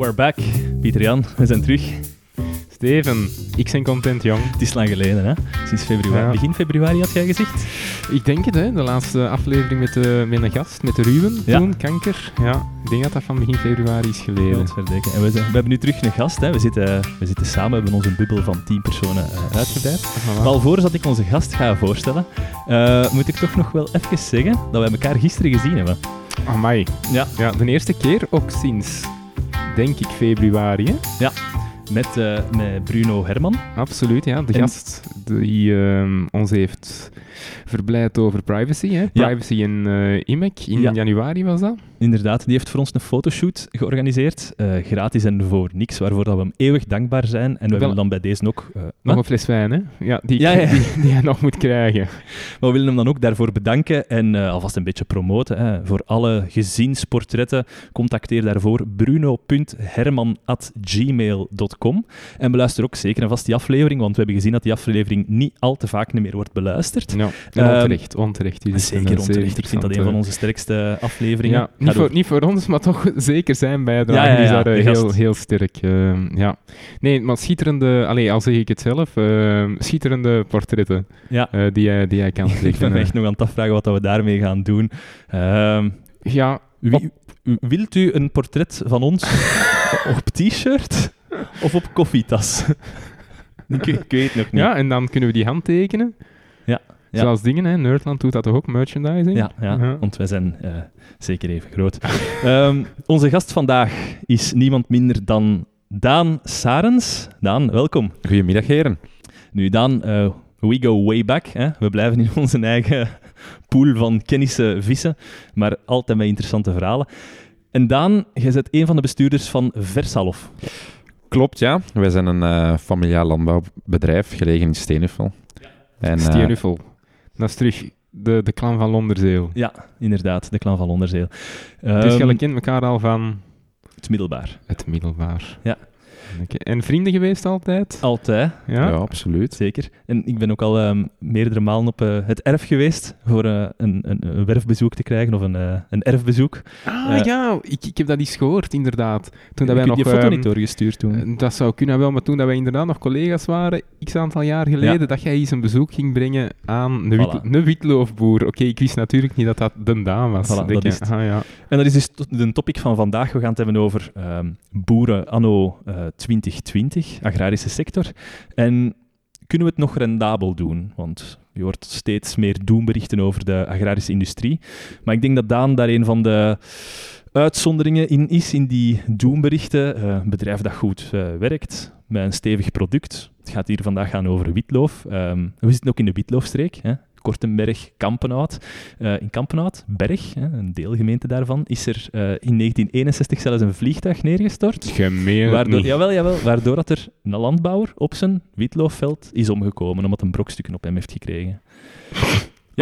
We're back. Pieter Jan, we zijn terug. Steven, ik ben content, jong. Het is lang geleden, hè? Sinds februari. Ja. Begin februari had jij gezegd? Ik denk het, hè. De laatste aflevering met, de, met een gast, met de Ruben, Ja. toen, kanker. Ja, ik denk dat dat van begin februari is geleden. Godverdikke. En we, zijn, we hebben nu terug een gast. Hè. We, zitten, we zitten samen, we hebben onze bubbel van 10 personen uh, uitgebreid. Voilà. Maar alvorens dat ik onze gast ga voorstellen, eh, moet ik toch nog wel even zeggen dat we elkaar gisteren gezien hebben. Amai. Ja. Ja, de eerste keer ook sinds, denk ik, februari, hè. Met, eh, met Bruno Herman. Absoluut, ja. De En- gast die ehm, ons heeft verblijd over privacy, hè. Ja. Privacy in eh IMEC. In Ja. januari was dat. Inderdaad, die heeft voor ons een fotoshoot georganiseerd. eh, gratis en voor niks, waarvoor dat we hem eeuwig dankbaar zijn. En we willen dan bij deze ook... eh, Nog wat? een fles wijn, hè. Ja, die, Ja. Die, die hij nog moet krijgen. Maar we willen hem dan ook daarvoor bedanken en alvast een beetje promoten. Hè. Voor alle gezinsportretten, contacteer daarvoor bruno.herman.gmail.com. En beluister ook zeker en vast die aflevering, want we hebben gezien dat die aflevering niet al te vaak meer wordt beluisterd. Ja, en Ehm, onterecht, onterecht. Is Zeker onterecht. Ik vind dat een van onze sterkste afleveringen. Ja, niet voor, over- niet voor ons, maar toch zeker zijn bijdrage Ja, ja, is daar eh, heel, heel sterk. eh, ja. Nee, maar schitterende, allee, al zeg ik het zelf, eh, schitterende portretten Ja. eh, die, jij, die jij kan Ik ben echt nog aan het afvragen wat dat we daarmee gaan doen. Ehm, Ja, wie- wilt u een portret van ons op t-shirt of op koffietas? ik, ik weet het nog niet. ja, en dan kunnen we die handtekenen. Ja, ja. Zoals dingen, hè. Nerdland doet dat toch ook, merchandising? Ja, ja, Ja. want wij zijn eh, zeker even groot. Ehm, onze gast vandaag is niemand minder dan Daan Sarens. Daan, welkom. Goedemiddag, heren. Nu, Daan, eh, we go way back. Hè? We blijven in onze eigen pool van kennissen vissen, maar altijd met interessante verhalen. En Daan, jij bent een van de bestuurders van Versalof. Klopt, ja. Wij zijn een eh familiaal landbouwbedrijf gelegen in Steenuffel. En, Steenuffel. Dat is terug de, de clan van Londerzeel. Ja, inderdaad, de klan van Londerzeel. dus Ehm, jullie kennen elkaar al van het middelbaar. het middelbaar. Ja. En vrienden geweest altijd? Altijd. Ja. ja, absoluut. Zeker. En ik ben ook al ehm, meerdere malen op eh, het erf geweest voor eh, een, een, een werfbezoek te krijgen of een, eh, een erfbezoek. Ah ja, ik, ik heb dat eens gehoord, inderdaad. Toen dat ik wij heb nog... die foto ehm, niet doorgestuurd toen. Dat zou kunnen wel, maar toen dat wij inderdaad nog collega's waren, x aantal jaar geleden, Ja. dat jij eens een bezoek ging brengen aan een, wit, Voilà. witloofboer. Oké, ik wist natuurlijk niet dat dat de Daan was. Voilà, dat je, is het. ah, ja. En dat is dus de topic van vandaag. We gaan het hebben over ehm, boeren anno eh, 2020, agrarische sector. En kunnen we het nog rendabel doen? Want je hoort steeds meer doemberichten over de agrarische industrie. Maar ik denk dat Daan daar een van de uitzonderingen in is, in die doemberichten. Eh, een bedrijf dat goed eh, werkt, met een stevig product. Het gaat hier vandaag gaan over witloof. Ehm, we zitten ook in de witloofstreek. Hè? Kortenberg, Kampenhout. Eh, in Kampenhout, Berg, een deelgemeente daarvan, is er eh, in 1961 zelfs een vliegtuig neergestort. Gemeen Waardoor, niet. jawel, jawel, waardoor dat er een landbouwer op zijn witlooffeld is omgekomen, omdat een brokstukken op hem heeft gekregen.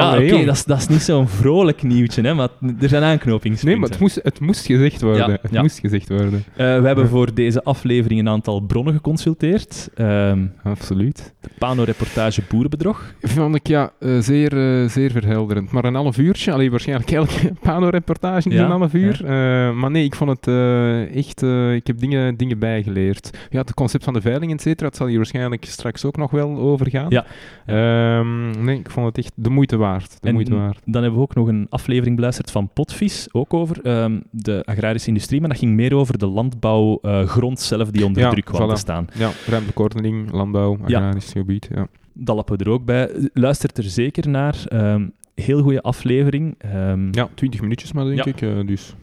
Ja, oké, dat, is, dat is niet zo'n vrolijk nieuwtje, hè, maar er zijn Nee, aanknopingspunten. maar het moest, het moest gezegd worden. Ja, het ja. moest gezegd worden. Eh, we hebben voor deze aflevering een aantal bronnen geconsulteerd. Ehm, Absoluut. de Pano-reportage Boerenbedrog. Vond ik ja, eh, zeer, eh, zeer verhelderend. Maar een half uurtje, alleen waarschijnlijk elke Pano-reportage Ja, een half uur. Maar nee, ik vond het echt... ik heb dingen, dingen bijgeleerd. Ja, het concept van de veiling, et cetera, dat zal hier waarschijnlijk straks ook nog wel over gaan. Ja. Ehm, nee, ik vond het echt de moeite waard. De En moeite waard. Dan hebben we ook nog een aflevering beluisterd van Potvis, ook over ehm, de agrarische industrie, maar dat ging meer over de landbouwgrond zelf die onder Ja, druk kwam voilà. te staan. Ja, ruimtelijke ordening, landbouw, Ja. agrarisch gebied. Ja. Dat lappen we er ook bij. Luistert er zeker naar. Ehm, heel goede aflevering. Ehm, ja, 20 minuutjes maar, denk Ja. ik. eh, dus.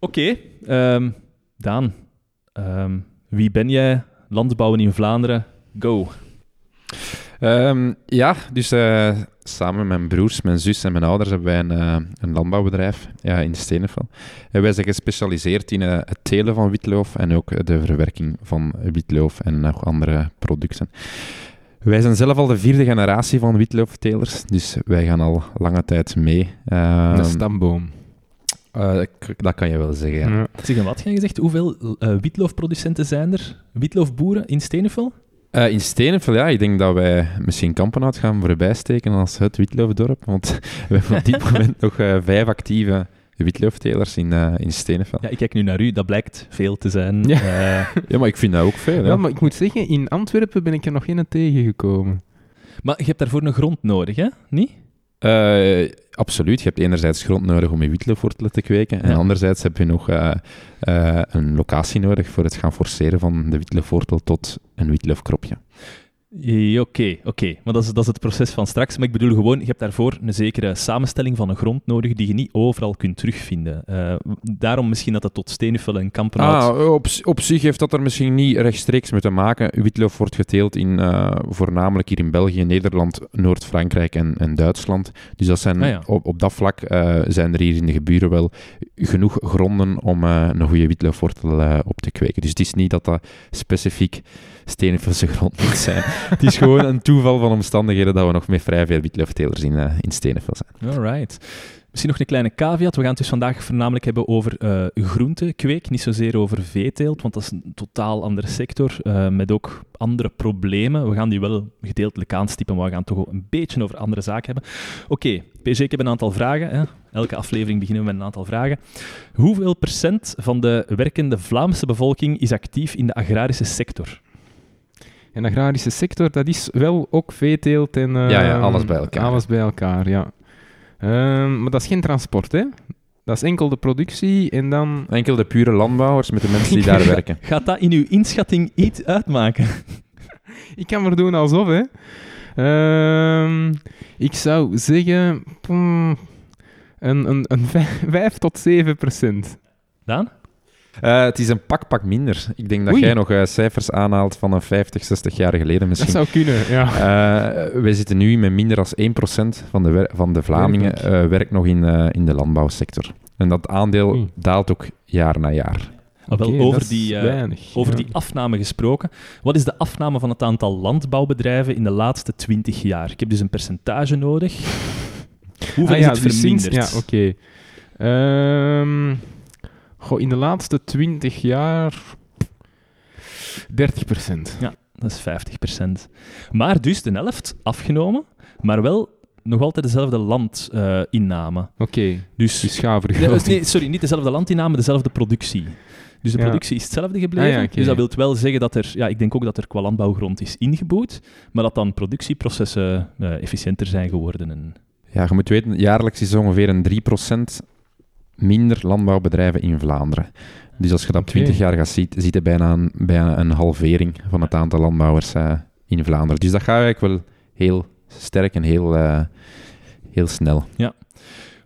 Oké, ehm, Daan. wie ben jij? Landbouwen in Vlaanderen. Go. Ehm, ja, dus eh, samen met mijn broers, mijn zus en mijn ouders hebben wij een, eh, een landbouwbedrijf ja, in Steenenvel. En wij zijn gespecialiseerd in eh, het telen van witloof en ook de verwerking van witloof en nog andere producten. Wij zijn zelf al de vierde generatie van witlooftelers, dus wij gaan al lange tijd mee. Ehm, een stamboom. eh, dat kan je wel zeggen, ja. Ja. Zeg, wat ga je gezegd? Hoeveel witloofproducenten zijn er? Witloofboeren in Stenenvel? Eh, in Stenenvel, ja, ik denk dat wij misschien Kampenhout gaan voorbij steken als het witloofdorp. Want we hebben op dit moment nog eh, vijf actieve witlooftelers in, eh in Stenenveld. Ja, ik kijk nu naar u, dat blijkt veel te zijn. Ja. Eh, Ja, maar ik vind dat ook veel. Ja, Ja, maar ik moet zeggen, in Antwerpen ben ik er nog geen tegengekomen. maar je hebt daarvoor een grond nodig, hè? Niet? Eh, absoluut. Je hebt enerzijds grond nodig om je witloofwortelen te kweken. En anderzijds heb je nog eh, eh, een locatie nodig voor het gaan forceren van de witloofwortel tot een Ja, Oké, oké. Maar dat is, dat is het proces van straks. Maar ik bedoel gewoon, je hebt daarvoor een zekere samenstelling van een grond nodig die je niet overal kunt terugvinden. Eh, daarom misschien dat het tot Steenuffel en Kampenhout... Ah, op, op zich heeft dat er misschien niet rechtstreeks mee te maken. Witloof wordt geteeld in, eh, voornamelijk hier in België, Nederland, Noord-Frankrijk en, en Duitsland. Dus dat zijn, Ah, ja. op, op dat vlak eh, zijn er hier in de geburen wel genoeg gronden om eh, een goede witloofwortel eh, op te kweken. Dus het is niet dat dat specifiek Steenuffelse grond moet zijn. het is gewoon een toeval van omstandigheden dat we nog met vrij veel witlooftelers in, eh in zijn. Alright. Misschien nog een kleine caveat. We gaan het dus vandaag voornamelijk hebben over groentekweek, niet zozeer over veeteelt, want dat is een totaal andere sector, eh, met ook andere problemen. We gaan die wel gedeeltelijk aanstippen, maar we gaan toch een beetje over andere zaken hebben. Oké, PG, ik heb een aantal vragen. Hè. Elke aflevering beginnen we met een aantal vragen. Hoeveel procent van de werkende Vlaamse bevolking is actief in de agrarische sector? En de agrarische sector, dat is wel ook veeteelt en... eh, Ja, ja, alles bij elkaar. Alles bij elkaar, ja. Ehm, maar dat is geen transport, hè? Dat is enkel de productie en dan... Enkel de pure landbouwers met de mensen die daar werken. Gaat dat in uw inschatting iets uitmaken? Ik kan maar doen alsof, hè. Ehm, ik zou zeggen... een, een, een 5 tot 7 procent. Daan? Eh, het is een pak, pak minder. Ik denk dat Oei. jij nog eh, cijfers aanhaalt van een 50, 60 jaar geleden Dat misschien. zou kunnen, ja. Eh, wij zitten nu met minder dan 1% van de, van de Vlamingen eh, werkt nog in, eh, in de landbouwsector. En dat aandeel Oei. daalt ook jaar na jaar. Ah, wel, over dat is die, weinig, Over ja. die afname gesproken. Wat is de afname van het aantal landbouwbedrijven in de laatste 20 jaar? Ik heb dus een percentage nodig. Hoeveel Ah is ja, het dus sinds- verminderd? Ja, oké. Ehm, goh, in de laatste 20 jaar 30 procent. Dat is 50%. Maar dus de helft afgenomen, maar wel nog altijd dezelfde landinname. Oké, dus, dus nee, sorry, niet dezelfde landinname, dezelfde productie. Dus de Ja. productie is hetzelfde gebleven. Ah ja. Dus dat wil wel zeggen dat er, ja, ik denk ook dat er qua landbouwgrond is ingeboet, maar dat dan productieprocessen eh, efficiënter zijn geworden. En, Ja, je moet weten, jaarlijks is er ongeveer een 3% minder landbouwbedrijven in Vlaanderen. Dus als je dat op Oké. 20 jaar gaat zien, ziet je bijna een, bijna een halvering van het aantal landbouwers eh, in Vlaanderen. Dus dat gaat eigenlijk wel heel sterk en heel, eh, heel snel.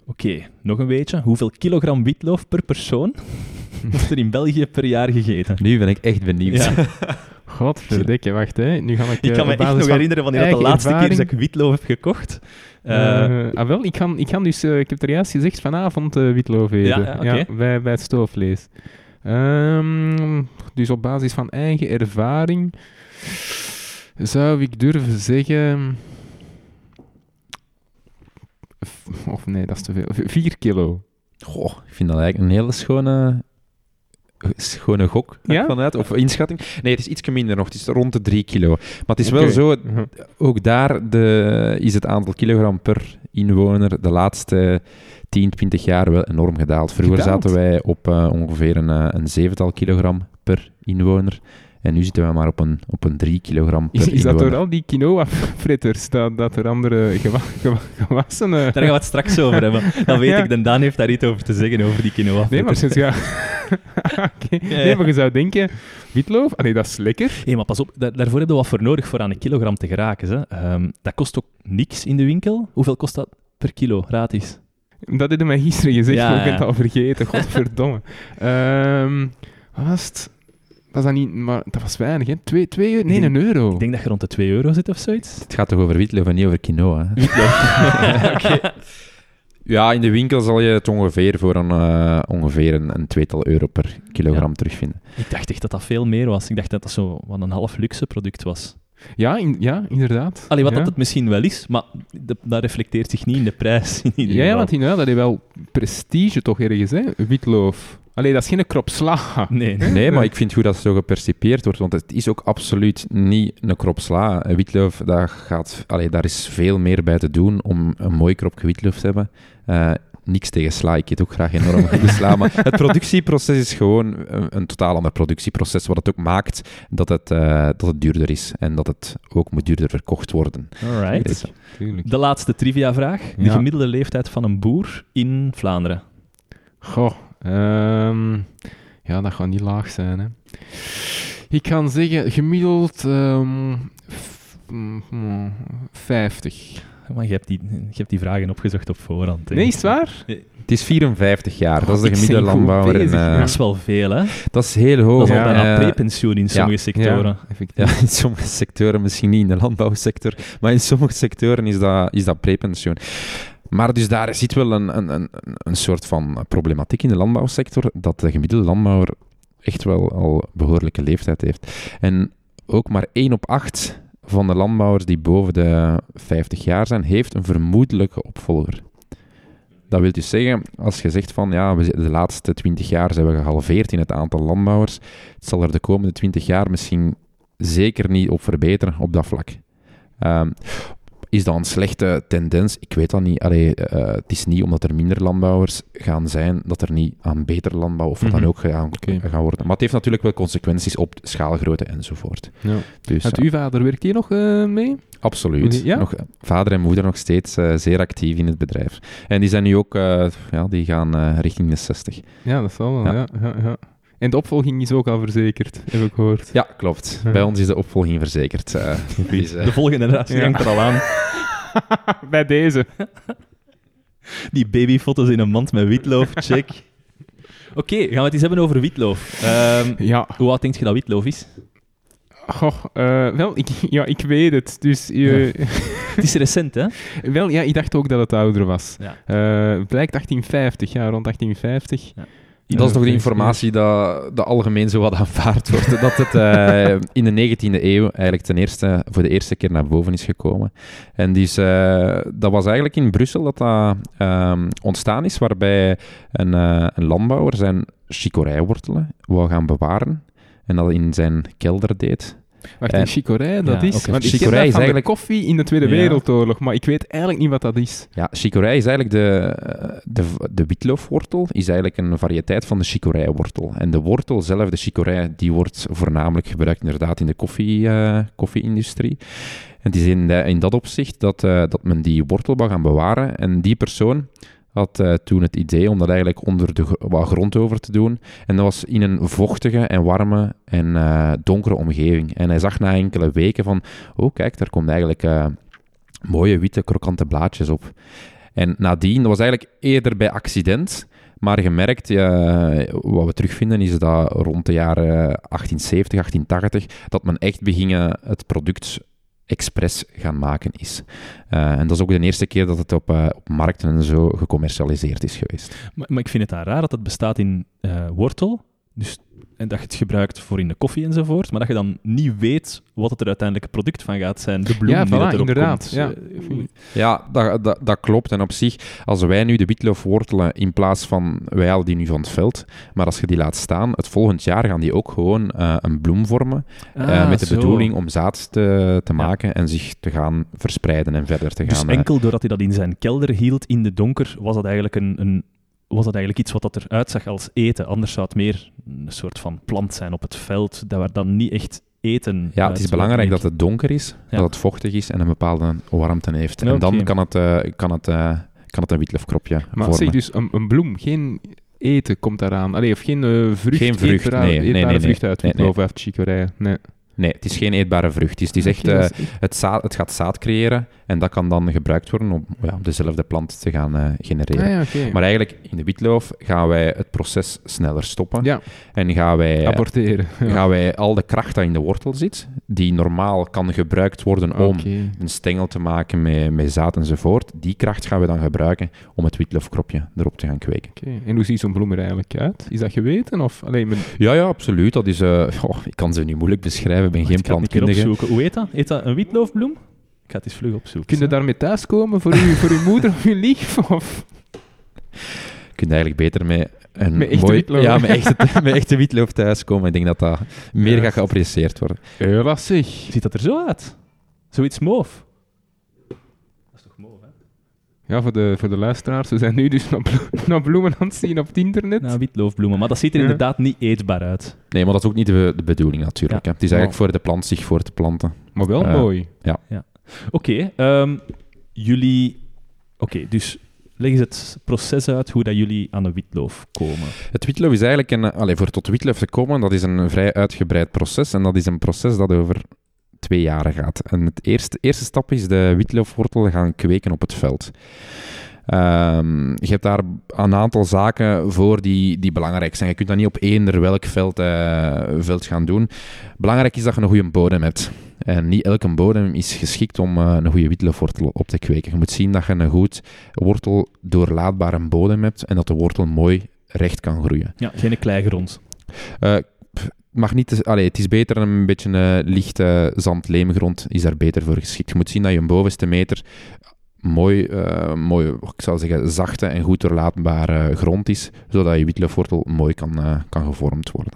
Oké, nog een beetje. Hoeveel kilogram witloof per persoon wordt er in België per jaar gegeten? Nu ben ik echt benieuwd. Ja. Godverdikke, wacht hè. Nu ga ik, Ik eh, kan me op echt nog van herinneren wanneer dat de laatste keer dat ik witlof heb gekocht. Ah, wel, ik kan, ik kan dus, eh, ik heb er juist gezegd, vanavond eh witloof eten. Ja, bij, bij het stoofvlees. Ehm, dus op basis van eigen ervaring zou ik durven zeggen... Of nee, dat is te veel. V- Vier kilo. Goh, ik vind dat eigenlijk een hele schone, schone gok Ja? vanuit. Of inschatting. Nee, het is iets minder nog. Het is rond de 3 kilo. Maar het is wel zo, Mhm. ook daar de, is het aantal kilogram per inwoner de laatste 10, 20 jaar wel enorm gedaald. Vroeger Gedaald? zaten wij op eh, ongeveer een, eh, een zevental kilogram per inwoner. En nu zitten we maar op een, op een 3 kilogram per Is, is dat door al die quinoa-fritters dat, dat er andere gewa gewa gewassen... daar gaan we het straks over hebben. Dan weet Ja. ik, de Daan heeft daar iets over te zeggen, over die quinoa. Nee, maar sinds ja. Nee, maar je zou denken, witloof, ah, nee, dat is lekker. Hé, maar pas op, daar- daarvoor hebben we wat voor nodig voor aan een kilogram te geraken. Hè. Ehm, dat kost ook niks in de winkel. Hoeveel kost dat per kilo, eens? Dat heb je mij gisteren gezegd, Ja, ik ben het al vergeten. Godverdomme. Ehm wat was het? Was dat niet... Maar dat was weinig, hè? Twee, twee euro? Nee, denk- een euro. Ik denk dat je rond de 2 euro zit of zoiets. Het gaat toch over witloof en niet over quinoa. hè? Ja, in de winkel zal je het ongeveer voor een, eh, ongeveer een, een tweetal euro per kilogram terugvinden. Ik dacht echt dat dat veel meer was. Ik dacht dat dat zo wat een half luxe product was. Ja, in- ja, inderdaad. Allee, wat ja. dat het misschien wel is, maar de- dat reflecteert zich niet in de prijs. In ieder Ja, ja, want inderdaad, dat is wel prestige toch ergens, hè? Witloof. Allee, dat is geen krop sla. Nee, nee. Nee, maar ik vind goed dat het zo gepercipeerd wordt, want het is ook absoluut niet een krop sla. Een Witloof, daar, gaat, allee, daar is veel meer bij te doen om een mooi kropje witloof te hebben. Eh, niks tegen sla. Ik eet ook graag enorm goede sla. Maar het productieproces is gewoon een, een totaal ander productieproces. Wat het ook maakt dat het, eh, dat het duurder is. En dat het ook moet duurder verkocht worden. Alright. Dus. De laatste trivia-vraag. De gemiddelde leeftijd van een boer in Vlaanderen. Goh, ehm, ja, dat gaat niet laag zijn. Hè. Ik kan zeggen, gemiddeld ehm, f- mm, mm, 50. Maar je hebt, die, je hebt die vragen opgezocht op voorhand. hè. Nee, is het waar? het is 54 jaar. dat is de ik ben gemiddelde landbouwer. Bezig, eh. Dat is wel veel, hè? dat is heel Dat hoog. is al Ja. bijna Eh, prepensioen in sommige sectoren. Ja. Ja, in sommige sectoren, misschien niet in de landbouwsector, maar in sommige sectoren is dat, is dat prepensioen. Maar dus daar zit wel een, een, een, een soort van problematiek in de landbouwsector, dat de gemiddelde landbouwer echt wel al behoorlijke leeftijd heeft. En ook maar 1 op 8 van de landbouwers die boven de 50 jaar zijn, heeft een vermoedelijke opvolger. Dat wil dus zeggen, als je zegt van ja, de laatste 20 jaar zijn we gehalveerd in het aantal landbouwers, het zal er de komende 20 jaar misschien zeker niet op verbeteren op dat vlak. Ehm, is dat een slechte tendens? Ik weet dat niet. Allee, eh, het is niet omdat er minder landbouwers gaan zijn, dat er niet aan beter landbouw of wat Mhm. dan ook gaan, gaan worden. Maar het heeft natuurlijk wel consequenties op schaalgrootte enzovoort. Ja. Dus uw vader, werkt hij nog eh, mee? absoluut. Ja? Nog, vader en moeder nog steeds eh, zeer actief in het bedrijf. En die zijn nu ook, ja, die gaan richting de 60. Ja, dat zal wel. Ja. Ja, ja, En de opvolging is ook al verzekerd, heb ik gehoord. Ja, klopt. Ja. Bij ons is de opvolging verzekerd. eh. De volgende generatie Ja. hangt er al aan. Bij deze. Die babyfoto's in een mand met witloof, check. Oké, gaan we het eens hebben over witloof. Ehm, Ja, hoe oud denk je dat witloof is? goh, eh, wel, ik, ja, ik weet het. Dus, eh, Het is recent, hè? wel, ja, ik dacht ook dat het ouder was. Ja. Eh, het blijkt 1850, ja, rond 1850. Dat is toch de informatie dat, dat algemeen zo wat aanvaard wordt. Dat het eh, in de 19e eeuw eigenlijk ten eerste, voor de eerste keer naar boven is gekomen. En dus, eh, dat was eigenlijk in Brussel dat dat ehm, ontstaan is, waarbij een, eh, een landbouwer zijn chicorijwortelen wou gaan bewaren. En dat in zijn kelder deed. Wacht, Eh, een chicorij, dat ja, is... oké. Want ik ken Chicorij dat is eigenlijk- koffie in de Tweede Ja. Wereldoorlog, maar ik weet eigenlijk niet wat dat is. Ja, chicorij is eigenlijk de, de, de witloofwortel, is eigenlijk een variëteit van de chicorijwortel. En de wortel zelf, de chicorij, die wordt voornamelijk gebruikt inderdaad in de koffie, eh, koffie-industrie. En het is in, de- in dat opzicht dat, eh, dat men die wortel wou gaan bewaren. En die persoon had eh, toen het idee om dat eigenlijk onder de wat grond over te doen. En dat was in een vochtige en warme en eh, donkere omgeving. En hij zag na enkele weken van, oh kijk, daar komt eigenlijk... eh, mooie witte krokante blaadjes op. En nadien, dat was eigenlijk eerder bij accident, maar gemerkt, wat we terugvinden, is dat rond de jaren 1870, 1880, dat men echt begingen het product expres gaan maken is. Eh, en dat is ook de eerste keer dat het op, eh, op markten en zo gecommercialiseerd is geweest. Maar, maar ik vind het dan raar dat het bestaat in eh, wortel. Dus, en dat je het gebruikt voor in de koffie enzovoort. Maar dat je dan niet weet wat het er uiteindelijke product van gaat zijn. De bloem Ja, die voilà, dat erop inderdaad. komt. Ja. Eh, Ja, dat, dat, dat klopt. En op zich, als wij nu de witloof wortelen in plaats van, wij halen die nu van het veld, maar als je die laat staan, het volgend jaar gaan die ook gewoon eh, een bloem vormen, eh, ah, met de zo. bedoeling om zaad te, te Ja. maken en zich te gaan verspreiden en verder te Dus gaan. eh, enkel doordat hij dat in zijn kelder hield in de donker, was dat eigenlijk, een, een, was dat eigenlijk iets wat dat eruit zag als eten. Anders zou het meer een soort van plant zijn op het veld, dat waar dan niet echt eten ja, het is belangrijk dat het donker is, Ja. dat het vochtig is en een bepaalde warmte heeft. En dan kan het, eh, kan het, eh, kan het een witloofkropje Maar vormen. zeg dus, een, een bloem, geen eten komt daaraan. Allee, of geen eh, vrucht, Geen vrucht, eetbare, nee, nee, eetbare nee, nee. vrucht uit Nee, chicorij. Nee. Nee, het is geen eetbare vrucht. Het is, het echt... Is echt- Het, zaad, het gaat zaad creëren en dat kan dan gebruikt worden om ja, dezelfde plant te gaan eh, genereren. Ah, ja. Maar eigenlijk, in de witloof gaan wij het proces sneller stoppen Ja, en gaan wij, aborteren. Ja. gaan wij al de kracht die in de wortel zit, die normaal kan gebruikt worden om een stengel te maken met, met zaad enzovoort, die kracht gaan we dan gebruiken om het witloofkropje erop te gaan kweken. En hoe ziet zo'n bloem er eigenlijk uit? Is dat geweten? Of alleen. Ja, ja, absoluut. Dat is, eh, ik kan ze nu moeilijk beschrijven, ik ben geen Ik ga het een keer plantkundige. Hoe heet dat? Heet dat een witloofbloem? Ik ga het eens vlug opzoeken. Kun je hè. daarmee thuiskomen voor, u, voor uw moeder of uw lief? Of... Je kunt eigenlijk beter met een Met echte mooi, witloof. Ja, met echte, met echte witloof thuiskomen. Ik denk dat dat meer Ja. gaat geapprecieerd worden. Ja, dat zeg. Ziet dat er zo uit? Zoiets moof? Dat is toch moof, hè? Ja, voor de, voor de luisteraars. We zijn nu dus naar, blo- naar bloemen aan het zien op het internet. Nou, witloofbloemen. Maar dat ziet er Ja. inderdaad niet eetbaar uit. Nee, maar dat is ook niet de, de bedoeling natuurlijk. hè. Het is eigenlijk voor de plant zich voor te planten. Maar wel Eh, mooi. Oké, ehm, jullie... Oké, dus leg eens het proces uit hoe dat jullie aan een witloof komen. Het witloof is eigenlijk een... Allez, voor tot witloof te komen, dat is een vrij uitgebreid proces. En dat is een proces dat over twee jaren gaat. En het eerste, eerste stap is de witloofwortel gaan kweken op het veld. Ehm, je hebt daar een aantal zaken voor die, die belangrijk zijn. Je kunt dat niet op eender welk veld, eh, veld gaan doen. Belangrijk is dat je een goede bodem hebt. En niet elke bodem is geschikt om eh, een goede witloofwortel op te kweken. Je moet zien dat je een goed wortel doorlaatbare bodem hebt en dat de wortel mooi recht kan groeien. Ja, geen kleigrond. Eh, pff, mag niet allee, het is beter een beetje eh, lichte zand-leemgrond is daar beter voor geschikt. Je moet zien dat je een bovenste meter mooi, eh, mooi ik zou zeggen, zachte en goed doorlaatbare grond is, zodat je witloofwortel mooi kan, eh, kan gevormd worden.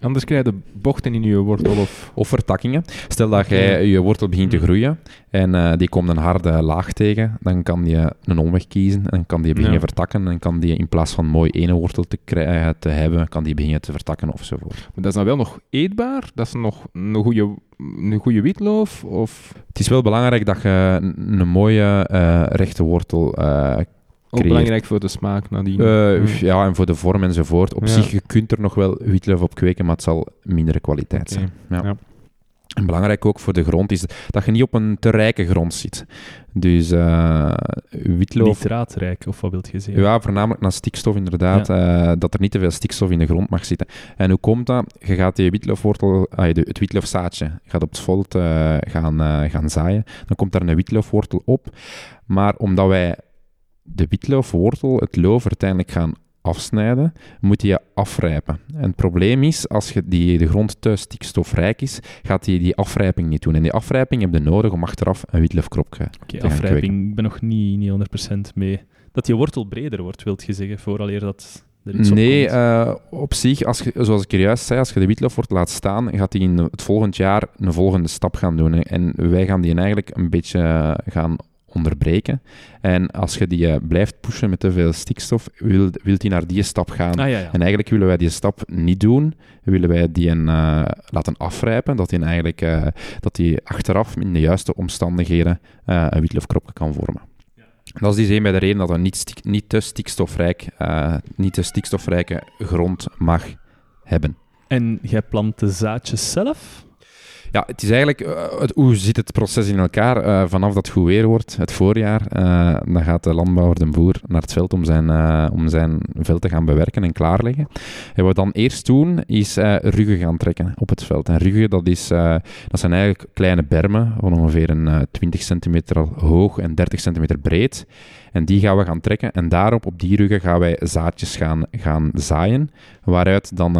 Anders krijg je bochten in je wortel of... Of vertakkingen. Stel dat jij je wortel begint te Mhm. groeien en eh, die komt een harde laag tegen, dan kan je een omweg kiezen en kan die beginnen Ja. vertakken en kan die in plaats van mooi ene wortel te, krijgen, te hebben, kan die beginnen te vertakken ofzovoort. Maar dat is dan wel nog eetbaar? Dat is nog een goede, een goede witloof? Of Het is wel belangrijk dat je een, mooie eh, rechte wortel eh ook belangrijk voor de smaak nadien? eh, Ja. en voor de vorm enzovoort. Op Ja. zich, je kunt er nog wel witloof op kweken, maar het zal mindere kwaliteit zijn. Ja. Ja. En belangrijk ook voor de grond is dat je niet op een te rijke grond zit. Dus eh witloof... Nitraatrijk, of wat wilt je zeggen? Ja, voornamelijk naar stikstof inderdaad. eh, dat er niet te veel stikstof in de grond mag zitten. En hoe komt dat? Je gaat die witloofwortel, ah, het witloofzaadje, gaat op het veld eh, gaan, gaan zaaien. Dan komt daar een witloofwortel op. Maar omdat wij de witloofwortel, het loof, uiteindelijk gaan afsnijden, moet die afrijpen. En het probleem is, als je die, de grond te stikstofrijk is, gaat die die afrijping niet doen. En die afrijping heb je nodig om achteraf een witloofkropje Oké, gaan afrijping, ik ben nog niet, niet 100% mee. Dat je wortel breder wordt, wilt je zeggen, vooraleer dat er Nee, eh, op zich, als je, zoals ik er juist zei, als je de witloofwortel laat staan, gaat hij in het volgend jaar een volgende stap gaan doen. En wij gaan die eigenlijk een beetje eh, gaan onderbreken. En als je die eh, blijft pushen met te veel stikstof, wil, wil die naar die stap gaan. Ah ja, ja. En eigenlijk willen wij die stap niet doen. Willen wij die een, eh, laten afrijpen, dat die eigenlijk eh, dat die achteraf in de juiste omstandigheden een witloofkropje kan vormen. Dat is dus een bij de reden dat een niet, stik- niet, te stikstofrijk, niet te stikstofrijke grond mag hebben. En jij plant de zaadjes zelf? Ja, het is eigenlijk, eh, hoe zit het proces in elkaar? Eh, vanaf dat het goed weer wordt, het voorjaar, eh, dan gaat de landbouwer, de boer, naar het veld om zijn, om zijn veld te gaan bewerken en klaarleggen. En wat we dan eerst doen, is ruggen gaan trekken op het veld. En ruggen, dat, is, dat zijn eigenlijk kleine bermen van ongeveer een eh, 20 centimeter hoog en 30 centimeter breed. En die gaan we gaan trekken. En daarop, op die ruggen, gaan wij zaadjes gaan, gaan zaaien, waaruit dan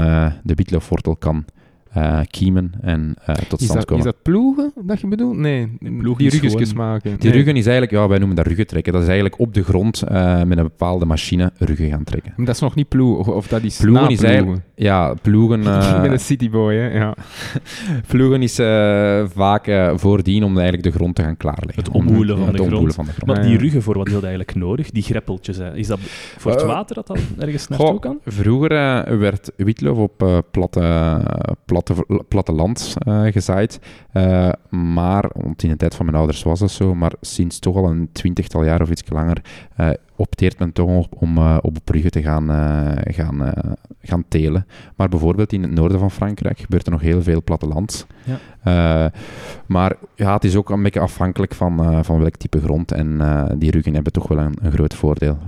de witloofwortel kan eh, kiemen en eh, tot Is stand dat, komen. is dat ploegen dat je bedoelt? Nee, ploegen die ruggetjes gewoon- maken. Die Nee. ruggen is eigenlijk, ja, wij noemen dat ruggen trekken. Dat is eigenlijk op de grond eh, met een bepaalde machine ruggen gaan trekken. Maar dat is nog niet ploegen, of dat is Ploegen is eigenlijk- Ja, ploegen, eh, ik ben een cityboy, hè. Ja. ploegen is eh, vaak eh, voordien om eigenlijk de grond te gaan klaarleggen. Het Om- omwoelen van de grond. van de grond. Maar die ruggen, voor wat is dat eigenlijk nodig? Die greppeltjes, hè? is dat voor het water dat dat ergens naartoe kan? Vroeger werd witloof op eh, platte, platte, platteland eh gezaaid. Eh, maar, want in de tijd van mijn ouders was dat zo, maar sinds toch al een twintigtal jaar of iets langer eh, opteert men toch op, om op bruggen te gaan, gaan, gaan telen. Maar bijvoorbeeld in het noorden van Frankrijk gebeurt er nog heel veel platteland. Ja. Maar ja, het is ook een beetje afhankelijk van, van welk type grond. En die ruggen hebben toch wel een, een groot voordeel.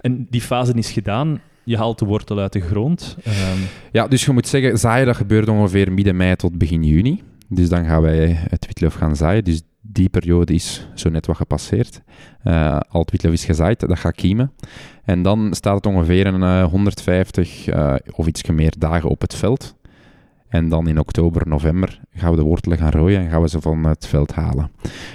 En die fase is gedaan. Je haalt de wortel uit de grond. Ehm, Ja, dus je moet zeggen, zaaien dat gebeurt ongeveer midden mei tot begin juni. Dus dan gaan wij het witloof gaan zaaien. Dus die periode is zo net wat gepasseerd. Eh, al het witloof is gezaaid, dat gaat kiemen. En dan staat het ongeveer een eh, 150 eh, of iets meer dagen op het veld. En dan in oktober, november gaan we de wortelen gaan rooien en gaan we ze van het veld halen.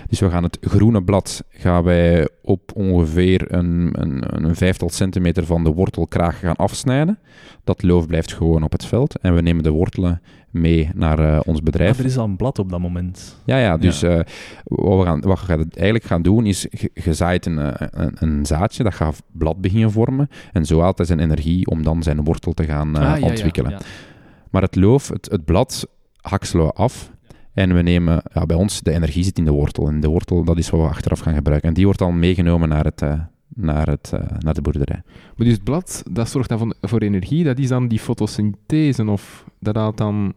Dus we gaan het groene blad gaan wij op ongeveer een, een, een vijftal centimeter van de wortelkraag gaan afsnijden. Dat loof blijft gewoon op het veld. En we nemen de wortelen mee naar eh, ons bedrijf. Ah, er is al een blad op dat moment. Ja, ja, dus Ja. eh, wat, we gaan, wat we eigenlijk gaan doen is, je, zaait een, eh, een, een zaadje, dat gaat blad beginnen vormen. En zo haalt hij zijn energie om dan zijn wortel te gaan Ah, ja, ontwikkelen. ja. Maar het loof, het, het blad, hakselen we af. En we nemen, ja, bij ons, de energie zit in de wortel. En de wortel, dat is wat we achteraf gaan gebruiken. En die wordt dan meegenomen naar, het, eh, naar, het, eh, naar de boerderij. Maar dus het blad, dat zorgt dan voor energie. Dat is dan die fotosynthese of dat haalt dan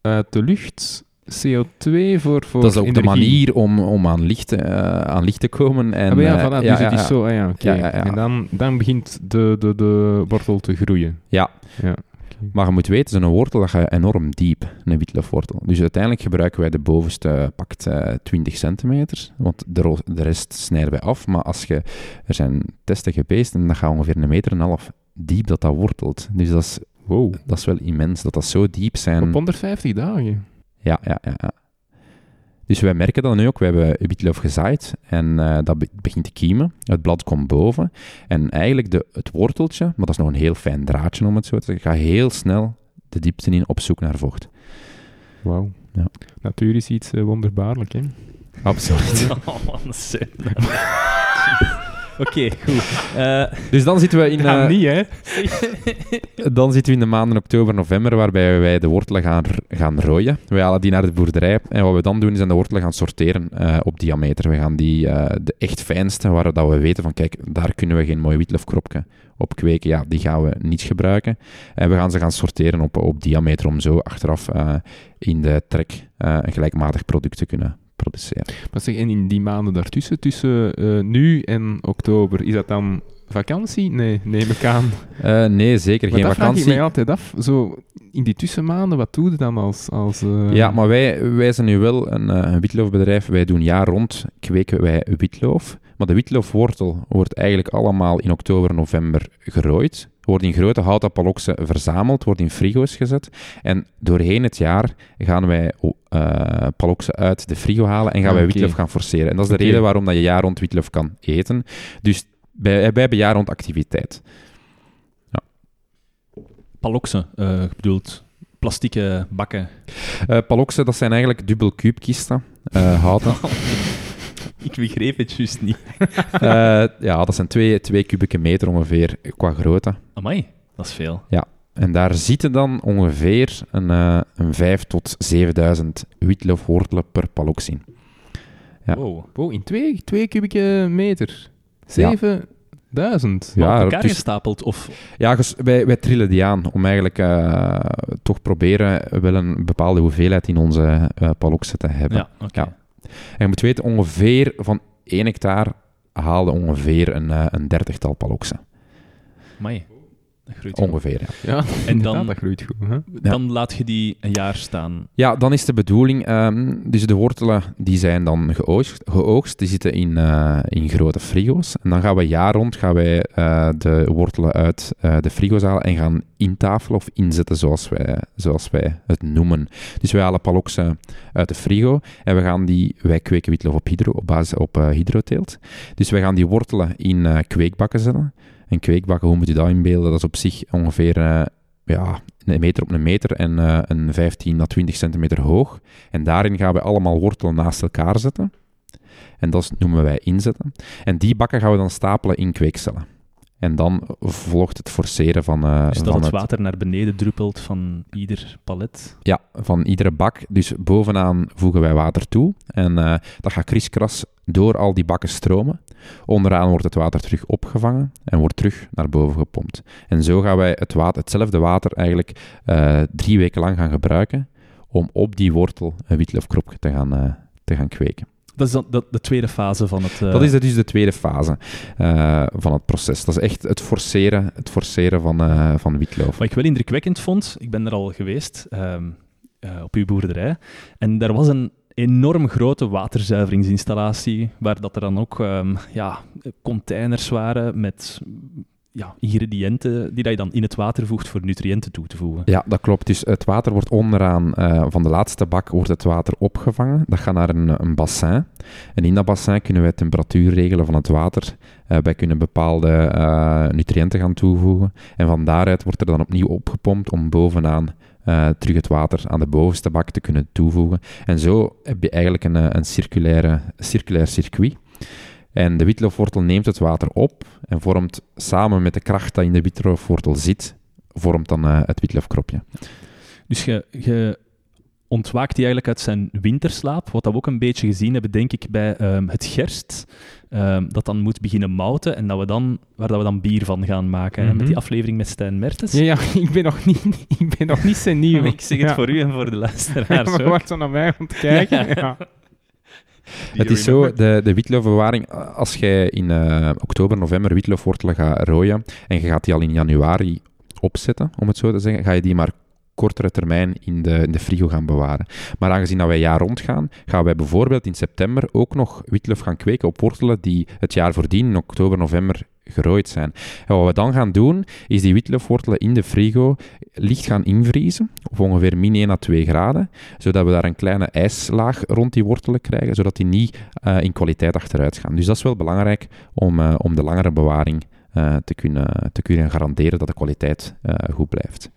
uit de lucht CO2 voor, voor dat is ook de manier om, om aan, licht, eh, aan licht te komen. En, Ah, ja, voilà, ja, dus ja, het is zo, ah, oké. Ja. En dan, dan begint de, de, de wortel te groeien. Ja. Maar je moet weten, zo'n wortel dat gaat enorm diep, een witlofwortel. Dus uiteindelijk gebruiken wij de bovenste pakt eh 20 centimeter, want de, de rest snijden wij af. Maar als je, er zijn testen geweest en dat gaat ongeveer een meter en een half diep dat dat wortelt. Dus dat is, Wow. dat is wel immens, dat dat zo diep zijn. Op 150 dagen. Ja, ja, ja. ja. Dus wij merken dat nu ook. We hebben witloof gezaaid en eh, dat be- begint te kiemen. Het blad komt boven. En eigenlijk de, het worteltje, maar dat is nog een heel fijn draadje om het zo te zeggen, gaat heel snel de diepte in op zoek naar vocht. Wauw. Ja. Natuur is iets eh, wonderbaarlijk, hè? Absoluut. Oh. Oké, goed. Eh, Dus dan zitten we in, eh, niet, hè? dan zitten we in de maanden oktober, november, waarbij wij de wortelen gaan, r- gaan rooien. Wij halen die naar de boerderij. En wat we dan doen, is aan de wortelen gaan sorteren eh, op diameter. We gaan die, eh, de echt fijnste, waar dat we weten van, kijk, daar kunnen we geen mooi witlofkropje op kweken. Ja, die gaan we niet gebruiken. En we gaan ze gaan sorteren op, op diameter om zo achteraf eh, in de trek eh, een gelijkmatig product te kunnen produceren. Maar zeg, en in die maanden daartussen, tussen eh, nu en oktober, is dat dan vakantie? Nee, neem ik aan. Eh, nee, zeker Maar geen dat vraag ik vakantie. mij altijd af. Zo, in die tussenmaanden, wat doe je dan als... als eh, Ja, maar wij, wij zijn nu wel een, een witloofbedrijf. Wij doen jaar rond, kweken wij witloof. Maar de witloofwortel wordt eigenlijk allemaal in oktober, november gerooid. Wordt in grote houten paloksen verzameld, wordt in frigo's gezet. En doorheen het jaar gaan wij eh paloksen uit de frigo halen en gaan wij oké. witloof gaan forceren. En dat is de reden waarom dat je jaar rond witloof kan eten. Dus wij, wij hebben jaar rond activiteit. paloksen, eh bedoeld plastieke bakken. Eh paloksen, dat zijn eigenlijk dubbel kuubkisten, eh houten. Ik begreep het juist niet. Eh, ja, dat zijn twee, twee kubieke meter ongeveer qua grootte. Amai, dat is veel. En daar zitten dan ongeveer een, eh een 5 tot 7000 witloofwortelen per palox in. Ja. Wow. Wow, in twee, twee kubieke meter. 7000. Maar Ja, op elkaar gestapeld of... Ja, wij, wij trillen die aan om eigenlijk eh, toch proberen wel een bepaalde hoeveelheid in onze eh paloxen te hebben. Ja, oké. Ja. En je moet weten, ongeveer van 1 hectare haalde ongeveer een, eh, een dertigtal paloxen. Amai, groeit goed. Ongeveer, ja. Ja, En dan- ja, dat groeit goed. Hè? Dan laat je die een jaar staan. Ja, dan is de bedoeling, ehm, dus de wortelen die zijn dan geoogst, geoogst die zitten in, eh, in grote frigo's. En dan gaan we jaar rond gaan wij, eh, de wortelen uit eh, de frigo's halen en gaan intafelen of inzetten zoals wij, zoals wij het noemen. Dus wij halen paloksen uit de frigo en we gaan die, wij kweken witloof op, hydro, op basis op eh, hydroteelt. Dus wij gaan die wortelen in eh, kweekbakken zetten. En kweekbakken, hoe moet je dat inbeelden? Dat is op zich ongeveer eh, ja, een meter op een meter en eh, een 15 à 20 centimeter hoog. En daarin gaan we allemaal wortelen naast elkaar zetten. En dat noemen wij inzetten. En die bakken gaan we dan stapelen in kweekcellen. En dan volgt het forceren van, eh, Dus dat van het water naar beneden druppelt van ieder palet. ja, van iedere bak. Dus bovenaan voegen wij water toe. En eh, dat gaat kriskras door al die bakken stromen. Onderaan wordt het water terug opgevangen en wordt terug naar boven gepompt. En zo gaan wij het water, hetzelfde water eigenlijk eh, drie weken lang gaan gebruiken om op die wortel een witloofkropje te gaan, te gaan kweken. Dat is dan de, de tweede fase van het... eh, Dat is dus de tweede fase eh, van het proces. Dat is echt het forceren, het forceren van, eh, van witloof. Wat ik wel indrukwekkend vond, ik ben er al geweest ehm, eh, op uw boerderij, en daar was een enorm grote waterzuiveringsinstallatie, waar dat er dan ook ehm, ja, containers waren met ja, ingrediënten die dat je dan in het water voegt voor nutriënten toe te voegen. Ja, dat klopt. Dus het water wordt onderaan, eh, van de laatste bak, wordt het water opgevangen. Dat gaat naar een, een bassin. En in dat bassin kunnen wij temperatuur regelen van het water. Uh, wij kunnen bepaalde uh, nutriënten gaan toevoegen. En van daaruit wordt er dan opnieuw opgepompt om bovenaan terug het water aan de bovenste bak te kunnen toevoegen. En zo heb je eigenlijk een, een circulaire, circulair circuit. En de witloofwortel neemt het water op en vormt samen met de kracht die in de witloofwortel zit, vormt dan uh, het witloofkropje. Dus je, je ontwaakt hij eigenlijk uit zijn winterslaap, wat we ook een beetje gezien hebben, denk ik, bij um, het gerst, um, dat dan moet beginnen mouten en dat we dan, waar dat we dan bier van gaan maken, mm -hmm. met die aflevering met Stijn Mertens. Ja, ja ik, ben nog niet, ik ben nog niet zo nieuw. ik zeg het ja. voor u en voor de luisteraars ja, maar wacht dan naar mij om te kijken. ja. Het is zo, de, de witloofbewaring, als jij in uh, oktober, november witloofwortelen gaat rooien en je gaat die al in januari opzetten, om het zo te zeggen, ga je die maar kortere termijn in de, in de frigo gaan bewaren. Maar aangezien dat wij jaar rond gaan, gaan wij bijvoorbeeld in september ook nog witloof gaan kweken op wortelen die het jaar voordien, in oktober, november, gerooid zijn. Wat we dan gaan doen, is die witloofwortelen in de frigo licht gaan invriezen, op ongeveer min 1 à 2 graden, zodat we daar een kleine ijslaag rond die wortelen krijgen, zodat die niet uh, in kwaliteit achteruit gaan. Dus dat is wel belangrijk om, uh, om de langere bewaring uh, te, kunnen, te kunnen garanderen dat de kwaliteit goed blijft.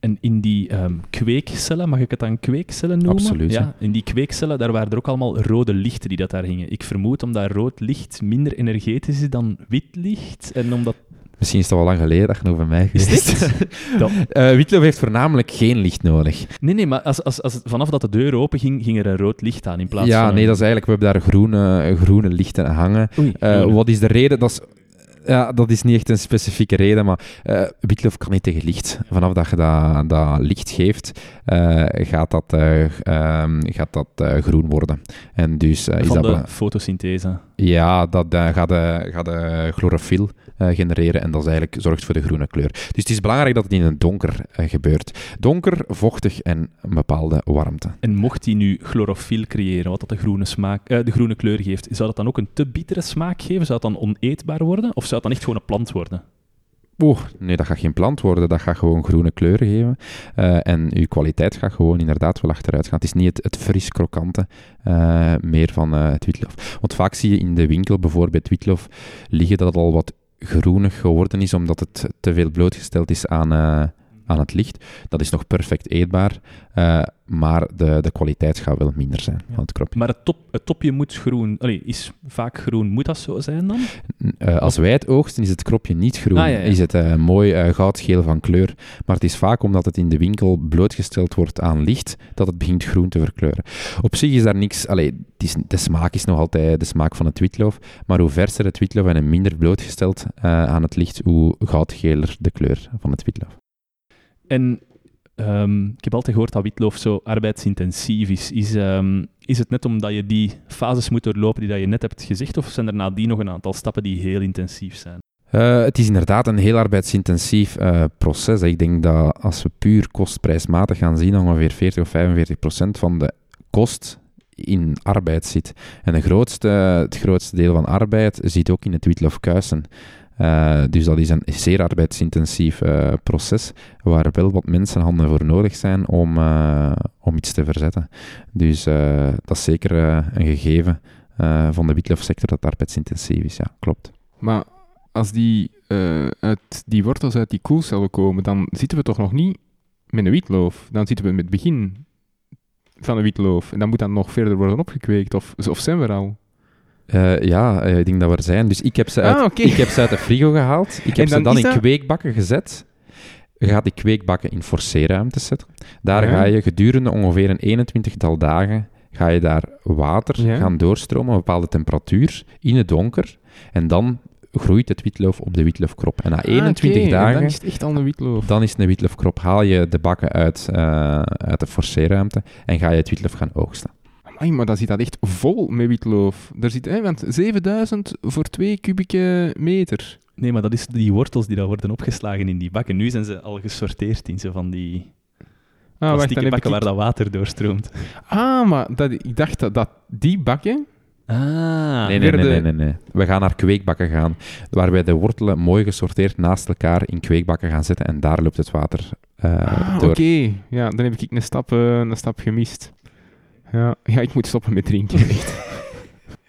En in die um, kweekcellen, mag ik het dan kweekcellen noemen? Absoluut. Ja, in die kweekcellen, daar waren er ook allemaal rode lichten die dat daar hingen. Ik vermoed omdat rood licht minder energetisch is dan wit licht. En omdat Misschien is het al lang geleden dat je over mij geweest. uh, Witloof heeft voornamelijk geen licht nodig. Nee, nee, maar als, als, als, vanaf dat de deur open ging, ging er een rood licht aan in plaats ja, van... nee, dat is eigenlijk... We hebben daar groene, groene lichten hangen. Oei, uh, wat is de reden? Dat is ja, dat is niet echt een specifieke reden, maar uh, witloof kan niet tegen licht. Vanaf dat je dat, dat licht geeft, uh, gaat dat, uh, um, gaat dat groen worden. En dus, is Van dat de fotosynthese. Ja, dat gaat, de, gaat de chlorofiel genereren en dat is eigenlijk, zorgt voor de groene kleur. Dus het is belangrijk dat het in het donker gebeurt. Donker, vochtig en een bepaalde warmte. En mocht die nu chlorofiel creëren, wat dat de groene, smaak, de groene kleur geeft, zou dat dan ook een te bittere smaak geven? Zou het dan oneetbaar worden? Of zou het dan echt gewoon een plant worden? Oeh, nee, dat gaat geen plant worden. Dat gaat gewoon groene kleuren geven. Uh, en uw kwaliteit gaat gewoon inderdaad wel achteruit gaan. Het is niet het, het fris krokante uh, meer van uh, het witloof. Want vaak zie je in de winkel bijvoorbeeld witloof liggen dat het al wat groenig geworden is, omdat het te veel blootgesteld is aan, aan het licht. Dat is nog perfect eetbaar, uh, maar de, de kwaliteit gaat wel minder zijn Ja. van het kropje. Maar het, top, het topje moet groen, allee, is vaak groen. Moet dat zo zijn dan? Uh, als wij het oogsten is het kropje niet groen, Ah, ja, ja. is het uh, mooi goudgeel van kleur. Maar het is vaak omdat het in de winkel blootgesteld wordt aan licht, dat het begint groen te verkleuren. Op zich is daar niks, allee, is, de smaak is nog altijd de smaak van het witloof, maar hoe verser het witloof en minder blootgesteld aan het licht, hoe goudgeler de kleur van het witloof. En um, ik heb altijd gehoord dat witloof zo arbeidsintensief is. Is, um, is het net omdat je die fases moet doorlopen die dat je net hebt gezegd, of zijn er nadien nog een aantal stappen die heel intensief zijn? Uh, het is inderdaad een heel arbeidsintensief uh, proces. Ik denk dat als we puur kostprijsmatig gaan zien, ongeveer 40 of 45 procent van de kost in arbeid zit. En de grootste, het grootste deel van arbeid zit ook in het witloofkuisen. Uh, dus dat is een zeer arbeidsintensief uh, proces, waar wel wat mensenhanden voor nodig zijn om, uh, om iets te verzetten. Dus dat is zeker een gegeven van de witloofsector dat arbeidsintensief is, ja, klopt. Maar als die, uit die wortels uit die koelcellen komen, dan zitten we toch nog niet met een witloof. Dan zitten we met het begin van een witloof. En dan moet dat nog verder worden opgekweekt, of, of zijn we er al? Uh, ja, uh, ik denk dat we er zijn. Dus ik heb ze uit, ah, okay. ik heb ze uit de frigo gehaald. Ik heb dan ze dan in dat- kweekbakken gezet. Je gaat die kweekbakken in forceerruimtes zetten. Daar Ja. ga je gedurende ongeveer een 21-tal dagen ga je daar water Ja. gaan doorstromen, een bepaalde temperatuur, in het donker. En dan groeit het witloof op de witloofkrop. En na 21 Ah, dagen, dan is het echt al een witloof. dan is het een witloofkrop. Haal je de bakken uit, eh, uit de forceerruimte en ga je het witloof gaan oogsten. Amai, maar dan zit dat echt vol met witloof. Daar zit, hè, want 7000 voor 2 kubieke meter. Nee, maar dat is die wortels die daar worden opgeslagen in die bakken. Nu zijn ze al gesorteerd in zo van die Ah, wacht, dan plastieke heb bakken ik... waar dat water doorstroomt. Ah, maar dat, ik dacht dat, dat die bakken Ah, Nee, nee, nee, nee, de- nee, nee. We gaan naar kweekbakken gaan, waar wij de wortelen mooi gesorteerd naast elkaar in kweekbakken gaan zetten en daar loopt het water eh, Ah, door. oké. Ja, dan heb ik een stap, eh, een stap gemist. Ja. ja, ik moet stoppen met drinken. echt.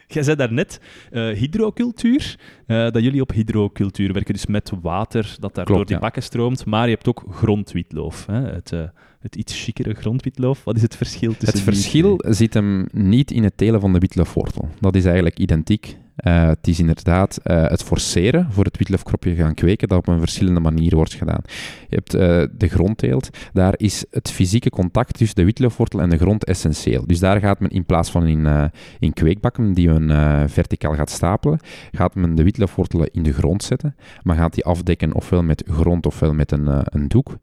Jij zei daarnet eh hydrocultuur, eh, dat jullie op hydrocultuur werken, dus met water dat daar Klopt, door die ja. bakken stroomt, maar je hebt ook grondwitloof, hè? Het, eh, het iets chicere grondwitloof. Wat is het verschil tussen Het verschil zit hem niet in het telen van de witloofwortel. Dat is eigenlijk identiek. Eh, het is inderdaad eh, het forceren voor het witloofkropje gaan kweken dat op een verschillende manier wordt gedaan. Je hebt eh, de grondteelt. Daar is het fysieke contact tussen de witloofwortel en de grond essentieel. Dus daar gaat men in plaats van in, in kweekbakken die men verticaal gaat stapelen, gaat men de witloofwortelen in de grond zetten, maar gaat die afdekken ofwel met grond ofwel met een, een doek.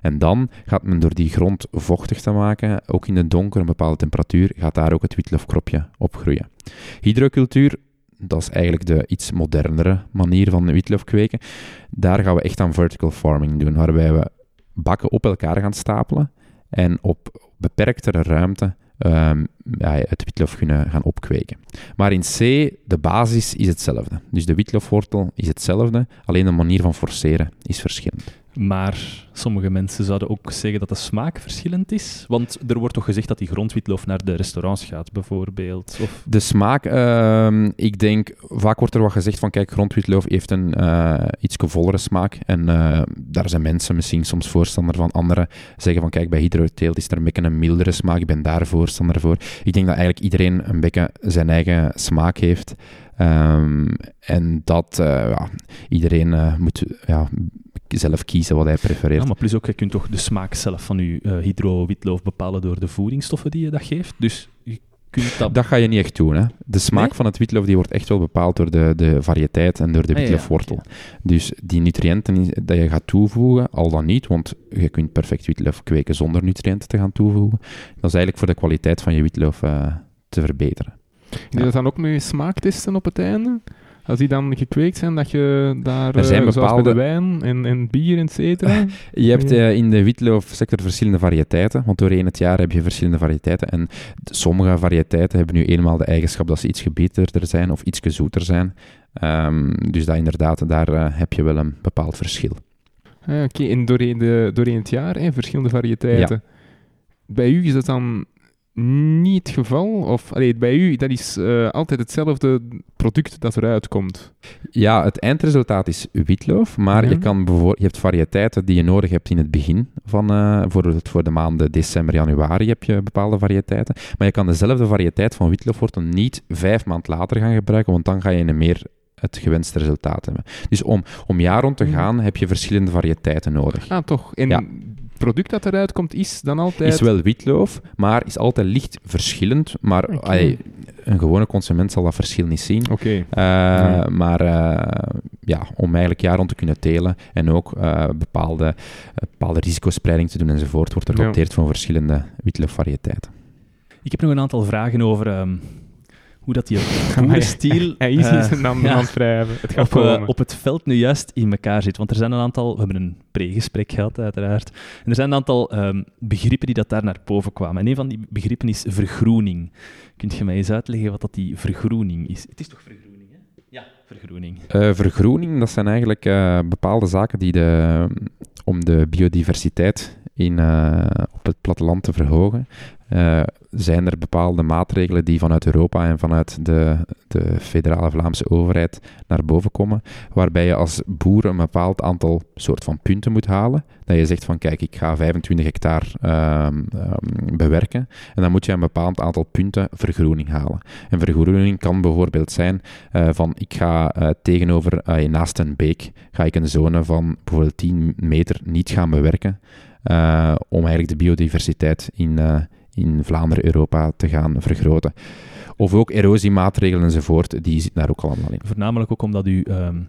En dan gaat men door die grond vochtig te maken, ook in de donker, een bepaalde temperatuur, gaat daar ook het witloofkropje op groeien. Hydrocultuur, dat is eigenlijk de iets modernere manier van witlof kweken. Daar gaan we echt aan vertical farming doen, waarbij we bakken op elkaar gaan stapelen en op beperktere ruimte ehm, ja, het witlof kunnen gaan opkweken. Maar in C, de basis is hetzelfde. Dus de witloofwortel is hetzelfde, alleen de manier van forceren is verschillend. Maar sommige mensen zouden ook zeggen dat de smaak verschillend is. Want er wordt toch gezegd dat die grondwitloof naar de restaurants gaat, bijvoorbeeld. Of... De smaak, ehm, ik denk, vaak wordt er wat gezegd van, kijk, grondwitloof heeft een uh, iets vollere smaak. En uh, daar zijn mensen misschien soms voorstander van. Anderen zeggen van, kijk, bij hydroteelt is er een beetje een mildere smaak. Ik ben daar voorstander voor. Ik denk dat eigenlijk iedereen een beetje zijn eigen smaak heeft. Um, en dat uh, ja, iedereen uh, moet ja, zelf kiezen wat hij prefereert. Ja, maar plus ook, je kunt toch de smaak zelf van je uh, hydro-witloaf bepalen door de voedingsstoffen die je dat geeft. Dus je kunt dat... Dat ga je niet echt doen. Hè. De smaak nee? van het witloof die wordt echt wel bepaald door de, de variëteit en door de witloofwortel. Ah, ja, ja. Dus die nutriënten dat je gaat toevoegen, al dan niet, want je kunt perfect witloof kweken zonder nutriënten te gaan toevoegen. Dat is eigenlijk voor de kwaliteit van je witloof te verbeteren. Je dat dan ook met smaaktesten op het einde? Als die dan gekweekt zijn, dat je daar, er zijn uh, bepaalde... bij de wijn en, en bier, et cetera? je hebt uh, in de witloofsector verschillende variëteiten, want doorheen het jaar heb je verschillende variëteiten. En sommige variëteiten hebben nu eenmaal de eigenschap dat ze iets gebieterder zijn of iets zoeter zijn. Um, dus dat inderdaad, daar uh, heb je wel een bepaald verschil. Ah, Oké, okay. en doorheen, de, doorheen het jaar, hè, verschillende variëteiten. Ja. Bij u is dat dan niet het geval? Of allee, bij u, dat is uh, altijd hetzelfde product dat eruit komt? Ja, het eindresultaat is witloof, maar ja. je, kan je hebt variëteiten die je nodig hebt in het begin van, uh, voor, voor de maanden december, januari heb je bepaalde variëteiten. Maar je kan dezelfde variëteit van witloofwortel niet vijf maand later gaan gebruiken, want dan ga je een meer het gewenste resultaat hebben. Dus om, om jaar rond te gaan, mm. heb je verschillende variëteiten nodig. Ah, toch? En ja product dat eruit komt, is dan altijd... Is wel witloof, maar is altijd licht verschillend. Maar okay. ay, een gewone consument zal dat verschil niet zien. Oké. Okay. Uh, nee. Maar uh, ja, om eigenlijk jaar rond te kunnen telen en ook uh, bepaalde, bepaalde risicospreiding te doen enzovoort, wordt er geopteerd ja. voor verschillende witloof-variëteiten. Ik heb nog een aantal vragen over... Um hoe dat die boerenstiel... Hij is uh, zijn naam ja, aan het wrijven. Het gaat op, uh, op het veld nu juist in elkaar zit. Want er zijn een aantal... We hebben een pregesprek gehad, uiteraard. En er zijn een aantal um, begrippen die dat daar naar boven kwamen. En een van die begrippen is vergroening. Kunt je mij eens uitleggen wat dat die vergroening is? Het is toch vergroening, hè? Ja, vergroening. Uh, vergroening, dat zijn eigenlijk bepaalde zaken die de, om de biodiversiteit in, op het platteland te verhogen, uh, zijn er bepaalde maatregelen die vanuit Europa en vanuit de, de federale Vlaamse overheid naar boven komen, waarbij je als boer een bepaald aantal soort van punten moet halen. Dat je zegt van kijk, ik ga 25 hectare um, um, bewerken en dan moet je een bepaald aantal punten vergroening halen. En vergroening kan bijvoorbeeld zijn uh, van ik ga uh, tegenover, naast een beek, ga ik een zone van bijvoorbeeld 10 meter niet gaan bewerken, om eigenlijk de biodiversiteit in in Vlaanderen, Europa te gaan vergroten. Of ook erosiemaatregelen enzovoort, die zitten daar ook allemaal in. Voornamelijk ook omdat u, um,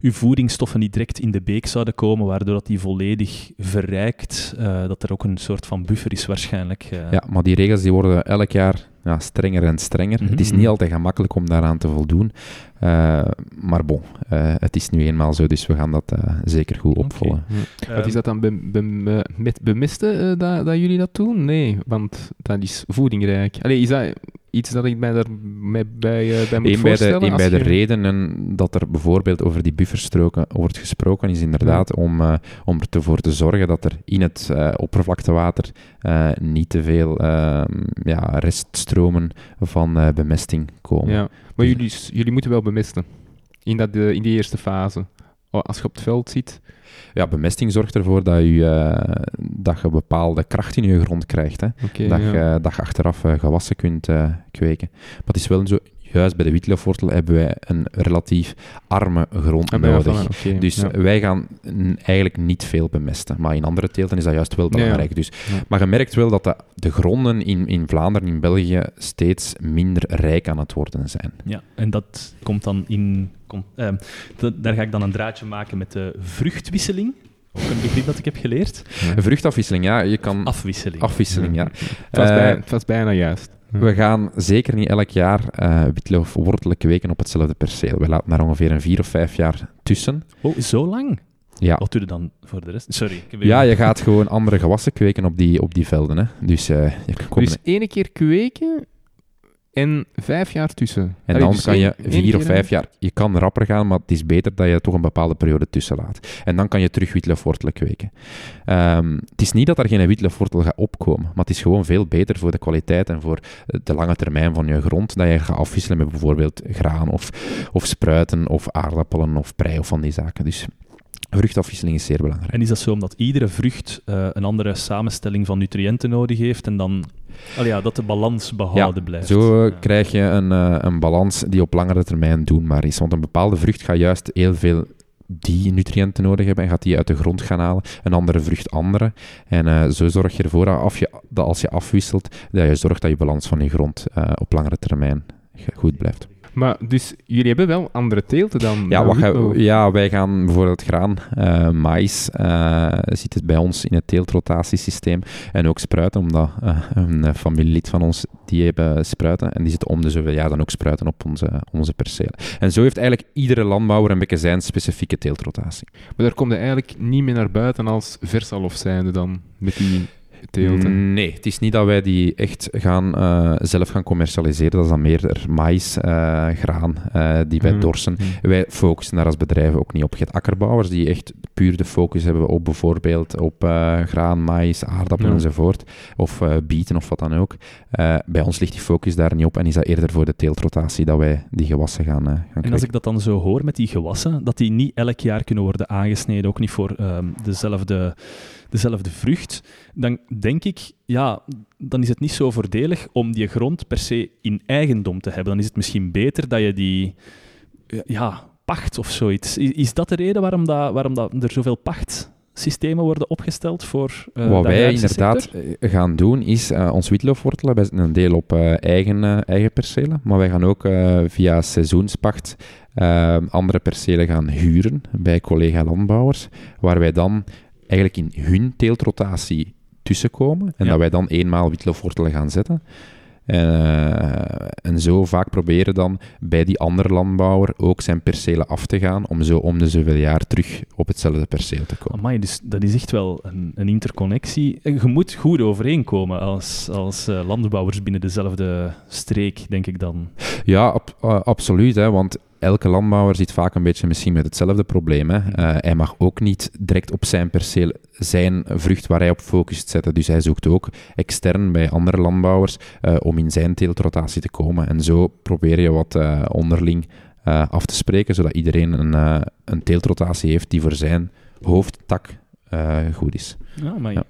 uw voedingsstoffen niet direct in de beek zouden komen, waardoor dat die volledig verrijkt, uh, dat er ook een soort van buffer is waarschijnlijk. Uh. Ja, maar die regels die worden elk jaar ja, strenger en strenger. Mm -hmm. Het is niet altijd gemakkelijk om daaraan te voldoen. Uh, maar bon, uh, het is nu eenmaal zo, dus we gaan dat uh, zeker goed opvolgen. Okay. Ja. Wat is dat dan met bemisten dat, dat jullie dat doen? Nee, want dat is voedingrijk. Allee, is dat iets dat ik mij daarbij bij, uh, bij moet Een bij de, voorstellen? een als bij de je- redenen dat er bijvoorbeeld over die bufferstroken wordt gesproken, is inderdaad om, eh, om ervoor te zorgen dat er in het eh, oppervlaktewater eh, niet te veel ehm, ja, reststromen van eh, bemesting komen. Ja, maar jullie, jullie moeten wel bemesten. In, dat, eh, in die eerste fase. Als je op het veld ziet. Ja, bemesting zorgt ervoor dat je, eh, dat je bepaalde kracht in je grond krijgt. Hè? Dat, ja. je, dat je achteraf eh, gewassen kunt eh, kweken. Maar het is wel zo, juist bij de wietloofwortel hebben wij een relatief arme grond Ah, bij nodig. Oké, Dus ja. wij gaan eigenlijk niet veel bemesten. Maar in andere teelten is dat juist wel Ja, ja. belangrijk. Dus, Ja. Maar je merkt wel dat de, de gronden in, in Vlaanderen, in België, steeds minder rijk aan het worden zijn. Ja, en dat komt dan in... Ehm, da- daar ga ik dan een draadje maken met de vruchtwisseling. Ook een begrip dat ik heb geleerd. Een vruchtafwisseling, ja, je kan... Afwisseling. Afwisseling, ja. Het was, Eh, bij, het was bijna juist. Ja. We gaan zeker niet elk jaar eh witloofwortelen kweken op hetzelfde perceel. We laten daar ongeveer een vier of vijf jaar tussen. Oh, zo lang? Ja, Wat doe je dan voor de rest? Sorry. Ik heb ja je gaat gewoon andere gewassen kweken op die, op die velden. Hè. Dus eh, je komt Dus ene keer kweken en vijf jaar tussen. En dan dus kan je vier of vijf jaar... Je kan rapper gaan, maar het is beter dat je toch een bepaalde periode tussen laat. En dan kan je terug witloofwortelen kweken. Ehm, het is niet dat er geen witloofwortel gaat opkomen, maar het is gewoon veel beter voor de kwaliteit en voor de lange termijn van je grond, dat je gaat afwisselen met bijvoorbeeld graan of, of spruiten of aardappelen of prei of van die zaken. Dus vruchtafwisseling is zeer belangrijk. En is dat zo omdat iedere vrucht eh, een andere samenstelling van nutriënten nodig heeft en dan Allee, ja, dat de balans behouden blijft? Zo Ja. krijg je een, eh, een balans die op langere termijn doenbaar is. Want een bepaalde vrucht gaat juist heel veel die nutriënten nodig hebben en gaat die uit de grond gaan halen. Een andere vrucht andere. En eh, zo zorg je ervoor dat, af je, dat als je afwisselt, dat je zorgt dat je balans van je grond op langere termijn goed blijft. Maar dus jullie hebben wel andere teelten dan. Ja, dan ja, wij gaan bijvoorbeeld graan, eh maïs, eh, zit het bij ons in het teeltrotatiesysteem. En ook spruiten, omdat eh, een familielid van ons, die hebben spruiten. En die zitten om de zoveel jaar dan ook spruiten op onze, onze percelen. En zo heeft eigenlijk iedere landbouwer een beetje zijn specifieke teeltrotatie. Maar daar komt je eigenlijk niet meer naar buiten als versalf zijnde dan, met die Nee, het is niet dat wij die echt gaan, eh, zelf gaan commercialiseren. Dat is dan meer er maïs, eh, graan, eh, die wij Mm. dorsen. Hm. Wij focussen daar als bedrijven ook niet op. Je hebt akkerbouwers die echt puur de focus hebben op bijvoorbeeld op graan, maïs, aardappelen Ja. enzovoort. Of bieten of wat dan ook. Bij ons ligt die focus daar niet op en is dat eerder voor de teeltrotatie dat wij die gewassen gaan, gaan En als ik dat dan zo hoor met die gewassen, dat die niet elk jaar kunnen worden aangesneden, ook niet voor ehm, dezelfde, dezelfde vrucht, dan denk ik, ja, dan is het niet zo voordelig om die grond per se in eigendom te hebben. Dan is het misschien beter dat je die, ja, pacht of zoiets. Is, is dat de reden waarom, dat, waarom dat er zoveel pachtsystemen worden opgesteld voor eh, Wat wij inderdaad sector? gaan doen, is eh, ons witloofwortelen. Wij zetten een deel op eh, eigen, eigen percelen, maar wij gaan ook via seizoenspacht andere percelen gaan huren bij collega-landbouwers, waar wij dan eigenlijk in hun teeltrotatie tussenkomen en Ja. dat wij dan eenmaal witloofwortelen gaan zetten. Eh, en zo vaak proberen dan bij die andere landbouwer ook zijn percelen af te gaan, om zo om de zoveel jaar terug op hetzelfde perceel te komen. Amai, dus dat is echt wel een, een interconnectie. En je moet goed overeenkomen als, als eh, landbouwers binnen dezelfde streek, denk ik dan. Ja, ab- eh, absoluut. Hè, want elke landbouwer zit vaak een beetje misschien met hetzelfde probleem. Hè. Eh, hij mag ook niet direct op zijn perceel zijn vrucht waar hij op focust zetten. Dus hij zoekt ook extern bij andere landbouwers eh, om in zijn teeltrotatie te komen. En zo probeer je wat eh, onderling af te spreken, zodat iedereen een, een teeltrotatie heeft die voor zijn hoofdtak goed is. Ja, maar Ja.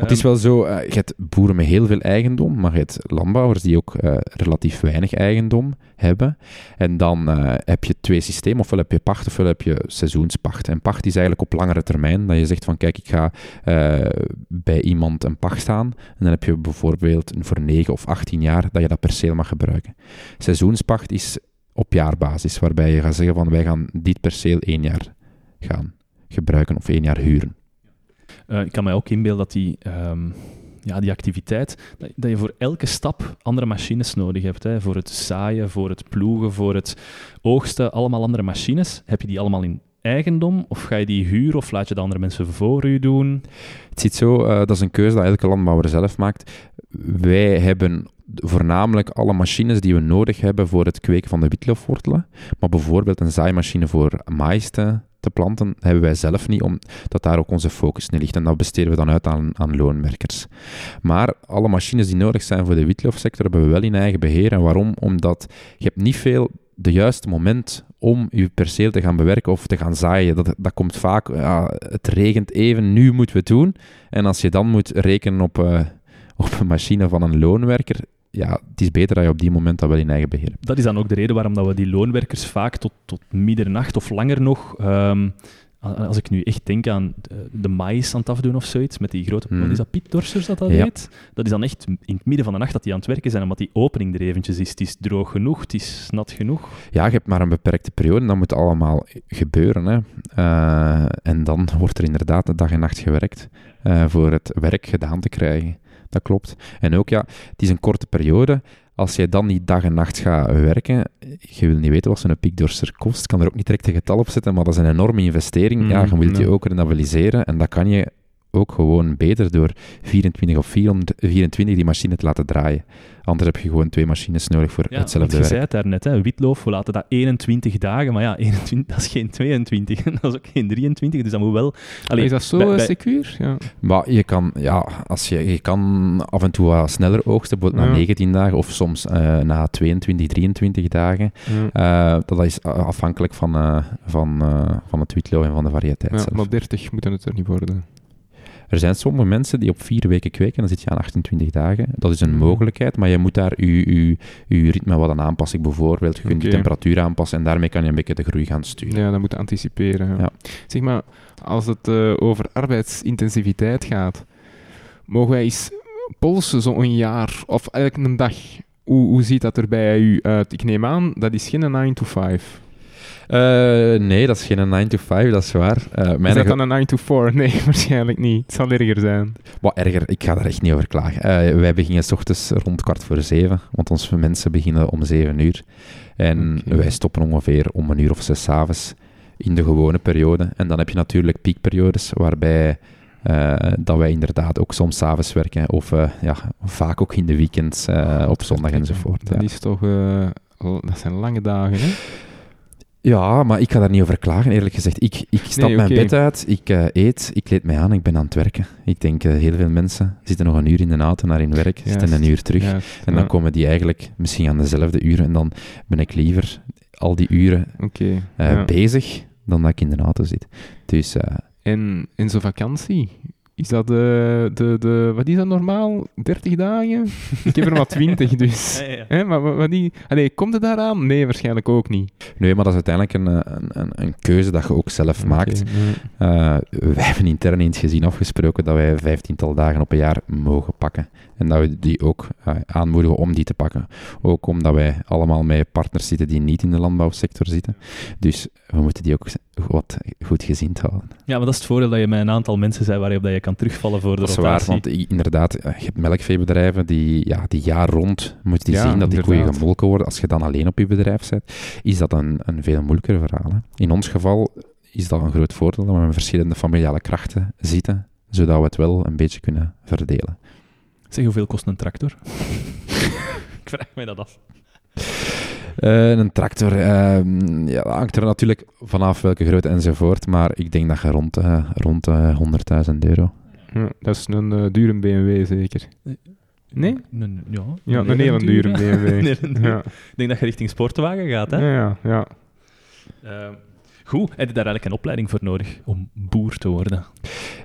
Het is wel zo, eh, je hebt boeren met heel veel eigendom, maar je hebt landbouwers die ook eh, relatief weinig eigendom hebben. En dan eh, heb je twee systemen, ofwel heb je pacht, ofwel heb je seizoenspacht. En pacht is eigenlijk op langere termijn, dat je zegt van kijk, ik ga bij iemand een pacht staan, en dan heb je bijvoorbeeld voor 9 of 18 jaar dat je dat perceel mag gebruiken. Seizoenspacht is op jaarbasis, waarbij je gaat zeggen van wij gaan dit perceel één jaar gaan gebruiken of één jaar huren. Eh, ik kan mij ook inbeelden dat die, ehm, ja, die activiteit, dat, je voor elke stap andere machines nodig hebt. Hè. Voor het zaaien, voor het ploegen, voor het oogsten, allemaal andere machines. Heb je die allemaal in eigendom of ga je die huren of laat je de andere mensen voor u doen? Het zit zo, eh, dat is een keuze dat elke landbouwer zelf maakt. Wij hebben voornamelijk alle machines die we nodig hebben voor het kweken van de witloofwortelen. Maar bijvoorbeeld een zaaimachine voor maïs te, te planten, hebben wij zelf niet, omdat daar ook onze focus in ligt. En dat besteden we dan uit aan, aan loonwerkers. Maar alle machines die nodig zijn voor de witloofsector hebben we wel in eigen beheer. En waarom? Omdat je hebt niet veel de juiste moment om je perceel te gaan bewerken of te gaan zaaien. Dat, dat komt vaak, het regent even, nu moeten we het doen. En als je dan moet rekenen op, uh, op een machine van een loonwerker, ja, het is beter dat je op die moment dat wel in eigen beheer hebt. Dat is dan ook de reden waarom dat we die loonwerkers vaak tot, tot middernacht of langer nog um, als ik nu echt denk aan de, de maïs aan het afdoen of zoiets, met die grote... Wat is dat, pietdorsers dat dat heet? Dat is dan echt in het midden van de nacht dat die aan het werken zijn, omdat die opening er eventjes is. Het is droog genoeg, het is nat genoeg. Ja, je hebt maar een beperkte periode, dat moet allemaal gebeuren. Hè. Uh, en dan wordt er inderdaad de dag en nacht gewerkt uh, voor het werk gedaan te krijgen. Dat klopt. En ook, ja, het is een korte periode als jij dan niet dag en nacht gaat werken, je wil niet weten wat zo'n piekdorser kost, kan er ook niet direct een getal op zetten, maar dat is een enorme investering. ja, je wilt je ook rentabiliseren en dat kan je ook gewoon beter door 24 of 424 die machine te laten draaien. Anders heb je gewoon twee machines nodig voor hetzelfde werk. Je zei het daarnet, hè, witloof, we laten dat 21 dagen, maar ja, 21, dat is geen 22, dat is ook geen 23, dus dat moet wel... Allee, is dat zo bij, secuur? Ja. Maar je kan, ja, als je, je kan af en toe wat sneller oogsten, bijvoorbeeld na 19 dagen, of soms uh, na 22, 23 dagen. Uh, dat is afhankelijk van, uh, van, van het witloof en van de variëteit ja, zelf. Maar 30 moet het er niet worden. Er zijn sommige mensen die op vier weken kweken, dan zit je aan 28 dagen. Dat is een mhm. mogelijkheid, maar je moet daar je, je, ritme wat aan aanpassen. Bijvoorbeeld, je kunt okay. de temperatuur aanpassen en daarmee kan je een beetje de groei gaan sturen. Ja, dat moet je anticiperen. Ja. Zeg maar, als het uh, over arbeidsintensiviteit gaat, mogen wij eens polsen zo'n jaar of een dag? Hoe, hoe ziet dat er bij u uit? Ik neem aan, dat is geen 9 to 5. Uh, nee, dat is geen 9 to 5, dat is waar. Uh, is dat dan een 9 to 4? Nee, waarschijnlijk niet. Het zal erger zijn. Wat erger, ik ga daar echt niet over klagen. Uh, wij beginnen s ochtends rond kwart voor zeven, want onze mensen beginnen om zeven uur. En okay. wij stoppen ongeveer om een uur of zes avonds in de gewone periode. En dan heb je natuurlijk piekperiodes waarbij uh, dat wij inderdaad ook soms s'avonds werken of uh, ja, vaak ook in de weekends, uh, op zondag enzovoort. Dat, ja. is toch, dat zijn lange dagen, hè? Ja, maar ik ga daar niet over klagen, eerlijk gezegd. Ik, ik stap nee, mijn bed uit, ik uh, eet, ik kleed mij aan, ik ben aan het werken. Ik denk, uh, heel veel mensen zitten nog een uur in de auto naar hun werk, Juist. zitten een uur terug. Juist, en dan ja. komen die eigenlijk misschien aan dezelfde uren. En dan ben ik liever al die uren okay, uh, ja. bezig dan dat ik in de auto zit. Dus, en in zo'n vakantie, is dat de, de, de, wat is dat normaal? 30 dagen? Ik heb er maar 20, dus. Ja, ja. Hè, maar wat die, allee, komt het daaraan? Nee, waarschijnlijk ook niet. Nee, maar dat is uiteindelijk een, een, een keuze dat je ook zelf okay, maakt. Ja. Uh, wij hebben intern eens gezien afgesproken dat wij vijftiental dagen op een jaar mogen pakken. En dat we die ook uh, aanmoedigen om die te pakken. Ook omdat wij allemaal met partners zitten die niet in de landbouwsector zitten. Dus we moeten die ook wat goed gezien houden. Ja, maar dat is het voordeel dat je met een aantal mensen zijn waarop dat je kan terugvallen voor de dat rotatie. Dat is waar, want inderdaad, je hebt melkveebedrijven die, ja, die jaar rond die ja, zien dat die koeien gemolken worden. Als je dan alleen op je bedrijf bent, is dat een, een veel moeilijker verhaal. Hè. In ons geval is dat een groot voordeel dat we met verschillende familiale krachten zitten, zodat we het wel een beetje kunnen verdelen. Zeg, hoeveel kost een tractor? ik vraag mij dat af. Uh, een tractor, uh, ja, dat hangt er natuurlijk vanaf welke grootte enzovoort, maar ik denk dat je rond, uh, rond 100.000 euro. Ja, dat is een dure BMW zeker. Nee? Een, ja, ja, een, een hele dure BMW. nee, ja. Ik denk dat je richting sportwagen gaat, hè? Ja, ja. Ehm, Goed, heb je daar eigenlijk een opleiding voor nodig om boer te worden?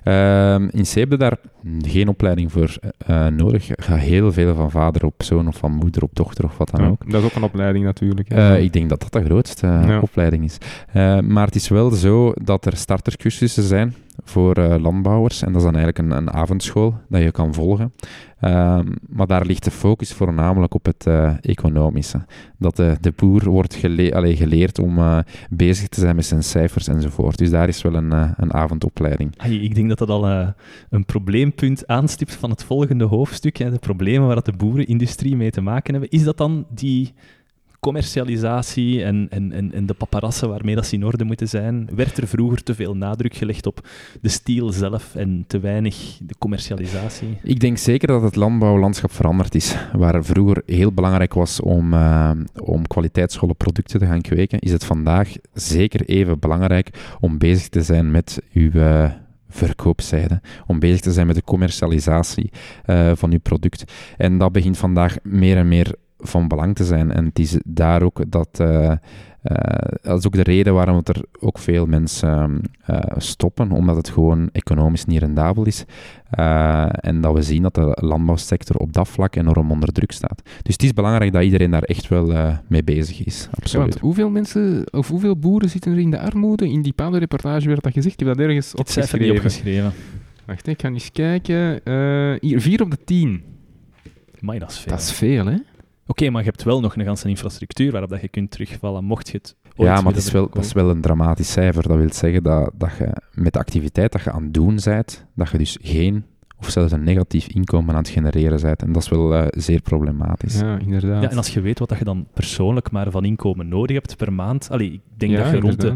Uh, in C heb je daar geen opleiding voor uh, nodig. Je gaat heel veel van vader op zoon of van moeder op dochter of wat dan ja, ook. Dat is ook een opleiding natuurlijk. Uh, ik denk dat dat de grootste ja. opleiding is. Eh, maar het is wel zo dat er startercursussen zijn voor landbouwers. En dat is dan eigenlijk een, een avondschool dat je kan volgen. Um, maar daar ligt de focus voornamelijk op het uh, economische. Dat de, de boer wordt geleerd om bezig te zijn met zijn cijfers enzovoort. Dus daar is wel een, een avondopleiding. Ik denk dat dat al een probleempunt aanstipt van het volgende hoofdstuk. Hè, de problemen waar de boerenindustrie mee te maken hebben. Is dat dan die commercialisatie en, en, en, de paparassen waarmee dat ze in orde moeten zijn, werd er vroeger te veel nadruk gelegd op de stiel zelf en te weinig de commercialisatie? Ik denk zeker dat het landbouwlandschap veranderd is. Waar vroeger heel belangrijk was om, uh, om kwaliteitsvolle producten te gaan kweken, is het vandaag zeker even belangrijk om bezig te zijn met uw... Uh, verkoopzijde, om bezig te zijn met de commercialisatie uh, van uw product. En dat begint vandaag meer en meer van belang te zijn. En het is daar ook dat. Uh, uh, dat is ook de reden waarom er ook veel mensen uh, stoppen, omdat het gewoon economisch niet rendabel is. en dat we zien dat de landbouwsector op dat vlak enorm onder druk staat. Dus het is belangrijk dat iedereen daar echt wel mee bezig is. Absoluut. Ja, hoeveel mensen, of hoeveel boeren zitten er in de armoede? In die reportage werd dat gezegd. Ik heb dat ergens opgeschreven. Niet opgeschreven. Wacht, ik ga eens kijken. hier, 4 op de 10. Maar dat is veel. Dat is veel, hè? Oké, maar je hebt wel nog een ganse infrastructuur waarop dat je kunt terugvallen, mocht je het Ja, maar dat is, wel, dat is wel een dramatisch cijfer. Dat wil zeggen dat, dat je met de activiteit dat je aan het doen bent, dat je dus geen of zelfs een negatief inkomen aan het genereren bent. En dat is wel uh, zeer problematisch. Ja, inderdaad. Ja, en als je weet wat dat je dan persoonlijk maar van inkomen nodig hebt per maand, allee, ik denk ja, dat je rond de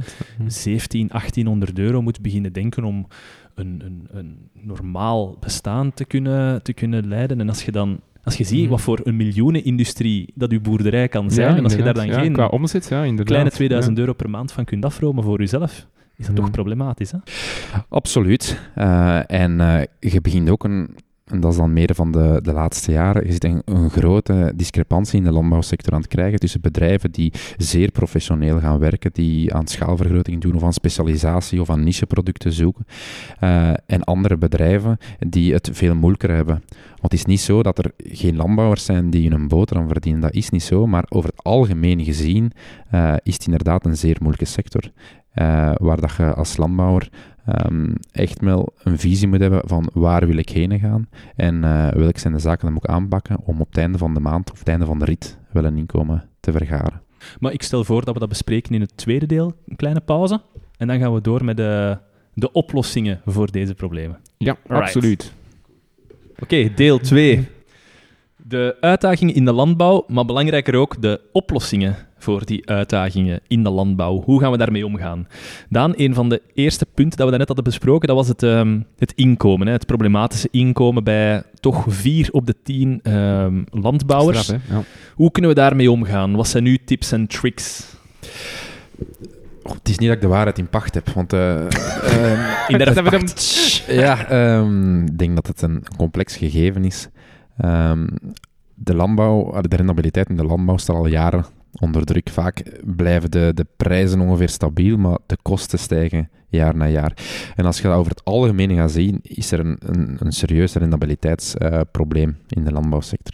17, 1800 euro moet beginnen denken om een, een, een normaal bestaan te kunnen, te kunnen leiden. En als je dan als je ziet Mhm. wat voor een miljoenenindustrie dat uw boerderij kan zijn, en als je daar dan. Ja, geen Qua omzet, ja, inderdaad. kleine 2000 Ja. euro per maand van kunt afromen voor jezelf, is dat toch problematisch, hè? Absoluut. Eh, en eh, je begint ook een, en dat is dan meer van de, de laatste jaren, je ziet een, een grote discrepantie in de landbouwsector aan het krijgen tussen bedrijven die zeer professioneel gaan werken, die aan schaalvergroting doen of aan specialisatie of aan nicheproducten zoeken, eh, en andere bedrijven die het veel moeilijker hebben. Want het is niet zo dat er geen landbouwers zijn die hun boterham verdienen, dat is niet zo, maar over het algemeen gezien eh, is het inderdaad een zeer moeilijke sector. Eh, waar dat je als landbouwer ehm, echt wel een visie moet hebben van waar wil ik heen gaan en eh, welke zijn de zaken die moet ik aanpakken om op het einde van de maand of het einde van de rit wel een inkomen te vergaren. Maar ik stel voor dat we dat bespreken in het tweede deel, een kleine pauze, en dan gaan we door met de, de oplossingen voor deze problemen. Ja, Alright. absoluut. Oké, deel 2. De uitdagingen in de landbouw, maar belangrijker ook de oplossingen voor die uitdagingen in de landbouw. Hoe gaan we daarmee omgaan? Daan, een van de eerste punten dat we daarnet hadden besproken, dat was het, ehm, het inkomen. Hè? Het problematische inkomen bij toch vier op de tien ehm, landbouwers. Straf, hè? Ja. Hoe kunnen we daarmee omgaan? Wat zijn uw tips en tricks? Oh, het is niet dat ik de waarheid in pacht heb, want In de hem- ja, ik denk dat het een complex gegeven is. De landbouw, de rendabiliteit in de landbouw staat al jaren onder druk. Vaak blijven de, de prijzen ongeveer stabiel, maar de kosten stijgen jaar na jaar. En als je dat over het algemeen gaat zien, is er een, een, een serieus rendabiliteitsprobleem in de landbouwsector.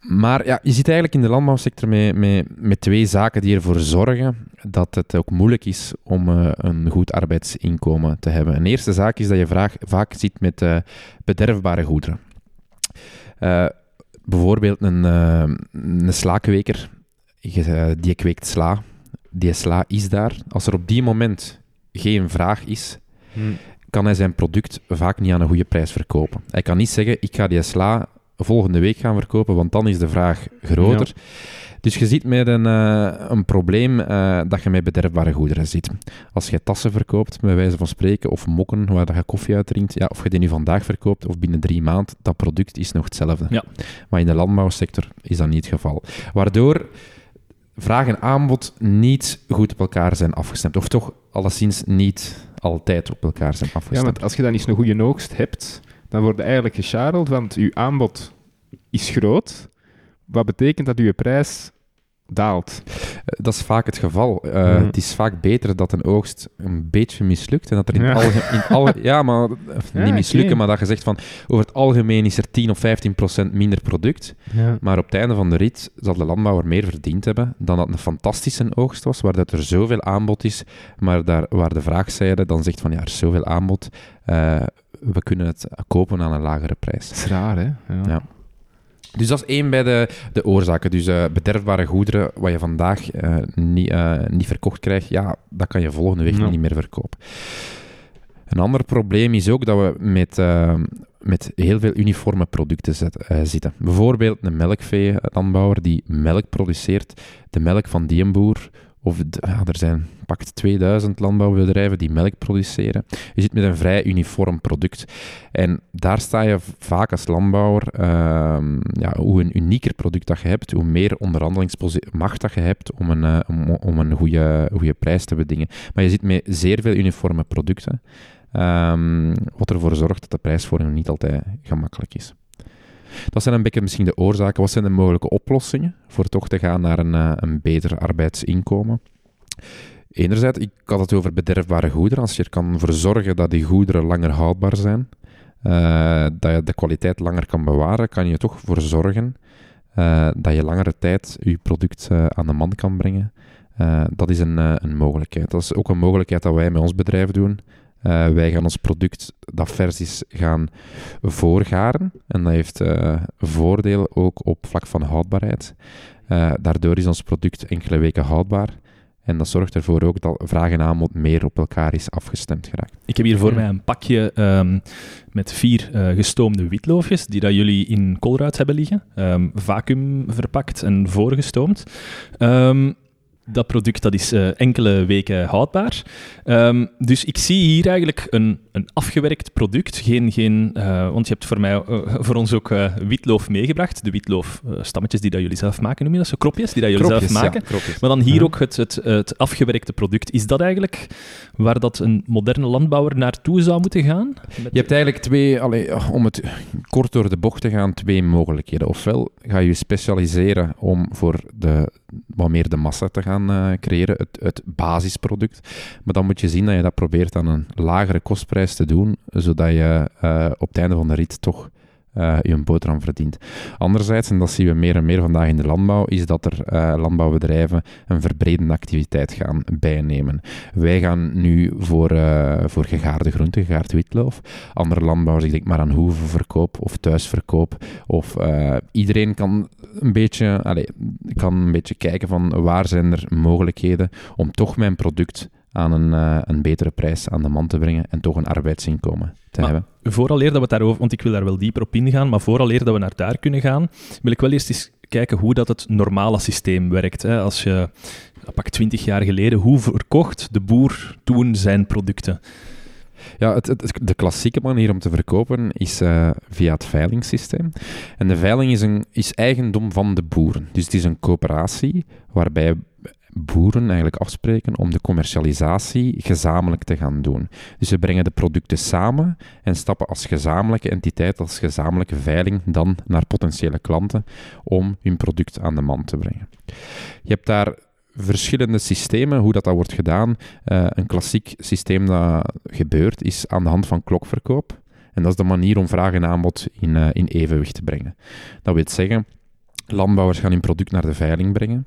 Maar ja, je zit eigenlijk in de landbouwsector met, met, met twee zaken die ervoor zorgen dat het ook moeilijk is om eh, een goed arbeidsinkomen te hebben. Een eerste zaak is dat je vaak zit met eh, bederfbare goederen. Bijvoorbeeld een, eh, een slaakweker, eh, die kweekt sla. Die sla is daar. Als er op die moment geen vraag is, Hm. kan hij zijn product vaak niet aan een goede prijs verkopen. Hij kan niet zeggen, ik ga die sla volgende week gaan verkopen, want dan is de vraag groter. Dus je zit met een, eh, een probleem eh, dat je met bederfbare goederen zit. Als je tassen verkoopt, bij wijze van spreken, of mokken waar dat je koffie uit drinkt, ja, of je die nu vandaag verkoopt of binnen drie maanden, dat product is nog hetzelfde. Ja. Maar in de landbouwsector is dat niet het geval. Waardoor vraag en aanbod niet goed op elkaar zijn afgestemd. Of toch alleszins niet altijd op elkaar zijn Ja, afgestemd. want als je dan eens een goede oogst hebt, dan word je eigenlijk gescharreld, want je aanbod is groot, wat betekent dat je prijs daalt. Eh, Dat is vaak het geval. Eh, Mhm. Het is vaak beter dat een oogst een beetje mislukt en dat er in Ja. het algemeen... In alle, ja, maar eh, Ja, niet mislukken, maar dat je zegt van over het algemeen is er 10 of 15 procent minder product. Ja. Maar op het einde van de rit zal de landbouwer meer verdiend hebben dan dat een fantastische oogst was, waar dat er zoveel aanbod is, maar daar, waar de vraagzijde dan zegt van ja, er is zoveel aanbod, we kunnen het kopen aan een lagere prijs. Dat is raar, hè? Ja. Dus dat is één bij de, de oorzaken. Dus eh, bederfbare goederen, wat je vandaag eh, niet, eh, niet verkocht krijgt, ja, dat kan je volgende week Ja. niet meer verkopen. Een ander probleem is ook dat we met, met heel veel uniforme producten zet- zitten. Bijvoorbeeld een melkveelandbouwer die melk produceert, de melk van die boer, of de- ja, er zijn pakt 2000 landbouwbedrijven die melk produceren. Je zit met een vrij uniform product. En daar sta je vaak als landbouwer, ehm, ja, hoe een unieker product dat je hebt, hoe meer onderhandelingsmacht dat je hebt om een, eh, om, om een goede, goede prijs te bedingen. Maar je zit met zeer veel uniforme producten, ehm, wat ervoor zorgt dat de prijsvorming niet altijd gemakkelijk is. Dat zijn een beetje misschien de oorzaken. Wat zijn de mogelijke oplossingen voor toch te gaan naar een, eh, een beter arbeidsinkomen? Enerzijds, ik had het over bederfbare goederen. Als je er kan voor zorgen dat die goederen langer houdbaar zijn, eh, dat je de kwaliteit langer kan bewaren, kan je er toch voor zorgen eh, dat je langere tijd je product eh, aan de man kan brengen. Dat is een, een mogelijkheid. Dat is ook een mogelijkheid dat wij met ons bedrijf doen. Wij gaan ons product dat vers is gaan voorgaren. En dat heeft eh voordelen ook op vlak van houdbaarheid. Daardoor is ons product enkele weken houdbaar. En dat zorgt ervoor ook dat vraag en aanbod meer op elkaar is afgestemd geraakt. Ik heb hier voor mij een pakje ehm, met vier eh, gestoomde witloofjes, die dat jullie in koolruit hebben liggen. Ehm vacuüm verpakt en voorgestoomd. Ehm, dat product dat is eh, enkele weken houdbaar. Ehm, dus ik zie hier eigenlijk een, een afgewerkt product. Geen, geen, eh, want je hebt voor, mij, eh, voor ons ook witloof meegebracht. De witloof-stammetjes die dat jullie zelf maken, noem je dat zo? Kropjes die dat jullie zelf maken. Maar dan hier ook het, het, het afgewerkte product. Is dat eigenlijk waar dat een moderne landbouwer naartoe zou moeten gaan? Met- Je hebt eigenlijk twee, allee, om het kort door de bocht te gaan, twee mogelijkheden. Ofwel ga je je specialiseren om voor de, wat meer de massa te gaan eh, creëren, het, het basisproduct. Maar dan moet je zien dat je dat probeert aan een lagere kostprijs te doen, zodat je eh, op het einde van de rit toch eh, je boterham verdient. Anderzijds, en dat zien we meer en meer vandaag in de landbouw, is dat er eh, landbouwbedrijven een verbredende activiteit gaan bijnemen. Wij gaan nu voor, eh, voor gegaarde groenten, gegaard witloof. Andere landbouwers, ik denk maar aan hoevenverkoop of thuisverkoop. Of iedereen kan een beetje, allez, kan een beetje kijken van waar zijn er mogelijkheden om toch mijn product aan een, eh, een betere prijs aan de man te brengen en toch een arbeidsinkomen te Maar- hebben. Vooraleer dat we daarover, want ik wil daar wel dieper op ingaan, maar vooraleer dat we naar daar kunnen gaan, wil ik wel eerst eens kijken hoe dat het normale systeem werkt. Hè. Als je, pak 20 jaar geleden, hoe verkocht de boer toen zijn producten? Ja, het, het- de klassieke manier om te verkopen is eh, via het veilingssysteem. En de veiling is, een, is eigendom van de boeren. Dus het is een coöperatie waarbij boeren eigenlijk afspreken om de commercialisatie gezamenlijk te gaan doen. Dus ze brengen de producten samen en stappen als gezamenlijke entiteit, als gezamenlijke veiling dan naar potentiële klanten om hun product aan de man te brengen. Je hebt daar verschillende systemen, hoe dat, dat wordt gedaan. Eh, een klassiek systeem dat gebeurt, is aan de hand van klokverkoop. En dat is de manier om vraag en aanbod in, eh, in evenwicht te brengen. Dat wil zeggen, landbouwers gaan hun product naar de veiling brengen.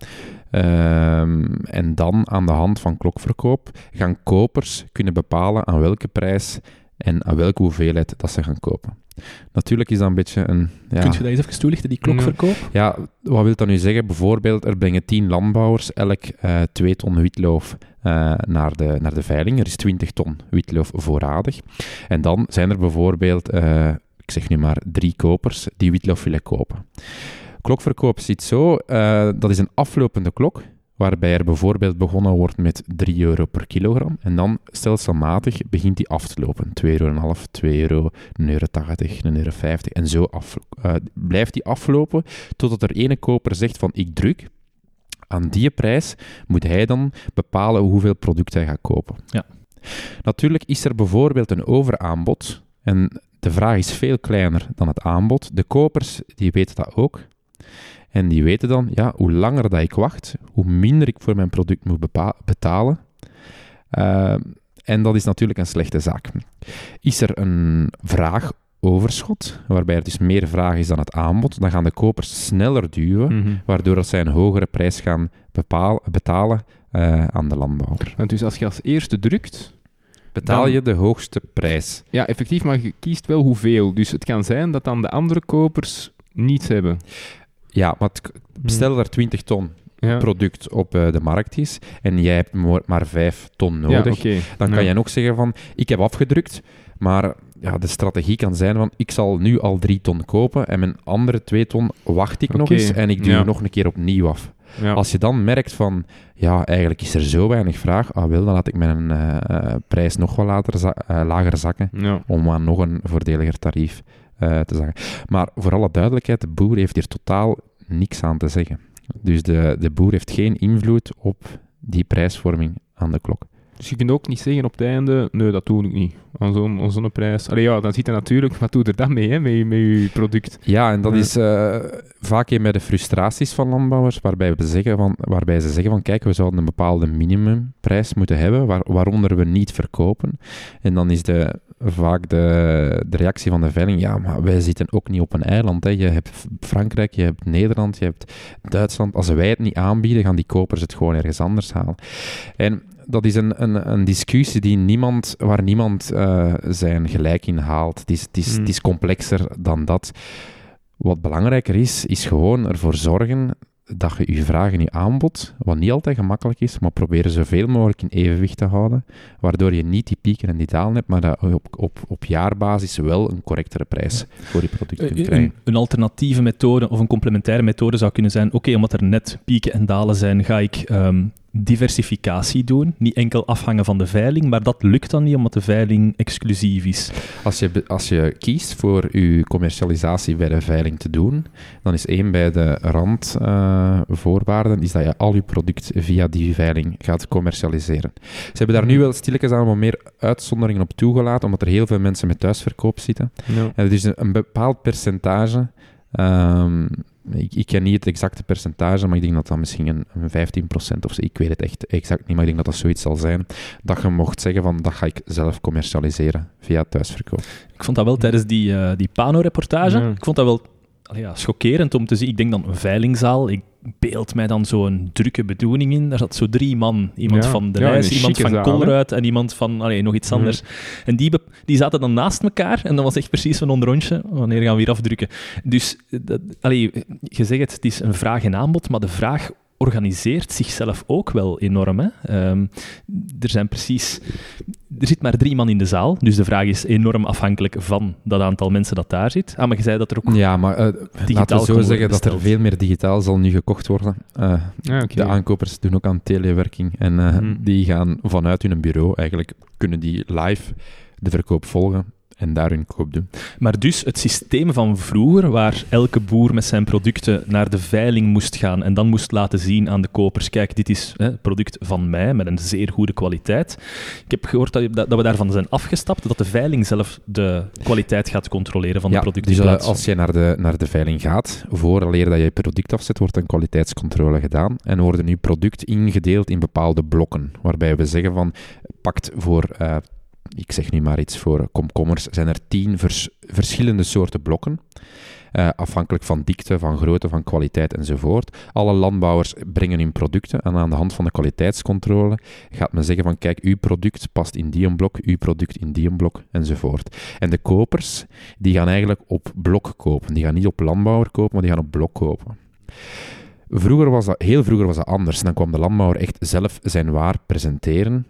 Ehm, en dan aan de hand van klokverkoop gaan kopers kunnen bepalen aan welke prijs en aan welke hoeveelheid dat ze gaan kopen. Natuurlijk is dat een beetje een... Ja, Kunt je dat eens even toelichten, die klokverkoop? ja, wat wil dat nu zeggen? Bijvoorbeeld, er brengen 10 landbouwers elk eh 2 ton witloof eh, naar, de, naar de veiling. Er is 20 ton witloof voorradig. En dan zijn er bijvoorbeeld, eh, ik zeg nu maar, drie kopers die witloof willen kopen. Klokverkoop ziet zo, eh, dat is een aflopende klok, waarbij er bijvoorbeeld begonnen wordt met 3 euro per kilogram. En dan stelselmatig begint die af te lopen. 2,5 euro, 2 euro, 1,80 euro, 1,50 euro. En zo af, eh, blijft die aflopen totdat er ene koper zegt van ik druk. Aan die prijs moet hij dan bepalen hoeveel product hij gaat kopen. Ja. Natuurlijk is er bijvoorbeeld een overaanbod en de vraag is veel kleiner dan het aanbod. De kopers die weten dat ook. En die weten dan, ja, hoe langer dat ik wacht, hoe minder ik voor mijn product moet betalen. Uh, en dat is natuurlijk een slechte zaak. Is er een vraagoverschot, waarbij er dus meer vraag is dan het aanbod, dan gaan de kopers sneller duwen, Mhm. waardoor dat zij een hogere prijs gaan bepaal, betalen uh, aan de landbouwer. Want dus als je als eerste drukt, betaal Dan- je de hoogste prijs. ja, effectief, maar je kiest wel hoeveel. Dus het kan zijn dat dan de andere kopers niets hebben. Ja, maar stel dat er 20 ton Ja, product op eh, de markt is en jij hebt maar, maar 5 ton ja nodig, dan kan Ja. je nog zeggen van, ik heb afgedrukt, maar ja, de strategie kan zijn van ik zal nu al drie ton kopen en mijn andere twee ton wacht ik nog eens en ik ja. nog een keer opnieuw af. Ja. Als je dan merkt van, ja, eigenlijk is er zo weinig vraag, ah wel, dan laat ik mijn eh, eh, prijs nog wel later za- lager zakken ja. om aan nog een voordeliger tarief te zeggen. Maar voor alle duidelijkheid, de boer heeft hier totaal niks aan te zeggen. Dus de, de boer heeft geen invloed op die prijsvorming aan de klok. Dus je kunt ook niet zeggen op het einde, nee, dat doe ik niet. Aan zo'n prijs. Allee, ja, dan ziet je natuurlijk, wat doe er dan mee, hè, met, je- met je product? Ja, en dat is eh, vaak een bij de frustraties van landbouwers, waarbij, we zeggen van, waarbij ze zeggen van, kijk, we zouden een bepaalde minimumprijs moeten hebben, waar, waaronder we niet verkopen. En dan is de, vaak de, de reactie van de veiling, ja, maar wij zitten ook niet op een eiland. Hè. Je hebt Frankrijk, je hebt Nederland, je hebt Duitsland. Als wij het niet aanbieden, gaan die kopers het gewoon ergens anders halen. En dat is een, een, een discussie die niemand, waar niemand eh, zijn gelijk in haalt. Het is, het, is, Mm. het is complexer dan dat. Wat belangrijker is, is gewoon ervoor zorgen dat je je vraag en je aanbod, wat niet altijd gemakkelijk is, maar proberen zoveel mogelijk in evenwicht te houden, waardoor je niet die pieken en die dalen hebt, maar dat je op, op, op jaarbasis wel een correctere prijs voor je product kunt Een, krijgen. een, een alternatieve methode of een complementaire methode zou kunnen zijn: oké, omdat er net pieken en dalen zijn, ga ik ehm, diversificatie doen. Niet enkel afhangen van de veiling, maar dat lukt dan niet omdat de veiling exclusief is. Als je, als je kiest voor je commercialisatie bij de veiling te doen, dan is één bij de randvoorwaarden is dat je al je product via die veiling gaat commercialiseren. Ze hebben daar nu wel stilletjes aan wat meer uitzonderingen op toegelaten, omdat er heel veel mensen met thuisverkoop zitten. Ja. En het is een, een bepaald percentage. ehm, ik, ik ken niet het exacte percentage, maar ik denk dat dat misschien een, een 15% of zo, ik weet het echt exact niet, maar ik denk dat dat zoiets zal zijn, dat je mocht zeggen van, dat ga ik zelf commercialiseren via thuisverkoop. Ik vond dat wel tijdens die, eh, die Pano-reportage. Ja. Ik vond dat wel ja, schokkerend om te zien. Ik denk dan een veilingzaal. Ik beeld mij dan zo'n drukke bedoeling in. Daar zat zo drie man. Iemand Ja. van de Ja, iemand van? Colruyt en iemand van allee, nog iets Mhm. anders. En die, die zaten dan naast elkaar. En dat was echt precies zo'n onderrondje. Wanneer gaan we hier afdrukken? Dus dat, allee, je zegt het, het is een vraag en aanbod, maar de vraag organiseert zichzelf ook wel enorm. Hè? Ehm, er zijn precies... Er zit maar drie man in de zaal, dus de vraag is enorm afhankelijk van dat aantal mensen dat daar zit. Ah, maar je zei dat er ook... Ja, maar eh, laten we zo zeggen dat er veel meer digitaal zal nu gekocht worden. Eh, Ja, oké. De aankopers doen ook aan telewerking en eh, Mhm. die gaan vanuit hun bureau eigenlijk, kunnen die live de verkoop volgen en daar hun koop doen. Maar dus het systeem van vroeger, waar elke boer met zijn producten naar de veiling moest gaan en dan moest laten zien aan de kopers, kijk, dit is hè, het product van mij met een zeer goede kwaliteit. Ik heb gehoord dat, dat we daarvan zijn afgestapt, dat de veiling zelf de kwaliteit gaat controleren van ja, de producten. dus als je naar de, naar de veiling gaat, vooraleer dat je je product afzet, wordt een kwaliteitscontrole gedaan en worden je product ingedeeld in bepaalde blokken, waarbij we zeggen van, pakt voor... eh, ik zeg nu maar iets voor komkommers, zijn er tien vers- verschillende soorten blokken. eh, afhankelijk van dikte, van grootte, van kwaliteit enzovoort. Alle landbouwers brengen hun producten en aan de hand van de kwaliteitscontrole gaat men zeggen van kijk, uw product past in die blok, uw product in die blok enzovoort. En de kopers, die gaan eigenlijk op blok kopen. Die gaan niet op landbouwer kopen, maar die gaan op blok kopen. Vroeger was dat, heel vroeger was dat anders. Dan kwam de landbouwer echt zelf zijn waar presenteren.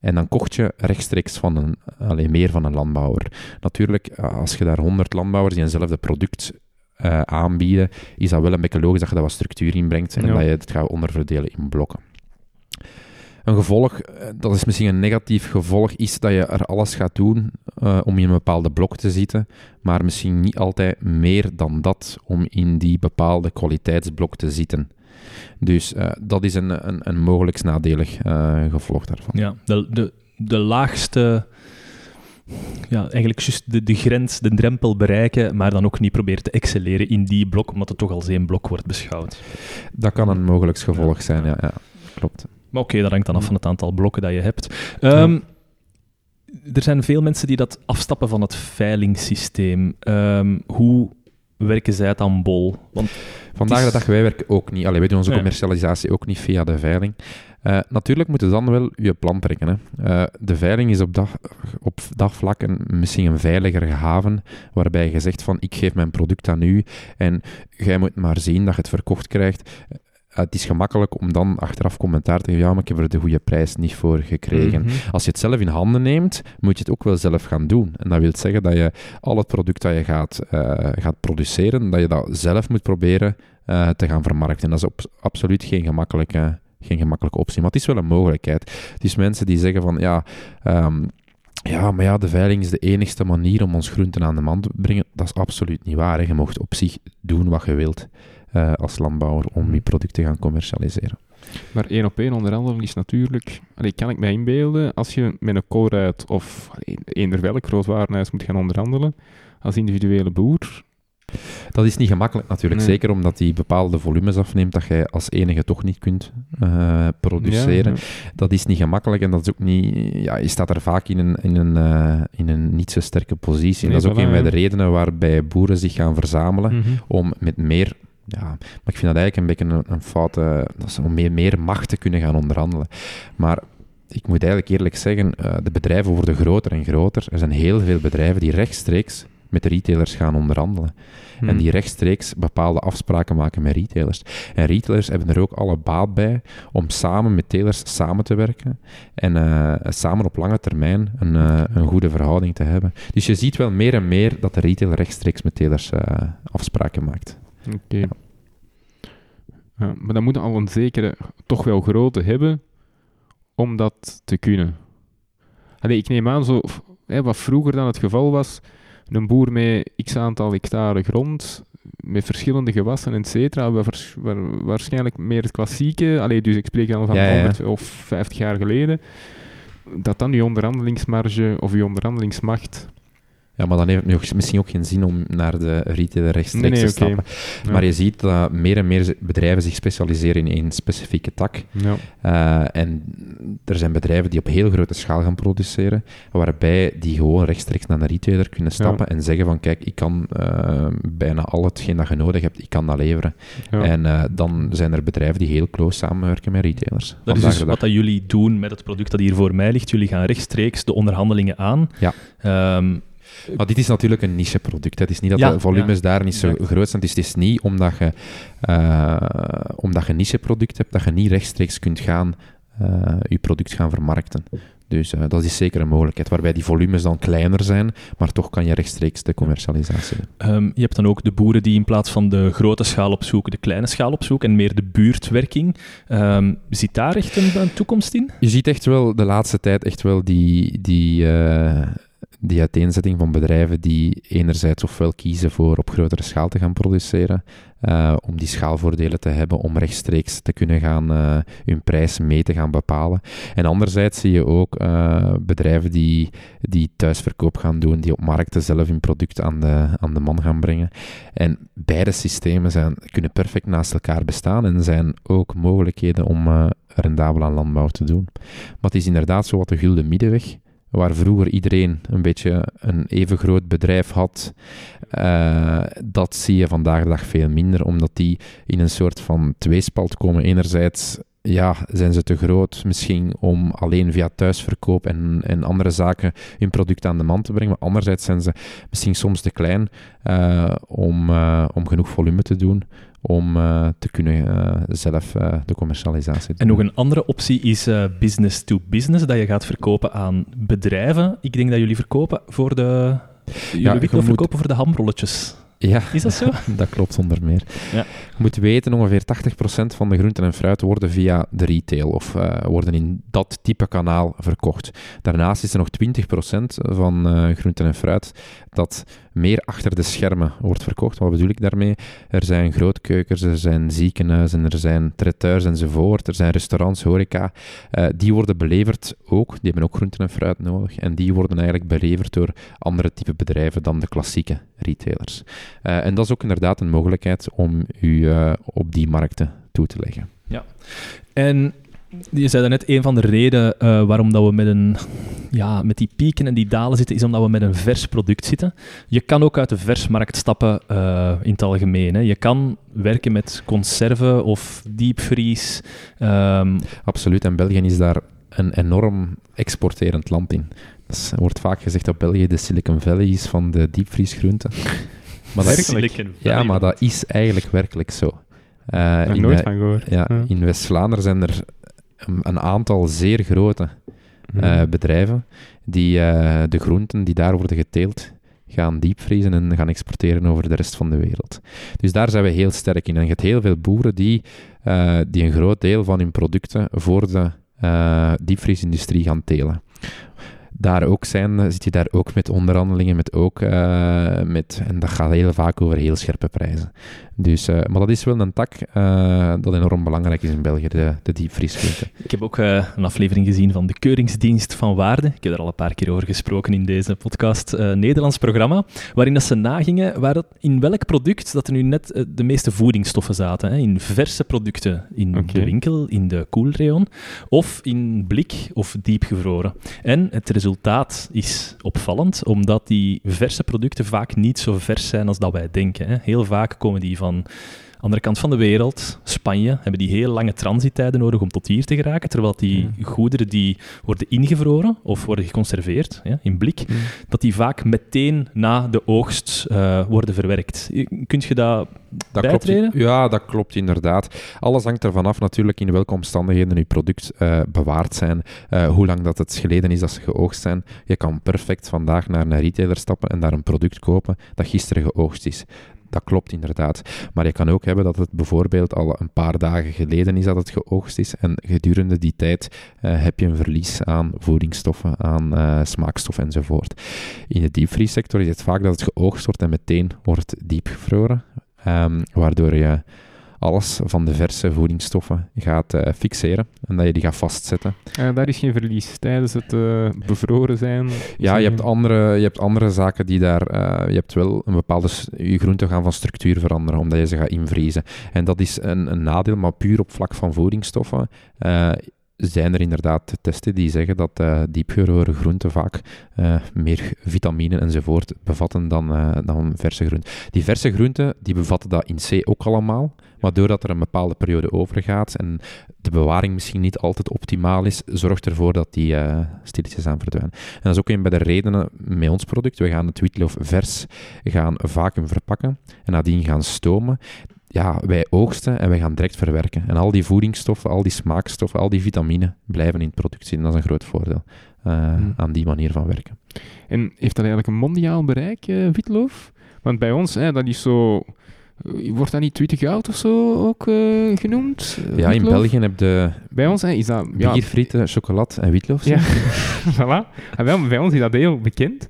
En dan kocht je rechtstreeks van een, alleen meer van een landbouwer. Natuurlijk, als je daar 100 landbouwers die eenzelfde product eh, aanbieden, is dat wel een beetje logisch dat je daar wat structuur in brengt en Ja. dat je het gaat onderverdelen in blokken. Een gevolg, eh, dat is misschien een negatief gevolg, is dat je er alles gaat doen eh, om in een bepaalde blok te zitten, maar misschien niet altijd meer dan dat om in die bepaalde kwaliteitsblok te zitten. Dus eh, dat is een, een, een mogelijk nadelig eh, gevolg daarvan. Ja, de, de, de laagste... Ja, eigenlijk juist de, de grens, de drempel bereiken, maar dan ook niet proberen te excelleren in die blok, omdat het toch als één blok wordt beschouwd. Dat kan een mogelijk gevolg Ja. zijn, ja, ja. klopt. Maar oké, dat hangt dan af van het aantal blokken dat je hebt. Ehm, Er zijn veel mensen die dat afstappen van het veilingssysteem. Ehm, hoe werken zij het aan bol? Want Vandaag Het de is- dag, wij werken ook niet. Allee, wij doen onze commercialisatie ook niet via de veiling. Eh, natuurlijk moet je dan wel je plan trekken. Hè. Eh, de veiling is op dat, op dat vlak een, misschien een veiligere haven, waarbij je zegt van, ik geef mijn product aan u en jij moet maar zien dat je het verkocht krijgt. Het is gemakkelijk om dan achteraf commentaar te geven, ja, maar ik heb er de goede prijs niet voor gekregen. Mhm. Als je het zelf in handen neemt, moet je het ook wel zelf gaan doen. En dat wil zeggen dat je al het product dat je gaat, eh, gaat produceren, dat je dat zelf moet proberen eh, te gaan vermarkten. En dat is op- absoluut geen gemakkelijke, geen gemakkelijke optie, maar het is wel een mogelijkheid. Het is mensen die zeggen van, ja... ehm, ja, maar ja, de veiling is de enigste manier om ons groenten aan de man te brengen. Dat is absoluut niet waar. Hè. Je mocht op zich doen wat je wilt eh, als landbouwer om je product te gaan commercialiseren. Maar één op één onderhandelen is natuurlijk... Allee, kan ik mij inbeelden, als je met een koolruid of eender welk groot warenhuis moet gaan onderhandelen, als individuele boer... Dat is niet gemakkelijk natuurlijk, Nee. zeker omdat die bepaalde volumes afneemt dat jij als enige toch niet kunt eh, produceren. Ja, Dat is niet gemakkelijk en dat is ook niet... Ja, je staat er vaak in een, in een, eh, in een niet zo sterke positie. Nee, dat is ook een van de redenen waarbij boeren zich gaan verzamelen Mhm. om met meer... Ja, maar ik vind dat eigenlijk een beetje een, een foute... Dat is om meer, meer macht te kunnen gaan onderhandelen. Maar ik moet eigenlijk eerlijk zeggen, eh, de bedrijven worden groter en groter. Er zijn heel veel bedrijven die rechtstreeks met de retailers gaan onderhandelen. En Mhm. die rechtstreeks bepaalde afspraken maken met retailers. En retailers hebben er ook alle baat bij om samen met telers samen te werken en eh, samen op lange termijn een, eh, een goede verhouding te hebben. Dus je ziet wel meer en meer dat de retailer rechtstreeks met telers eh, afspraken maakt. Oké. Ja, maar dan moet je al een zekere, toch wel grootte hebben om dat te kunnen. Allee, ik neem aan, zo, hè, wat vroeger dan het geval was, een boer met x aantal hectare grond, met verschillende gewassen, et cetera, waarschijnlijk meer het klassieke, allee, dus ik spreek dan van Ja, ja. 100 of 50 jaar geleden, dat dan je onderhandelingsmarge of je onderhandelingsmacht... Ja, maar dan heeft het misschien ook geen zin om naar de retailer rechtstreeks Nee, nee, te stappen. Ja. Maar je ziet dat meer en meer bedrijven zich specialiseren in één specifieke tak. Ja. Eh, en er zijn bedrijven die op heel grote schaal gaan produceren, waarbij die gewoon rechtstreeks naar de retailer kunnen stappen en zeggen van kijk, ik kan eh, bijna al hetgeen dat je nodig hebt, ik kan dat leveren. Ja. En eh, dan zijn er bedrijven die heel close samenwerken met retailers. Dat is dus wat dat jullie doen met het product dat hier voor mij ligt. Jullie gaan rechtstreeks de onderhandelingen aan. Ja. Ehm, Maar dit is natuurlijk een niche-product. Het is niet dat Ja, de volumes daar niet zo groot zijn. Dus het is niet omdat je, eh, omdat je een niche-product hebt, dat je niet rechtstreeks kunt gaan eh, je product gaan vermarkten. Dus eh, dat is zeker een mogelijkheid, waarbij die volumes dan kleiner zijn, maar toch kan je rechtstreeks de commercialisatie doen. Ehm, je hebt dan ook de boeren die in plaats van de grote schaal opzoeken, de kleine schaal opzoeken en meer de buurtwerking. Ehm zit daar echt een, een toekomst in? Je ziet echt wel de laatste tijd echt wel die, die, die uiteenzetting van bedrijven die enerzijds ofwel kiezen voor op grotere schaal te gaan produceren, eh, om die schaalvoordelen te hebben, om rechtstreeks te kunnen gaan eh, hun prijs mee te gaan bepalen. En anderzijds zie je ook eh, bedrijven die, die thuisverkoop gaan doen, die op markten zelf hun product aan de, aan de man gaan brengen. En beide systemen zijn, kunnen perfect naast elkaar bestaan en zijn ook mogelijkheden om rendabel aan landbouw te doen. Maar het is inderdaad zo wat de gulden middenweg, waar vroeger iedereen een beetje een even groot bedrijf had, eh, dat zie je vandaag de dag veel minder, omdat die in een soort van tweespalt komen. Enerzijds ja, zijn ze te groot misschien om alleen via thuisverkoop en, en andere zaken hun product aan de man te brengen. Maar anderzijds zijn ze misschien soms te klein eh, om, eh, om genoeg volume te doen om eh, te kunnen eh, zelf eh, de commercialisatie doen. En nog een andere optie is business to business, dat je gaat verkopen aan bedrijven. Ik denk dat jullie verkopen voor de... Jullie moet- verkopen voor de hamrolletjes. Ja, Is dat zo? dat klopt zonder meer. Ja. Je moet weten, ongeveer 80% van de groenten en fruit worden via de retail of worden in dat type kanaal verkocht. Daarnaast is er nog 20% van groenten en fruit dat meer achter de schermen wordt verkocht. Wat bedoel ik daarmee? Er zijn grootkeukens, er zijn ziekenhuizen, er zijn traiteurs enzovoort, er zijn restaurants, horeca. Eh, die worden beleverd ook, die hebben ook groenten en fruit nodig. En die worden eigenlijk beleverd door andere type bedrijven dan de klassieke retailers. Eh, en dat is ook inderdaad een mogelijkheid om u eh, op die markten toe te leggen. En je zei net, een van de redenen eh, waarom dat we met, een, ja, met die pieken en die dalen zitten, is omdat we met een vers product zitten. Je kan ook uit de versmarkt stappen eh, in het algemeen. Hè. Je kan werken met conserven of diepvries. Ehm, Absoluut, en België is daar een enorm exporterend land in. Dus er wordt vaak gezegd dat België de Silicon Valley is van de diepvriesgroenten. Maar dat, Silicon ja, maar dat is eigenlijk werkelijk zo. Eh, Nog in, nooit van gehoord. ja, in West-Vlaanderen zijn er een, aantal zeer grote Mhm. eh, bedrijven die eh, de groenten die daar worden geteeld gaan diepvriezen en gaan exporteren over de rest van de wereld. Dus daar zijn we heel sterk in. En je hebt heel veel boeren die, eh, die een groot deel van hun producten voor de diepvriesindustrie gaan telen. Daar ook zijn, eh, zit je daar ook met onderhandelingen, met ook, eh, met, en dat gaat heel vaak over heel scherpe prijzen. Dus, eh, maar dat is wel een tak eh, dat enorm belangrijk is in België, de, de diepvriesgroenten. Ik heb ook een aflevering gezien van de Keuringsdienst van Waarde. Ik heb er al een paar keer over gesproken in deze podcast, eh, Nederlands programma, waarin dat ze nagingen waar dat, in welk product dat er nu net de meeste voedingsstoffen zaten. Hè? In verse producten in de winkel, in de koelrayon, of in blik of diepgevroren. En het resultaat is opvallend, omdat die verse producten vaak niet zo vers zijn als dat wij denken. Hè? Heel vaak komen die van andere kant van de wereld, Spanje, hebben die heel lange transittijden nodig om tot hier te geraken, terwijl die goederen die worden ingevroren of worden geconserveerd ja, in blik, dat die vaak meteen na de oogst eh, worden verwerkt. Kunt je dat Dat klopt, ja, dat klopt inderdaad. Alles hangt ervan af natuurlijk in welke omstandigheden je product eh, bewaard zijn, eh, hoe lang dat het geleden is dat ze geoogst zijn. Je kan perfect vandaag naar een retailer stappen en daar een product kopen dat gisteren geoogst is. Dat klopt inderdaad. Maar je kan ook hebben dat het bijvoorbeeld al een paar dagen geleden is dat het geoogst is. En gedurende die tijd eh, heb je een verlies aan voedingsstoffen, aan eh, smaakstoffen enzovoort. In de diepvriessector is het vaak dat het geoogst wordt en meteen wordt diepgevroren. Ehm, waardoor je alles van de verse voedingsstoffen gaat eh, fixeren en dat je die gaat vastzetten. Eh, daar is geen verlies tijdens het eh, bevroren zijn. Ja, je hebt andere, je hebt andere zaken die daar... je hebt wel een bepaalde... Je groenten gaan van structuur veranderen, omdat je ze gaat invriezen. En dat is een, een nadeel, maar puur op vlak van voedingsstoffen... zijn er inderdaad testen die zeggen dat diepgevroren groenten vaak meer vitamine enzovoort bevatten dan, eh, dan verse groenten. Die verse groenten die bevatten dat in C ook allemaal, maar doordat er een bepaalde periode overgaat en de bewaring misschien niet altijd optimaal is, zorgt ervoor dat die eh stilletjes aan verdwijnen. En dat is ook een bij de redenen met ons product. We gaan het witloof vers gaan vacuüm verpakken en nadien gaan stomen. Ja, wij oogsten en wij gaan direct verwerken. En al die voedingsstoffen, al die smaakstoffen, al die vitamine blijven in het product zitten. Dat is een groot voordeel eh, Hmm. aan die manier van werken. En heeft dat eigenlijk een mondiaal bereik, eh, witloof? Want bij ons, hè, dat is zo... Wordt dat niet 20 goud of zo ook eh, genoemd? Ja, in? België heb je Bij ons hè, is dat... Ja, bier, frieten, chocolade en witloof. Ja, voilà. En bij, bij ons is dat heel bekend.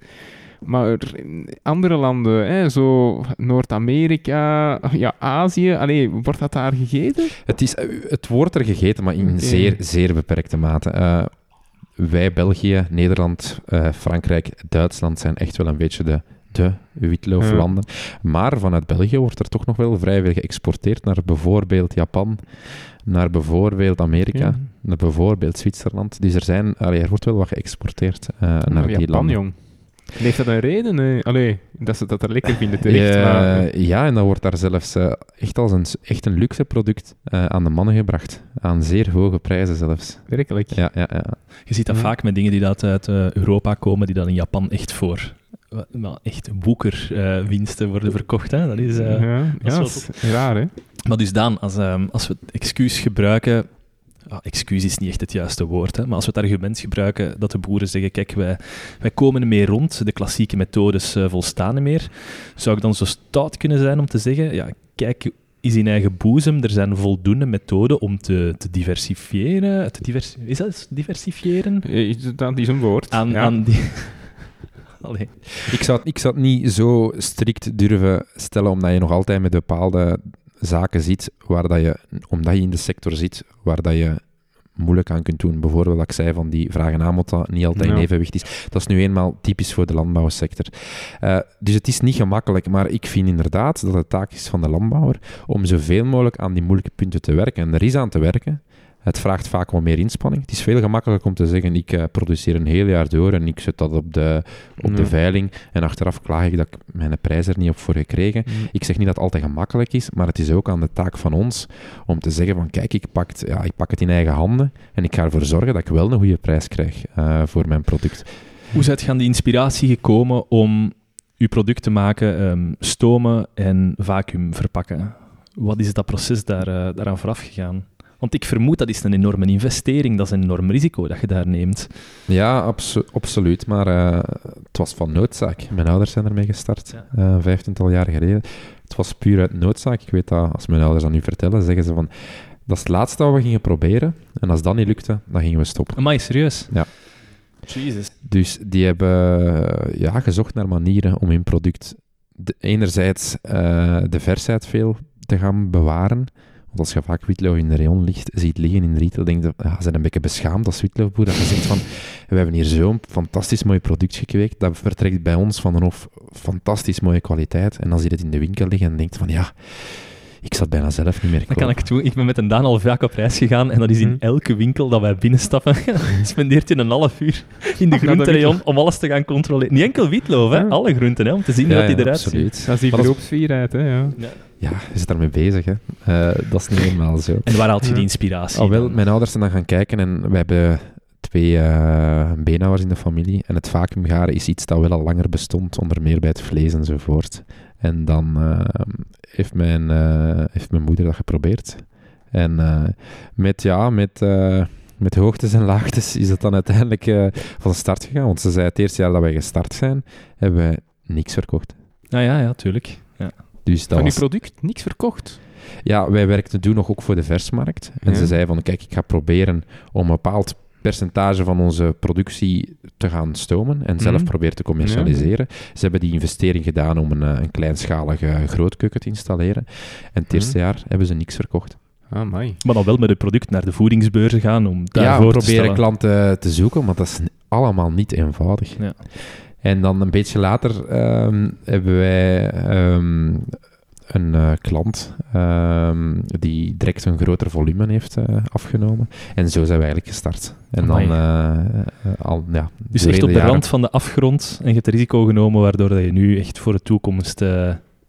Maar in andere landen, hè, zo Noord-Amerika, ja, Azië, allee, wordt dat daar gegeten? Het, is, eh, het wordt er gegeten, maar in zeer, zeer beperkte mate. Eh, wij, België, Nederland, Frankrijk, Duitsland zijn echt wel een beetje de, de witlooflanden. Maar vanuit België wordt er toch nog wel vrij veel geëxporteerd naar bijvoorbeeld Japan, naar bijvoorbeeld Amerika, Ja. naar bijvoorbeeld Zwitserland. Dus er, zijn, allee, er wordt wel wat geëxporteerd eh, naar die Japan, landen. jong. Heeft dat een reden? hè? Allee, dat ze dat er lekker vinden terecht, Ja, maar... ja, en dat wordt daar zelfs eh, echt als een, echt een luxe product eh, aan de mannen gebracht. Aan zeer hoge prijzen zelfs. Werkelijk. Ja, ja, ja. Je ziet dat Ja. vaak met dingen die dat uit eh, Europa komen, die dan in Japan echt voor wel echt boekerwinsten worden verkocht. Hè? Dat is, eh, ja, dat ja, is raar, hè? Maar dus Daan, als, ehm, als we het excuus gebruiken... ah, excuus is niet echt het juiste woord, hè, maar als we het argument gebruiken dat de boeren zeggen, kijk, wij, wij komen ermee rond, de klassieke methodes eh, volstaan niet meer, zou ik dan zo stout kunnen zijn om te zeggen, ja, kijk is in eigen boezem, er zijn voldoende methoden om te, te diversifiëren. Te divers, is dat diversifiëren? Eh, is- Dat is een woord. Aan, ja. aan die... Allee. Ik zou, het- ik zou het niet zo strikt durven stellen, omdat je nog altijd met bepaalde zaken zit, waar dat je, omdat je in de sector zit, waar dat je moeilijk aan kunt doen. Bijvoorbeeld, wat ik zei van die vraag en aanbod dat niet altijd in evenwicht is. Dat is nu eenmaal typisch voor de landbouwsector. Eh, dus het is niet gemakkelijk, maar ik vind inderdaad dat het taak is van de landbouwer om zoveel mogelijk aan die moeilijke punten te werken. En er is aan te werken. Het vraagt vaak wel meer inspanning. Het is veel gemakkelijker om te zeggen, ik eh, produceer een heel jaar door en ik zet dat op de, op de veiling en achteraf klaag ik dat ik mijn prijs er niet op voor gekregen. Mm. Ik zeg niet dat het altijd gemakkelijk is, maar het is ook aan de taak van ons om te zeggen van kijk, ik pak het, ja, ik pak het in eigen handen en ik ga ervoor zorgen dat ik wel een goede prijs krijg eh, voor mijn product. Hoe zijt je aan die inspiratie gekomen om uw product te maken, ehm, stomen en vacuüm verpakken? wat is dat proces daar, eh, daaraan vooraf gegaan? Want ik vermoed dat is een enorme investering, dat is een enorm risico dat je daar neemt. Ja, abso- absoluut. Maar eh, het was van noodzaak. Mijn ouders zijn ermee gestart, Ja. eh vijftiental jaar geleden. Het was puur uit noodzaak. Ik weet dat als mijn ouders dat nu vertellen, zeggen ze van... Dat is het laatste wat we gingen proberen. En als dat niet lukte, dan gingen we stoppen. Amai, serieus? Ja. Jezus. Dus die hebben eh, ja, gezocht naar manieren om hun product de- enerzijds de versheid veel te gaan bewaren. Want als je vaak witloof in de rayon ligt, ziet liggen in de retail, denk je, ja, ze zijn een beetje beschaamd als witloofboer. Dat je zegt van, we hebben hier zo'n fantastisch mooi product gekweekt, dat vertrekt bij ons van een of fantastisch mooie kwaliteit. En dan zie je het in de winkel liggen en denkt van, ja, ik zat bijna zelf niet meer Dat kan ik doen. Ik ben met een Daan al vaak op reis gegaan en dat is in Hm. elke winkel dat wij binnenstappen. spendeert je een half uur in de groenterayon om alles te gaan controleren. Niet enkel witloof, hè? Ja. alle groenten, hè? om te zien Ja, ja, die eruit ziet. absoluut. Dat is die hè, ja. Ja, je zit daarmee bezig, hè. Eh, dat is niet helemaal zo. En waar haalt je Ja. die inspiratie? Al wel, dan? mijn ouders zijn dan gaan kijken en we hebben twee eh beenhouwers in de familie. En het vacuümgaren is iets dat wel al langer bestond, onder meer bij het vlees enzovoort. En dan eh, heeft, mijn, eh, heeft mijn moeder dat geprobeerd. En eh, met, ja, met, eh, met hoogtes en laagtes is het dan uiteindelijk eh, van start gegaan. Want ze zei het eerste jaar dat wij gestart zijn, hebben wij niks verkocht. Ah ja, ja, tuurlijk. Ja. Dus dat Van uw product niks verkocht. ja, wij werkten toen nog ook voor de versmarkt. En Ja. ze zei van, kijk, ik ga proberen om een bepaald percentage van onze productie te gaan stomen en zelf Mhm. proberen te commercialiseren. Ze hebben die investering gedaan om een, eh, een kleinschalige grootkeuken te installeren. En het eerste Mhm. jaar hebben ze niks verkocht. Ah. Maar dan wel met het product naar de voedingsbeurzen gaan om ja, daarvoor we te proberen stellen. klanten te zoeken, maar dat is allemaal niet eenvoudig. Ja. En dan een beetje later ehm, hebben wij ehm, een eh, klant ehm, die direct een groter volume heeft eh, afgenomen. En zo zijn we eigenlijk gestart. En dan Amai. eh, al, ja, Dus echt op de jaren- rand van de afgrond en je hebt het risico genomen waardoor dat je nu echt voor de toekomst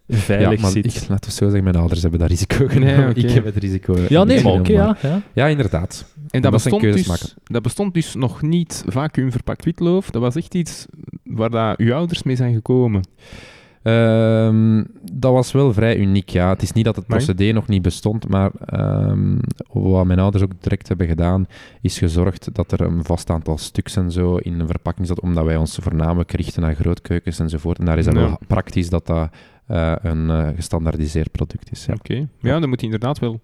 veilig ja, maar zit. ik, laten we zo zeggen, mijn ouders hebben dat risico genomen. Ik heb het risico Ja, nee, maar oké, genomen. ja, ja. Ja, inderdaad. En dat bestond, dus, maken. dat bestond dus nog niet vacuümverpakt witloof. Dat was echt iets waar dat uw ouders mee zijn gekomen. Ehm, dat was wel vrij uniek, ja. Het is niet dat het procedé nog niet bestond, maar ehm, wat mijn ouders ook direct hebben gedaan, is gezorgd dat er een vast aantal stuks en zo in een verpakking zat, omdat wij ons voornamelijk richten naar grootkeukens enzovoort. En daar is het Ja. wel praktisch dat dat eh, een eh, gestandaardiseerd product is. Ja. Oké. Ja, daar moet je inderdaad wel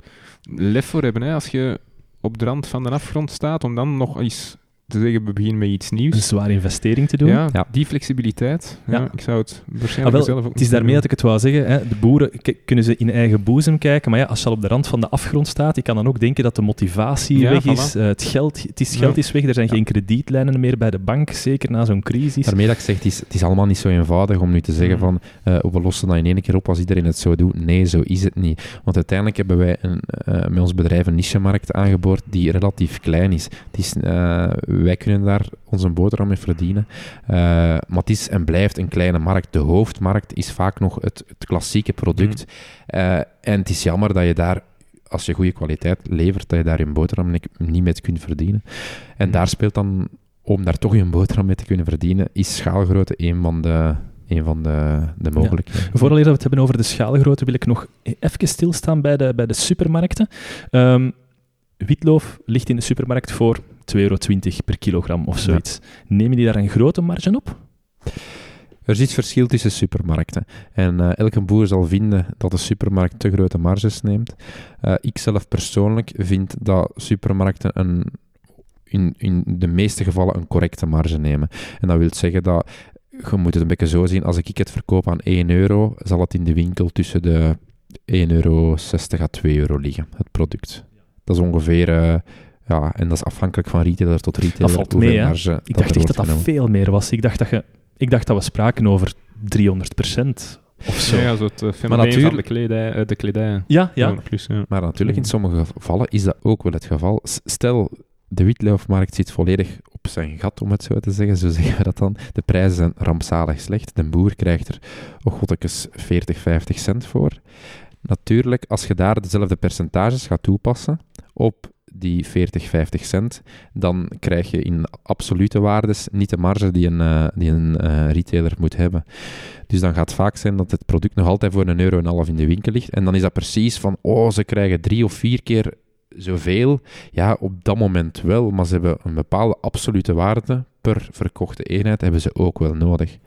lef voor hebben. Hè, als je op de rand van de afgrond staat, om dan nog eens te zeggen, we beginnen met iets Een nieuws. zware investering te doen. Ja, Ja. die flexibiliteit. Ja. Ja. ik zou het Ah, waarschijnlijk wel, zelf ook het is daarmee dat ik het wou zeggen. Hè. De boeren kunnen ze in eigen boezem kijken. Maar ja, als je al op de rand van de afgrond staat, ik kan dan ook denken dat de motivatie Ja, weg voilà. is. eh, het geld, het is, geld Ja. is weg. Er zijn Ja. geen kredietlijnen meer bij de bank. Zeker na zo'n crisis. Daarmee dat ik zeg, het is, het is allemaal niet zo eenvoudig om nu te zeggen Mm. van eh, we lossen dat in één keer op als iedereen het zo doet. Nee, zo is het niet. Want uiteindelijk hebben wij een, eh, met ons bedrijf een niche-markt aangeboord die relatief klein is. Het is eh, wij kunnen daar onze boterham mee verdienen. Eh, maar het is en blijft een kleine markt. De hoofdmarkt is vaak nog het, het klassieke product. Eh, en het is jammer dat je daar als je goede kwaliteit levert, dat je daar je boterham ni- niet mee kunt verdienen. En daar speelt dan om daar toch je boterham mee te kunnen verdienen, is schaalgrootte een van de, een van de, de mogelijkheden. Vooral eer dat we het hebben over de schaalgrootte, wil ik nog even stilstaan bij de, bij de supermarkten. Ehm, witloof ligt in de supermarkt voor 2,20 euro per kilogram of zoiets. Nemen die daar een grote marge op? Er is iets verschil tussen supermarkten. En eh, elke boer zal vinden dat de supermarkt te grote marges neemt. Eh, ik zelf persoonlijk vind dat supermarkten een, in, in de meeste gevallen een correcte marge nemen. En dat wil zeggen dat je moet het een beetje zo zien, als ik het verkoop aan 1 euro, zal het in de winkel tussen de 1,60 euro à 2 euro liggen, het product. Dat is ongeveer, eh, ja, en dat is afhankelijk van retailer tot retailer. valt hoeveel mee, hè? marge Ik dacht echt dat dat genomen. veel meer was. Ik dacht dat, je, ik dacht dat we spraken over 300% of zo. Ja, zo het uh, fenomeen natuurlijk- van de kledij. eh, de kledij. ja. Ja, plus, ja. Maar natuurlijk, in Mm. sommige gevallen is dat ook wel het geval. Stel, de witloofmarkt zit volledig op zijn gat, om het zo te zeggen. Zo zeggen we dat dan. De prijzen zijn rampzalig slecht. De boer krijgt er, oh godtekes, 40, 50 cent voor. Natuurlijk, als je daar dezelfde percentages gaat toepassen op die 40, 50 cent, dan krijg je in absolute waardes niet de marge die een, eh, die een eh, retailer moet hebben. Dus dan gaat het vaak zijn dat het product nog altijd voor een euro en een half in de winkel ligt. En dan is dat precies van, oh, ze krijgen drie of vier keer zoveel. Ja, op dat moment wel, maar ze hebben een bepaalde absolute waarde per verkochte eenheid, hebben ze ook wel nodig.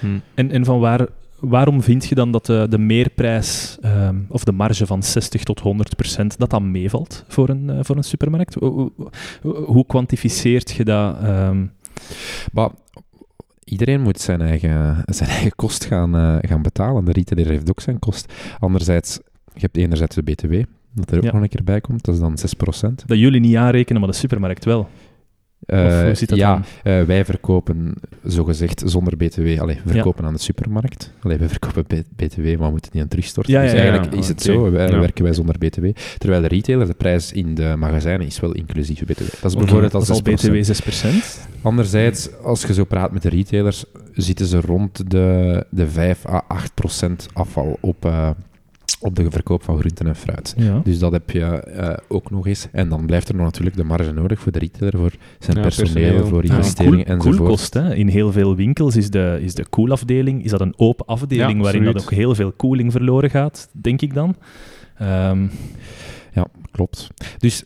Hm. En, en van waar, waarom vind je dan dat de, de meerprijs ehm, of de marge van 60 tot 100 procent, dat dat meevalt voor een, eh, voor een supermarkt? Hoe, hoe, hoe kwantificeert je dat? ehm? Maar iedereen moet zijn eigen, zijn eigen kost gaan, eh, gaan betalen. De retailer heeft ook zijn kost. Anderzijds, je hebt enerzijds de BTW, dat er ook Ja. nog een keer bij komt. Dat is dan 6%. dat jullie niet aanrekenen, maar de supermarkt wel. Eh, hoe zit dat ja, eh, wij verkopen zogezegd zonder BTW. Allee, we verkopen aan de supermarkt. Allee, wij verkopen BTW, maar we moeten die aan terugstorten. Ja, dus ja, eigenlijk is het Oké. zo, wij, Ja. werken wij zonder BTW. Terwijl de retailer, de prijs in de magazijnen is wel inclusief BTW. Dat is bijvoorbeeld al 6%. BTW 6 procent. Anderzijds, als je zo praat met de retailers, zitten ze rond de, de 5 à 8 procent afval op, eh, op de verkoop van groenten en fruit. Ja. Dus dat heb je eh, ook nog eens. En dan blijft er nog natuurlijk de marge nodig voor de retailer, voor zijn Ja, personeel, personeel. voor Ja, investeringen Koel- enzovoort. koelkost, hè. In heel veel winkels is de, is de koelafdeling is dat een open afdeling Ja, waarin dat ook heel veel koeling verloren gaat, denk ik dan. Ehm, Ja, klopt. Dus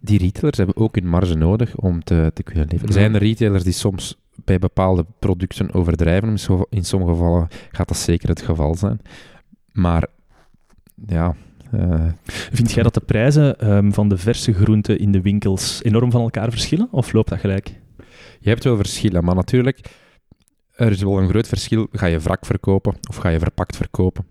die retailers hebben ook hun marge nodig om te, te kunnen leven. Ja. Zijn er retailers die soms bij bepaalde producten overdrijven? In sommige gevallen gaat dat zeker het geval zijn. Maar ja, eh, vind jij dat de prijzen ehm, van de verse groenten in de winkels enorm van elkaar verschillen? Of loopt dat gelijk? je hebt wel verschillen, maar natuurlijk, er is wel een groot verschil. Ga je wrak verkopen of ga je verpakt verkopen?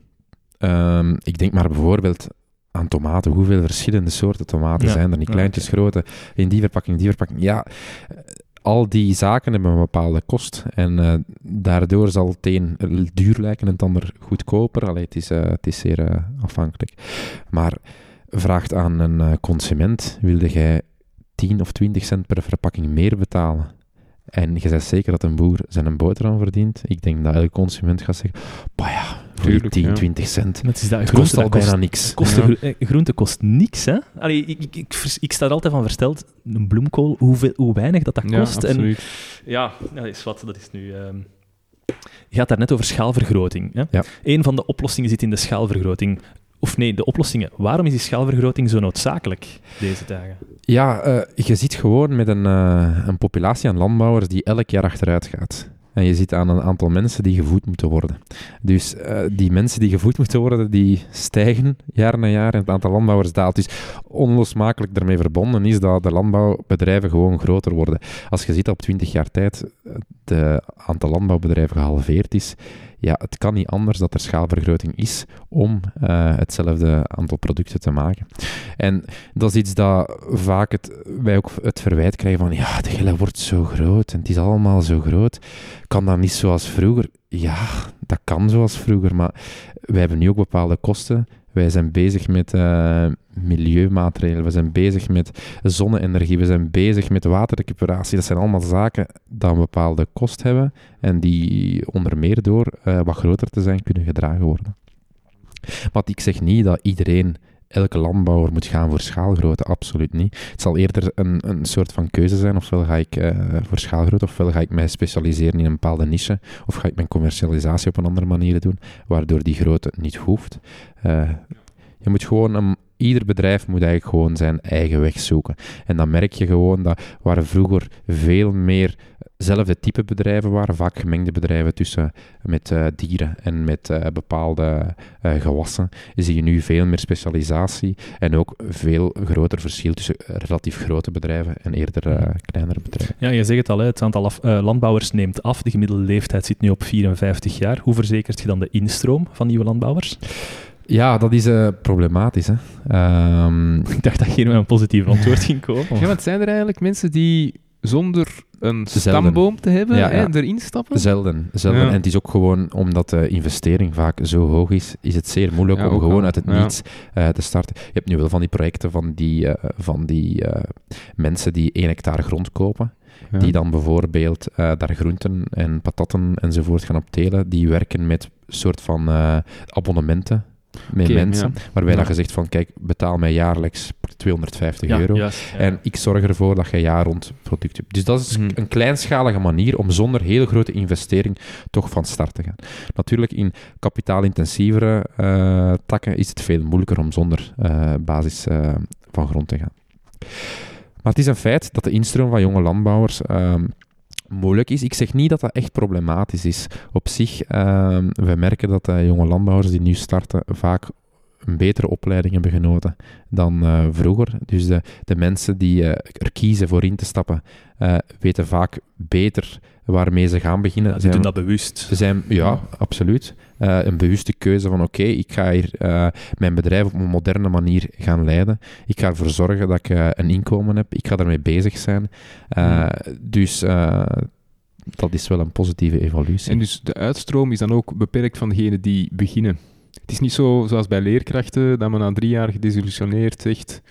Ehm, ik denk maar bijvoorbeeld aan tomaten. Hoeveel verschillende soorten tomaten Ja. zijn er niet? Kleintjes, grote, in die verpakking, die verpakking. Ja, al die zaken hebben een bepaalde kost. En eh, daardoor zal het een duur lijken en het ander goedkoper. Allee, het, is, eh, het is zeer eh, afhankelijk. Maar vraagt aan een eh, consument, wilde jij 10 of 20 cent per verpakking meer betalen? En je zegt zeker dat een boer zijn een boterham verdient. Ik denk dat elke consument gaat zeggen, bah ja, Tuurlijk, 10, ja. 20 cent. Het, is dat, Het groente, kost al bijna niks. kost Ja. eh, groente kost niks, hè? Allee, ik, ik, ik, ik sta er altijd van versteld, een bloemkool, hoeveel, hoe weinig dat, dat Ja, kost. en absoluut. Ja, dat is wat. Dat is nu... ehm Je gaat daar net over schaalvergroting. Hè? Ja. Een van de oplossingen zit in de schaalvergroting. Of nee, de oplossingen. Waarom is die schaalvergroting zo noodzakelijk deze dagen? Ja, eh, je ziet gewoon met een, eh, een populatie aan landbouwers die elk jaar achteruit gaat. En je ziet aan een aantal mensen die gevoed moeten worden. Dus eh, die mensen die gevoed moeten worden, die stijgen jaar na jaar en het aantal landbouwers daalt. Dus onlosmakelijk daarmee verbonden is dat de landbouwbedrijven gewoon groter worden. Als je ziet dat op 20 jaar tijd het aantal landbouwbedrijven gehalveerd is, ja, het kan niet anders dat er schaalvergroting is om eh, hetzelfde aantal producten te maken. En dat is iets dat vaak het, wij ook het verwijt krijgen van ja, de gele wordt zo groot en het is allemaal zo groot. Kan dat niet zoals vroeger? Ja, dat kan zoals vroeger, maar wij hebben nu ook bepaalde kosten. Wij zijn bezig met eh, milieumaatregelen, we zijn bezig met zonne-energie, we zijn bezig met waterrecuperatie. Dat zijn allemaal zaken die een bepaalde kost hebben en die onder meer door eh, wat groter te zijn kunnen gedragen worden. Maar ik zeg niet dat iedereen elke landbouwer moet gaan voor schaalgrootte, absoluut niet. Het zal eerder een, een soort van keuze zijn, ofwel ga ik eh, voor schaalgrootte, ofwel ga ik mij specialiseren in een bepaalde niche, of ga ik mijn commercialisatie op een andere manier doen, waardoor die grootte niet hoeft. Eh, je moet gewoon, ieder bedrijf moet eigenlijk gewoon zijn eigen weg zoeken. En dan merk je gewoon dat waar vroeger veel meer zelfde type bedrijven waren, vaak gemengde bedrijven tussen met eh, dieren en met eh, bepaalde eh, gewassen, zie je nu veel meer specialisatie en ook veel groter verschil tussen relatief grote bedrijven en eerder eh, kleinere bedrijven. Ja, je zegt het al, hè, het aantal af- eh, landbouwers neemt af. De gemiddelde leeftijd zit nu op 54 jaar. Hoe verzekert je dan de instroom van nieuwe landbouwers? Ja, dat is eh, problematisch. Hè. Ehm, Ik dacht dat hier met een positief antwoord ging komen. Ja, want zijn er eigenlijk mensen die zonder een Zelden. stamboom te hebben Ja, ja. erin stappen? Zelden, zelden. Ja. En het is ook gewoon omdat de investering vaak zo hoog is, is het zeer moeilijk om gewoon al. uit het niets eh, te starten. Je hebt nu wel van die projecten van die, eh, van die eh, mensen die één hectare grond kopen, die dan bijvoorbeeld daar groenten en patatten enzovoort gaan optelen. Die werken met soort van abonnementen. Met mensen, ja. waarbij Ja. dat je zegt van, kijk, betaal mij jaarlijks 250 Ja, euro. juist. En ik zorg ervoor dat je jaar rond product hebt. Dus dat is Mhm. een kleinschalige manier om zonder hele grote investering toch van start te gaan. Natuurlijk, in kapitaalintensievere eh, takken is het veel moeilijker om zonder eh, basis eh, van grond te gaan. Maar het is een feit dat de instroom van jonge landbouwers ehm, moeilijk is. Ik zeg niet dat dat echt problematisch is. Op zich, ehm, we merken dat de jonge landbouwers die nu starten vaak een betere opleiding hebben genoten dan eh, vroeger. Dus de, de mensen die eh, er kiezen voor in te stappen, eh, weten vaak beter waarmee ze gaan beginnen. Ja, Ze doen dat bewust. ze zijn, ja, absoluut. Eh, een bewuste keuze van oké, ik ga hier eh, mijn bedrijf op een moderne manier gaan leiden. Ik ga ervoor zorgen dat ik eh, een inkomen heb. Ik ga daarmee bezig zijn. Eh, Dus dat is wel een positieve evolutie. En dus de uitstroom is dan ook beperkt van degenen die beginnen. Het is niet zo zoals bij leerkrachten, dat men na drie jaar gedesillusioneerd zegt,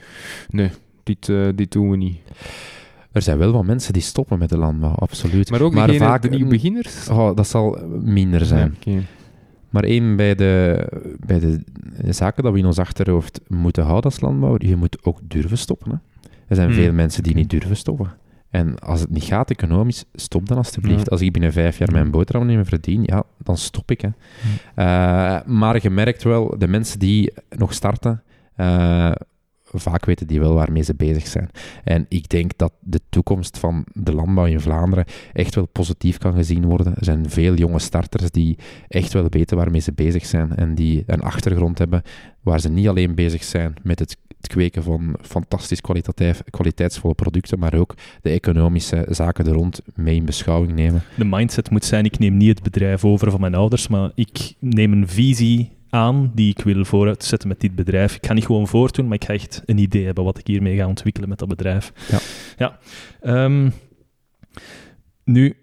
nee, dit, dit doen we niet. Er zijn wel wat mensen die stoppen met de landbouw, absoluut. Maar ook Maar vaak de nieuwe beginners. Oh, dat zal minder zijn. Maar één bij de, bij de zaken dat we in ons achterhoofd moeten houden als landbouwer, je moet ook durven stoppen. Hè. Er zijn Hmm. veel mensen die niet durven stoppen. En als het niet gaat economisch, stop dan alstublieft. Ja. Als ik binnen vijf jaar mijn boterham niet meer verdien, ja, dan stop ik. Hè. Eh, maar je merkt wel, de mensen die nog starten, eh, vaak weten die wel waarmee ze bezig zijn. En ik denk dat de toekomst van de landbouw in Vlaanderen echt wel positief kan gezien worden. Er zijn veel jonge starters die echt wel weten waarmee ze bezig zijn en die een achtergrond hebben waar ze niet alleen bezig zijn met het kweken van fantastisch kwaliteitsvolle producten, maar ook de economische zaken er rond mee in beschouwing nemen. De mindset moet zijn, ik neem niet het bedrijf over van mijn ouders, maar ik neem een visie aan die ik wil vooruitzetten met dit bedrijf. Ik ga niet gewoon voortdoen, maar ik ga echt een idee hebben wat ik hiermee ga ontwikkelen met dat bedrijf. Ja. ja. Ehm, nu,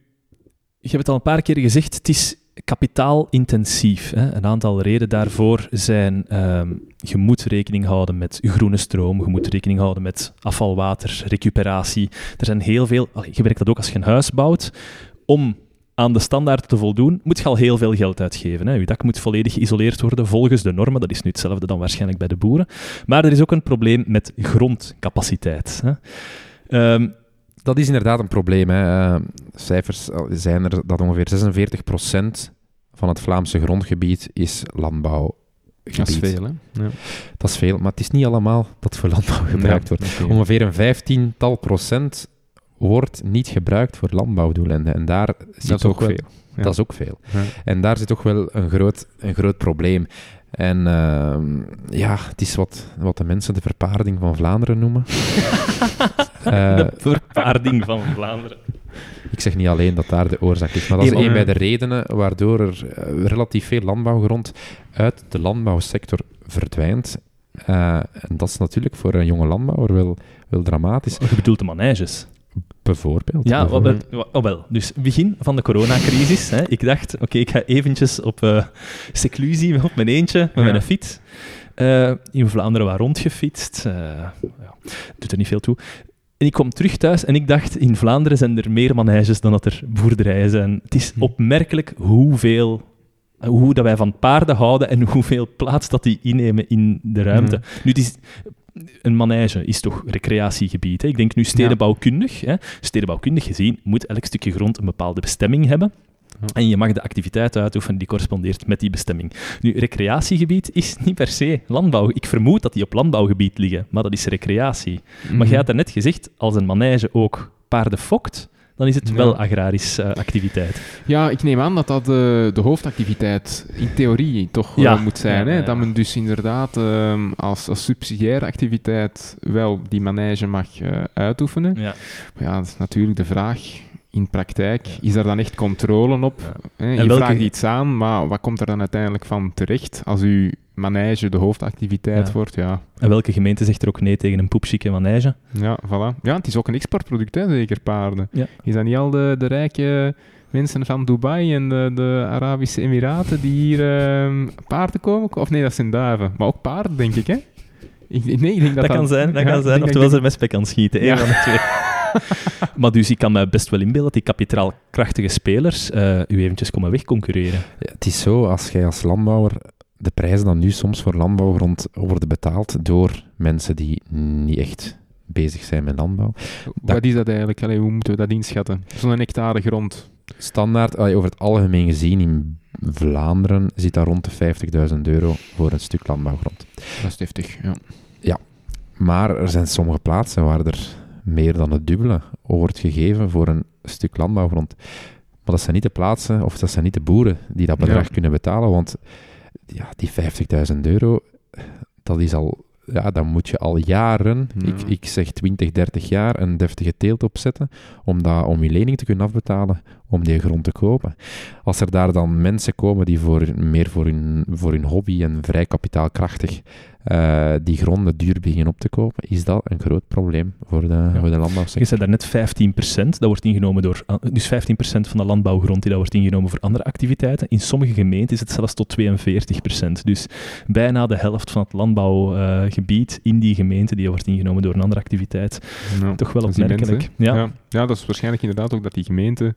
je hebt het al een paar keer gezegd, het is kapitaalintensief. Hè? Een aantal redenen daarvoor zijn, ehm, je moet rekening houden met groene stroom, je moet rekening houden met afvalwater, recuperatie. Er zijn heel veel, allee, je merkt dat ook als je een huis bouwt, om aan de standaard te voldoen, moet je al heel veel geld uitgeven. Hè. Je dak moet volledig geïsoleerd worden volgens de normen. Dat is nu hetzelfde dan waarschijnlijk bij de boeren. Maar er is ook een probleem met grondcapaciteit. Hè. Ehm, Dat is inderdaad een probleem. Hè. Eh, cijfers zijn er dat ongeveer 46% van het Vlaamse grondgebied is landbouwgebied. Dat is veel, hè? Ja. Dat is veel, maar het is niet allemaal dat voor landbouw gebruikt Ja, wordt. Ongeveer een vijftiental procent wordt niet gebruikt voor landbouwdoeleinden. En daar zit Dat is toch ook wel- veel. Ja. Dat is ook veel. Ja. En daar zit toch wel een groot, een groot probleem. En ehm, ja, het is wat, wat de mensen de verpaarding van Vlaanderen noemen. Eh, de verpaarding van Vlaanderen. ik zeg niet alleen dat daar de oorzaak is, maar dat is een bij de redenen waardoor er eh, relatief veel landbouwgrond uit de landbouwsector verdwijnt. Eh, en dat is natuurlijk voor een jonge landbouwer wel, wel dramatisch. Je bedoelt de maneges. Bijvoorbeeld. Ja, wel, bijvoorbeeld. wel, oh wel. Dus begin van de coronacrisis. Hè. Ik dacht, oké, ik ga eventjes op eh seclusie op mijn eentje met Ja. mijn fiets. Eh, in Vlaanderen waar rondgefietst. Eh ja, doet er niet veel toe. En ik kwam terug thuis en ik dacht, in Vlaanderen zijn er meer maneges dan dat er boerderijen zijn. Het is Hm. opmerkelijk hoeveel... Hoe dat wij van paarden houden en hoeveel plaats dat die innemen in de ruimte. Nu, het is, een manege is toch recreatiegebied. Hè? Ik denk nu stedenbouwkundig. Hè? Stedenbouwkundig gezien moet elk stukje grond een bepaalde bestemming hebben. En je mag de activiteit uitoefenen die correspondeert met die bestemming. Nu, recreatiegebied is niet per se landbouw. Ik vermoed dat die op landbouwgebied liggen, maar dat is recreatie. Maar Mhm. jij had daarnet gezegd, als een manege ook paarden fokt, dan is het Ja. wel agrarische eh, activiteit. Ja, ik neem aan dat dat de, de hoofdactiviteit in theorie toch Ja. wel moet zijn. Ja, hè? ja, ja. Dat men dus inderdaad ehm, als, als subsidiaire activiteit wel die manege mag eh, uitoefenen. Ja. Maar ja, dat is natuurlijk de vraag in praktijk. Is er dan echt controle op? Ja. Je En welke- vraagt iets aan, maar wat komt er dan uiteindelijk van terecht als uw manege de hoofdactiviteit Ja. wordt? Ja. En welke gemeente zegt er ook nee tegen een poepchique manege? Ja, voilà. Ja, het is ook een exportproduct, hè, zeker paarden. Ja. Is dat niet al de, de rijke mensen van Dubai en de, de Arabische Emiraten die hier ehm, paarden komen? Of nee, dat zijn duiven. Maar ook paarden, denk ik, hè? Ik, nee, ik denk dat Dat, kan zijn, dat ja, kan zijn. Oftewel ze er met spek aan schieten. Ja. van de twee. maar dus ik kan me best wel inbeelden dat die kapitaalkrachtige spelers eh u eventjes komen wegconcurreren. Ja, het is zo, als jij als landbouwer de prijzen dan nu soms voor landbouwgrond worden betaald door mensen die niet echt bezig zijn met landbouw. Wat is dat eigenlijk? Allee, hoe moeten we dat inschatten? Zo'n hectare grond. Standaard, allee, over het algemeen gezien in Vlaanderen, zit daar rond de 50.000 euro voor een stuk landbouwgrond. Dat is heftig, ja. Maar er zijn sommige plaatsen waar er meer dan het dubbele wordt gegeven voor een stuk landbouwgrond. Maar dat zijn niet de plaatsen, of dat zijn niet de boeren die dat bedrag Ja. kunnen betalen, want ja, die 50.000 euro, dat is al... Ja, dan moet je al jaren, Ja. ik, ik zeg 20, 30 jaar, een deftige teelt opzetten om, dat, om je lening te kunnen afbetalen, om die grond te kopen. Als er daar dan mensen komen die voor, meer voor hun, voor hun hobby en vrij kapitaalkrachtig eh, die gronden duur beginnen op te kopen, is dat een groot probleem voor de, voor de Je landbouwsector. zei daarnet 15%, dat wordt ingenomen door, dus 15% van de landbouwgrond die dat wordt ingenomen voor andere activiteiten. In sommige gemeenten is het zelfs tot 42%. Dus bijna de helft van het landbouwgebied in die gemeente die wordt ingenomen door een andere activiteit. Ja. Toch wel opmerkelijk. Ja. Ja. ja, dat is waarschijnlijk inderdaad ook dat die gemeente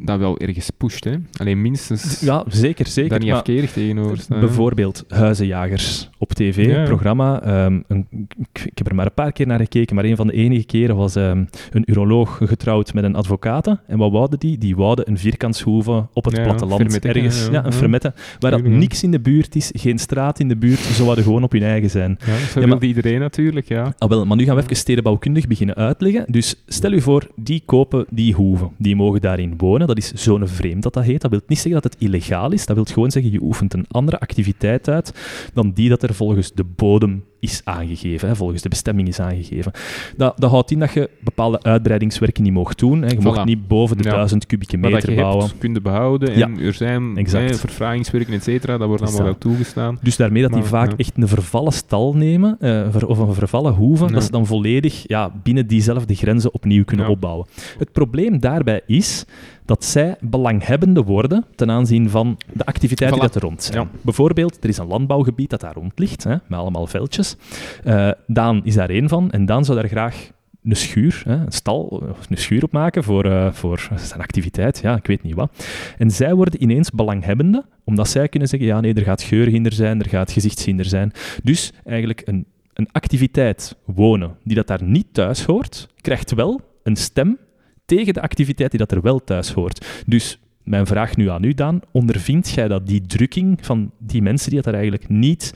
dat wel ergens pusht. Hè? Alleen minstens Ja, zeker, zeker. daar niet afkerig tegenover staan. Bijvoorbeeld Huizenjagers op tv, Ja. programma. Ehm, een, ik, ik heb er maar een paar keer naar gekeken, maar een van de enige keren was ehm, een uroloog getrouwd met een advocate. En wat wouden die? Die wouden een vierkantshoeve op het Ja, platteland. ergens, ja, ja, een ja. fermette. Waar dat niks in de buurt is, geen straat in de buurt. Ze zouden gewoon op hun eigen zijn. Ja, zo Ja, wil maar- iedereen natuurlijk, ja. Ah, wel, maar nu gaan we even stedenbouwkundig beginnen uitleggen. Dus stel u voor, die kopen die hoeven. Die mogen daarin wonen. Dat is zonevreemd dat dat heet. Dat wil niet zeggen dat het illegaal is. Dat wil gewoon zeggen, je oefent een andere activiteit uit dan die dat er volgens de bodem is aangegeven, hè, volgens de bestemming is aangegeven. Dat, dat houdt in dat je bepaalde uitbreidingswerken niet mocht doen. Hè. Je Voilà. mocht niet boven de Ja. 1000 kubieke Maar dat meter je bouwen. hebt, kun je behouden. En Ja, er zijn exact. hè, verfragingswerken, et cetera. Dat wordt allemaal wel toegestaan. Dus daarmee dat die Maar, vaak ja. echt een vervallen stal nemen, eh, of een vervallen hoeve, dat ze dan volledig ja, binnen diezelfde grenzen opnieuw kunnen opbouwen. Het probleem daarbij is dat zij belanghebbende worden ten aanzien van de activiteiten Voilà. die dat er rond zijn. Ja. Bijvoorbeeld, er is een landbouwgebied dat daar rond ligt, hè, met allemaal veldjes. Eh, Daan is daar één van en Daan zou daar graag een schuur, hè, een stal, of een schuur op maken voor, eh, voor zijn activiteit, ja, ik weet niet wat. En zij worden ineens belanghebbende, omdat zij kunnen zeggen, ja nee, er gaat geurhinder zijn, er gaat gezichtshinder zijn. Dus eigenlijk een, een activiteit wonen die dat daar niet thuis hoort, krijgt wel een stem tegen de activiteit die dat er wel thuis hoort. Dus mijn vraag nu aan u, Daan, ondervindt jij dat die drukking van die mensen die dat daar eigenlijk niet...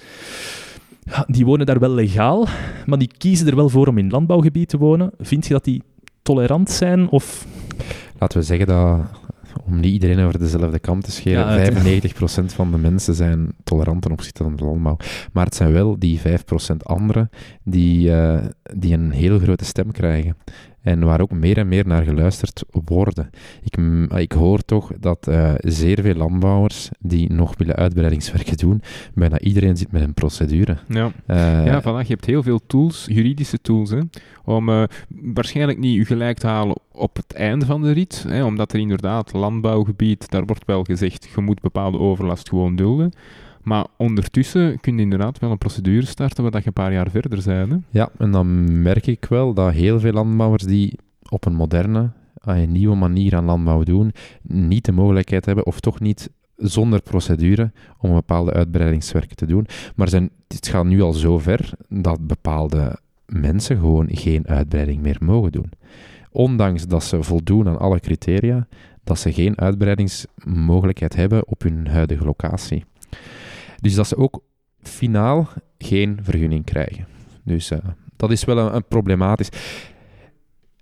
Die wonen daar wel legaal, maar die kiezen er wel voor om in landbouwgebied te wonen. Vind je dat die tolerant zijn of... Laten we zeggen dat, om niet iedereen over dezelfde kam te scheren, Ja, het- 95% van de mensen zijn tolerant ten opzichte van de landbouw. Maar het zijn wel die 5% anderen die, eh, die een heel grote stem krijgen. En waar ook meer en meer naar geluisterd worden. Ik, ik hoor toch dat eh, zeer veel landbouwers die nog willen uitbreidingswerken doen, bijna iedereen zit met een procedure. Ja. Eh, Ja, voilà. Je hebt heel veel tools, juridische tools, hè, om eh, waarschijnlijk niet je gelijk te halen op het einde van de rit, hè, omdat er inderdaad landbouwgebied, daar wordt wel gezegd, je moet bepaalde overlast gewoon dulden. Maar ondertussen kun je inderdaad wel een procedure starten waar je een paar jaar verder bent. Hè. Ja, en dan merk ik wel dat heel veel landbouwers die op een moderne, een nieuwe manier aan landbouw doen, niet de mogelijkheid hebben, of toch niet zonder procedure, om bepaalde uitbreidingswerken te doen. Maar zijn, het gaat nu al zo ver dat bepaalde mensen gewoon geen uitbreiding meer mogen doen. Ondanks dat ze voldoen aan alle criteria, dat ze geen uitbreidingsmogelijkheid hebben op hun huidige locatie. Dus dat ze ook finaal geen vergunning krijgen. Dus eh, dat is wel een, een problematisch.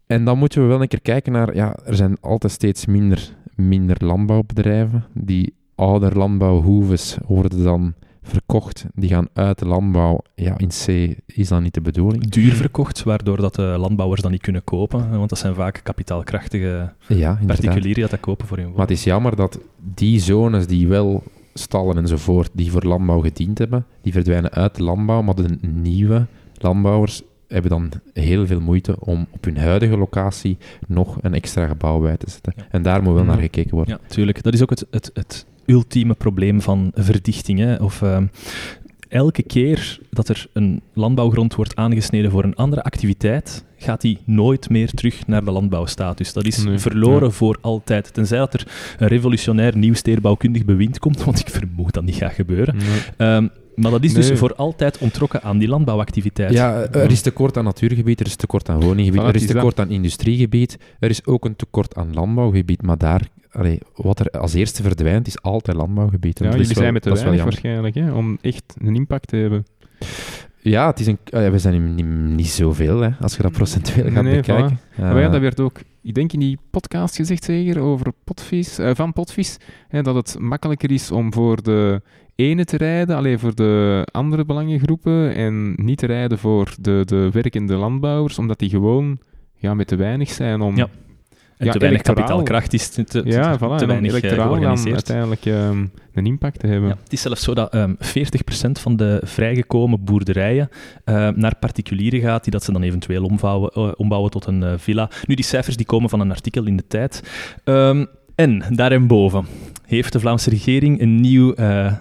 En dan moeten we wel een keer kijken naar, ja, er zijn altijd steeds minder, minder landbouwbedrijven. Die oude landbouwhoeves worden dan verkocht. Die gaan uit de landbouw. Ja, in C is dat niet de bedoeling. duur verkocht, waardoor dat de landbouwers dat niet kunnen kopen. Want dat zijn vaak kapitaalkrachtige Ja, particulieren die dat kopen voor hun Maar woning. het is jammer dat die zones die wel stallen enzovoort, die voor landbouw gediend hebben, die verdwijnen uit de landbouw, maar de nieuwe landbouwers hebben dan heel veel moeite om op hun huidige locatie nog een extra gebouw bij te zetten. Ja. En daar moet wel naar gekeken worden. Ja, tuurlijk. Dat is ook het, het, het ultieme probleem van verdichting. Hè. Of, ehm, elke keer dat er een landbouwgrond wordt aangesneden voor een andere activiteit, gaat die nooit meer terug naar de landbouwstatus. Dat is Nee, verloren ja. voor altijd. Tenzij dat er een revolutionair nieuw stedenbouwkundig bewind komt, want ik vermoed dat niet gaat gebeuren. Nee. Ehm, maar dat is dus Nee. voor altijd ontrokken aan die landbouwactiviteit. Ja, er is tekort aan natuurgebied, er is tekort aan woninggebied, er is tekort aan industriegebied, er is ook een tekort aan landbouwgebied, maar daar, allee, wat er als eerste verdwijnt, is altijd landbouwgebied. En Ja, dat jullie is wel- zijn met te weinig waarschijnlijk, hè, om echt een impact te hebben. Ja, het is een, allee, we zijn niet, niet zoveel, hè, als je dat procentueel gaat Nee, bekijken. Maar ja, Eh, dat werd ook, ik denk in die podcast gezegd zeker, over potvis, eh, van potvis, hè, dat het makkelijker is om voor de ene te rijden, alleen voor de andere belangengroepen, en niet te rijden voor de, de werkende landbouwers, omdat die gewoon ja, met te weinig zijn om... Ja. En Ja, te weinig kapitaalkracht is te, te, Ja, te, voilà, te weinig eh, electoraal dan georganiseerd. uiteindelijk ehm, een impact te hebben. Ja, het is zelfs zo dat ehm 40% van de vrijgekomen boerderijen eh, naar particulieren gaat, die dat ze dan eventueel ombouwen, eh, ombouwen tot een eh, villa. Nu, die cijfers die komen van een artikel in de tijd. Ehm, en daarboven heeft de Vlaamse regering een nieuw eh,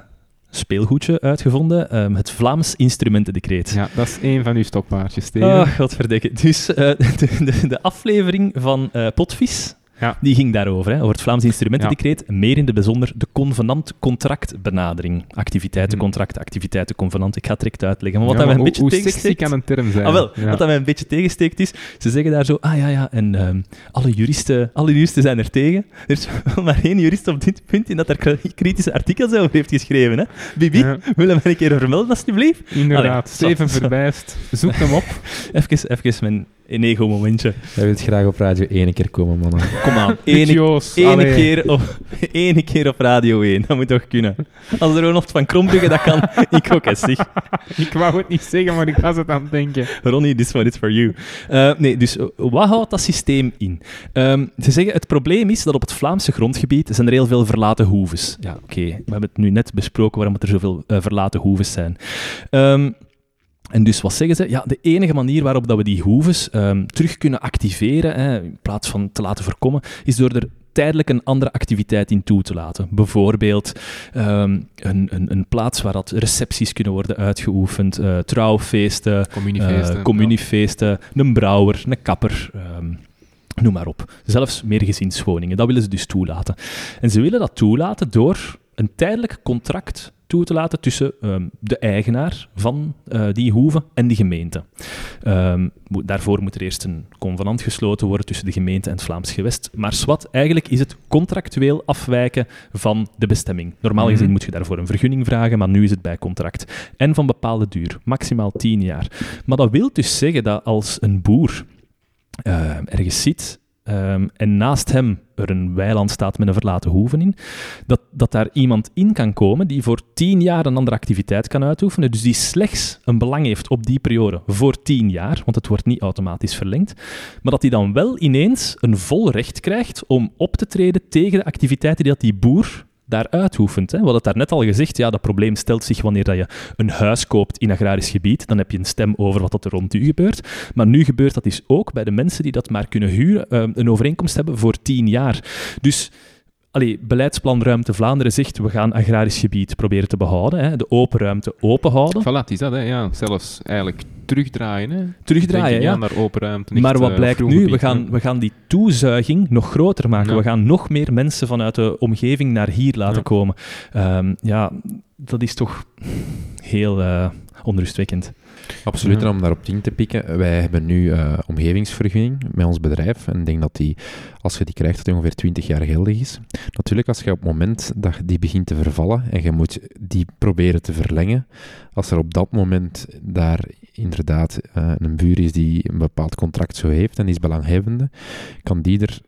speelgoedje uitgevonden, ehm, het Vlaams Instrumentendecreet. Ja, dat is één van uw stokpaardjes, Steven. Ah, godverdikke. Dus eh, de, de, de aflevering van eh, Potvis, Ja. die ging daarover, hè, over het Vlaams Instrumentendecreet. Meer in de bijzonder de convenant-contractbenadering. Activiteitencontract, activiteitenconvenant. Ik ga het direct uitleggen. Maar wat Ja, dat mij een hoe, beetje tegensteekt... kan een term zijn? Ah, wel, wat dat mij een beetje tegensteekt is, ze zeggen daar zo, ah ja, ja, en ehm, alle, juristen, alle juristen zijn er tegen. Er is maar één jurist op dit punt die dat kri- kritische artikels over heeft geschreven. Hè? Bibi, Ja. wil je mij een keer vermelden, alsjeblieft? Inderdaad, Allee, Steven Verbijst. Zoek hem op. Even, even mijn een ego-momentje. Jij wilt graag op Radio 1 keer komen, mannen. Kom aan, ene Ene keer, op, ene keer op Radio 1, dat moet toch kunnen. Als Ronald van Krombrugge dat kan, ik ook eens, zeg. Ik wou het niet zeggen, maar ik was het aan het denken. Ronnie, this one is for you. Eh, nee, dus eh, wat houdt dat systeem in? Ehm, ze zeggen, het probleem is dat op het Vlaamse grondgebied zijn er heel veel verlaten hoeves. Ja, oké, we hebben het nu net besproken waarom er zoveel eh, verlaten hoeves zijn. Ehm, en dus wat zeggen ze? Ja, de enige manier waarop dat we die hoeves ehm, terug kunnen activeren, hè, in plaats van te laten voorkomen, is door er tijdelijk een andere activiteit in toe te laten. Bijvoorbeeld ehm, een, een, een plaats waar dat recepties kunnen worden uitgeoefend, eh, trouwfeesten, Communiefeesten. eh, communiefeesten, een brouwer, een kapper, ehm, noem maar op. Zelfs meer gezinswoningen, dat willen ze dus toelaten. En ze willen dat toelaten door een tijdelijk contract toe te laten tussen ehm, de eigenaar van eh, die hoeve en de gemeente. Ehm, daarvoor moet er eerst een convenant gesloten worden tussen de gemeente en het Vlaams gewest. Maar swat, eigenlijk is het contractueel afwijken van de bestemming. Normaal gezien Mhm. moet je daarvoor een vergunning vragen, maar nu is het bij contract. En van bepaalde duur, maximaal 10 jaar. Maar dat wil dus zeggen dat als een boer eh, ergens zit ehm, en naast hem er een weiland staat met een verlaten hoeven in, dat, dat daar iemand in kan komen die voor tien jaar een andere activiteit kan uitoefenen, dus die slechts een belang heeft op die periode voor tien jaar, want het wordt niet automatisch verlengd, maar dat hij dan wel ineens een vol recht krijgt om op te treden tegen de activiteiten die dat die boer daar uitoefent. Hè. We hadden het daarnet al gezegd, ja, dat probleem stelt zich wanneer dat je een huis koopt in agrarisch gebied, dan heb je een stem over wat er rond u gebeurt. Maar nu gebeurt dat dus ook bij de mensen die dat maar kunnen huren, eh, een overeenkomst hebben voor tien jaar. Dus allee, beleidsplan Ruimte Vlaanderen zegt, we gaan agrarisch gebied proberen te behouden, hè, de open ruimte open houden, Voilà, is dat, hè. Ja, zelfs eigenlijk terugdraaien, hè. terugdraaien. Ja. naar open ruimte. niet, Maar wat eh, blijkt nu? We gaan, hè. we gaan die toezuiging nog groter maken. Ja. We gaan nog meer mensen vanuit de omgeving naar hier laten Ja. komen. Ehm, ja, dat is toch heel eh, onrustwekkend. Absoluut, en om daarop in te pikken, wij hebben nu eh, omgevingsvergunning met ons bedrijf en ik denk dat die, als je die krijgt, dat die ongeveer 20 jaar geldig is. Natuurlijk, als je op het moment dat die begint te vervallen en je moet die proberen te verlengen, als er op dat moment daar inderdaad eh, een buur is die een bepaald contract zo heeft en die is belanghebbende, kan die er,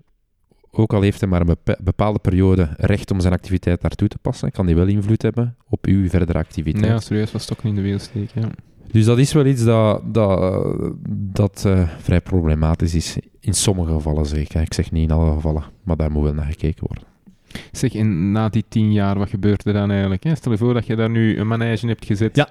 ook al heeft hij maar een bepa- bepaalde periode recht om zijn activiteit daartoe te passen, kan die wel invloed hebben op uw verdere activiteit. Ja, serieus, was stokken in de wiel steken, ja. Dus dat is wel iets dat, dat, dat eh, vrij problematisch is. In sommige gevallen hè. Ik zeg niet in alle gevallen, maar daar moet wel naar gekeken worden. Zeg, en na die tien jaar, wat gebeurt er dan eigenlijk? Hè? Stel je voor dat je daar nu een manege hebt gezet. Ja.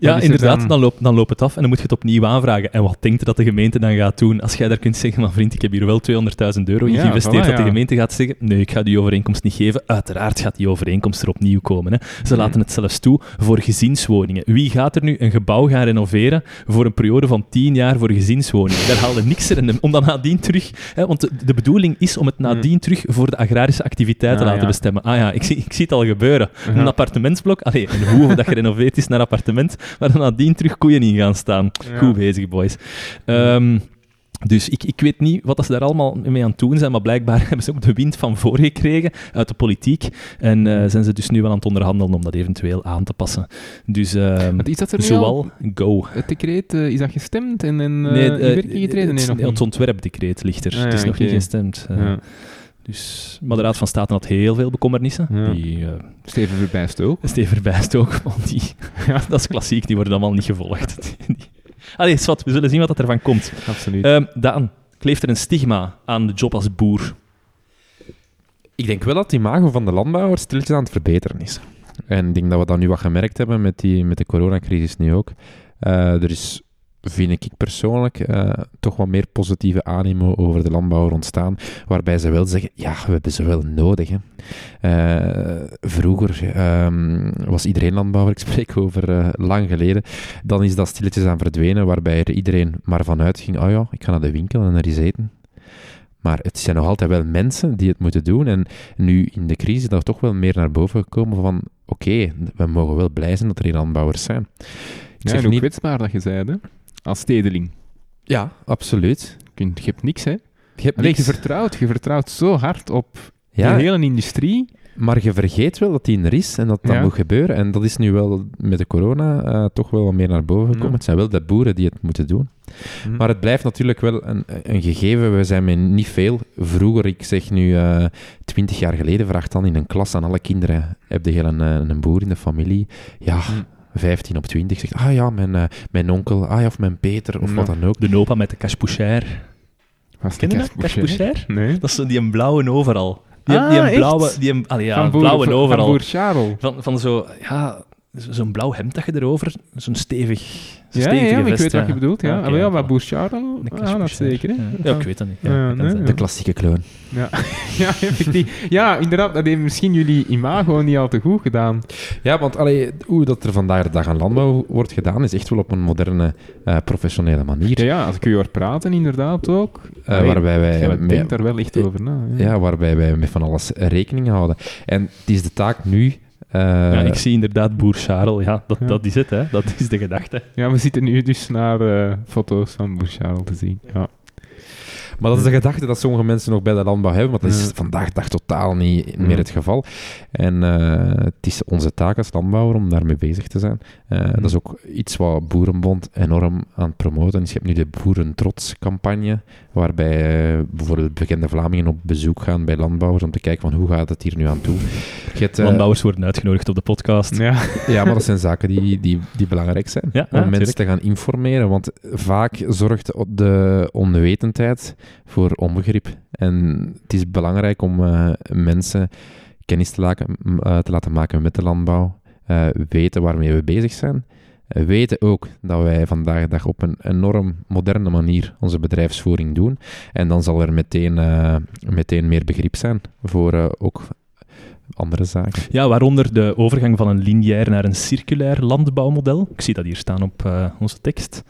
Ja, er inderdaad, dan? dan, loopt, dan loopt het af en dan moet je het opnieuw aanvragen. En wat denkt je dat de gemeente dan gaat doen? Als jij daar kunt zeggen, maar vriend, ik heb hier wel 200.000 euro in Ja, geïnvesteerd, voilà, dat de gemeente gaat zeggen, nee, ik ga die overeenkomst niet geven. Uiteraard gaat die overeenkomst er opnieuw komen. Hè. Ze Mhm. laten het zelfs toe voor gezinswoningen. Wie gaat er nu een gebouw gaan renoveren voor een periode van 10 jaar voor gezinswoningen? Daar haalde niks er om dan nadien terug... Hè, want de, de bedoeling is om het nadien terug voor de agrarische activiteit te Ah, laten bestemmen. Ah ja, ik zie, ik zie het al gebeuren. Een appartementsblok, allee, een hoe dat gerenoveerd is naar appartement, waar dan nadien terug koeien in gaan staan. Ja. Goed bezig, boys. Ehm, dus ik, ik weet niet wat dat ze daar allemaal mee aan het doen zijn, maar blijkbaar hebben ze ook de wind van voor gekregen uit de politiek. En eh, zijn ze dus nu wel aan het onderhandelen om dat eventueel aan te passen. Dus ehm is dat er zowel go. Het decreet, eh, is dat gestemd en, en eh, Nee, in eh, werking getreden? Nee, het, nog het ontwerpdecreet ligt er. Ah, het is nog niet gestemd. Ja. Dus, maar de Raad van State had heel veel bekommernissen. Ja. Die eh Steven Verbijst ook. Steven Verbijst ook, want die, Ja. dat is klassiek, die worden allemaal niet gevolgd. Allee, wat, we zullen zien wat dat ervan komt. Absoluut. Ehm Daan, kleeft er een stigma aan de job als boer? Ik denk wel dat het imago van de landbouwer stilletjes aan het verbeteren is. En ik denk dat we dat nu wat gemerkt hebben met, die, met de coronacrisis nu ook. Eh, er is, vind ik persoonlijk, eh, toch wat meer positieve animo over de landbouwer ontstaan. Waarbij ze wel zeggen, ja, we hebben ze wel nodig. Hè. Eh, vroeger ehm, was iedereen landbouwer, ik spreek over eh, lang geleden. Dan is dat stilletjes aan verdwenen, waarbij er iedereen maar vanuit ging, oh ja, ik ga naar de winkel en er is eten. Maar het zijn nog altijd wel mensen die het moeten doen. En nu in de crisis is dat toch wel meer naar boven gekomen van oké, we mogen wel blij zijn dat er hier landbouwers zijn. Ik ja, zeg en ook niet... kwetsbaar dat je zei, hè? Als stedeling. Ja, absoluut. Je, hebt niks, hè? Je hebt je vertrouwt, je vertrouwt zo hard op Ja, de hele industrie. maar je vergeet wel dat die er is en dat dat Ja. moet gebeuren. En dat is nu wel met de corona eh, toch wel wat meer naar boven gekomen. Ja. Het zijn wel de boeren die het moeten doen. Hm. Maar het blijft natuurlijk wel een, een gegeven. We zijn met niet veel. Vroeger, ik zeg nu eh, twintig jaar geleden, vraagt dan in een klas aan alle kinderen: heb je een, eh, een boer in de familie? Ja, Hm. 15 op 20 zegt: ah ja, mijn, eh, mijn onkel, ah ja, of mijn Peter, of Ja. wat dan ook. De Nopa met de cache-pouchère. Was Ken je dat? Cache-Pouchère? Nee. Dat is zo die een blauwe overal. Die, Ah, die een blauwe... Die een, allee, ja, van boer, blauwe van, overal. Van boer Charles. Van, van zo, ja, zo- zo'n blauw hemd dat je erover, zo'n stevig, zo'n Ja, ja, stevige ja, ik weet wat je bedoelt. Ja, Ah, maar, ja, ja, maar Charles, De ah, zeker, hè? Ja, ik weet dat niet. Ja, Ja, dat nee, is- ja. De klassieke kloon. Ja, ja, effectief. Ja, inderdaad, dat heeft misschien jullie imago niet al te goed gedaan. Ja, want allee, hoe dat er vandaag de dag aan landbouw wordt gedaan, is echt wel op een moderne, eh, professionele manier. Ja, ja, als ik u hoor praten, inderdaad ook. Eh, Allee, waarbij wij denkt daar wel echt over na. Ja. Ja, waarbij wij met van alles rekening houden. En het is de taak nu... eh, ja, ik zie inderdaad boer Charles, ja, dat, Ja. dat is het, hè. dat is de gedachte. Ja, we zitten nu dus naar eh, foto's van boer Charles te zien. Ja. Maar dat is de gedachte dat sommige mensen nog bij de landbouw hebben, maar dat is Ja. vandaag dag totaal niet meer Ja. het geval. En eh, het is onze taak als landbouwer om daarmee bezig te zijn. Eh, Dat is ook iets wat Boerenbond enorm aan het promoten is. Je hebt nu de Boerentrots-campagne, waarbij eh, bijvoorbeeld bekende Vlamingen op bezoek gaan bij landbouwers om te kijken van hoe gaat het hier nu aan toe. Je hebt, Landbouwers worden uitgenodigd op de podcast. Ja. ja, maar dat zijn zaken die, die, die belangrijk zijn. Ja, om ja, mensen tuurlijk. te gaan informeren. Want vaak zorgt de onwetendheid voor onbegrip. En het is belangrijk om eh, mensen kennis te eh, te laten maken met de landbouw. eh, weten waarmee we bezig zijn. Weten ook dat wij vandaag de dag op een enorm moderne manier onze bedrijfsvoering doen. En dan zal er meteen, meteen meer begrip zijn voor ook andere zaken. Ja, waaronder de overgang van een lineair naar een circulair landbouwmodel. Ik zie dat hier staan op onze tekst.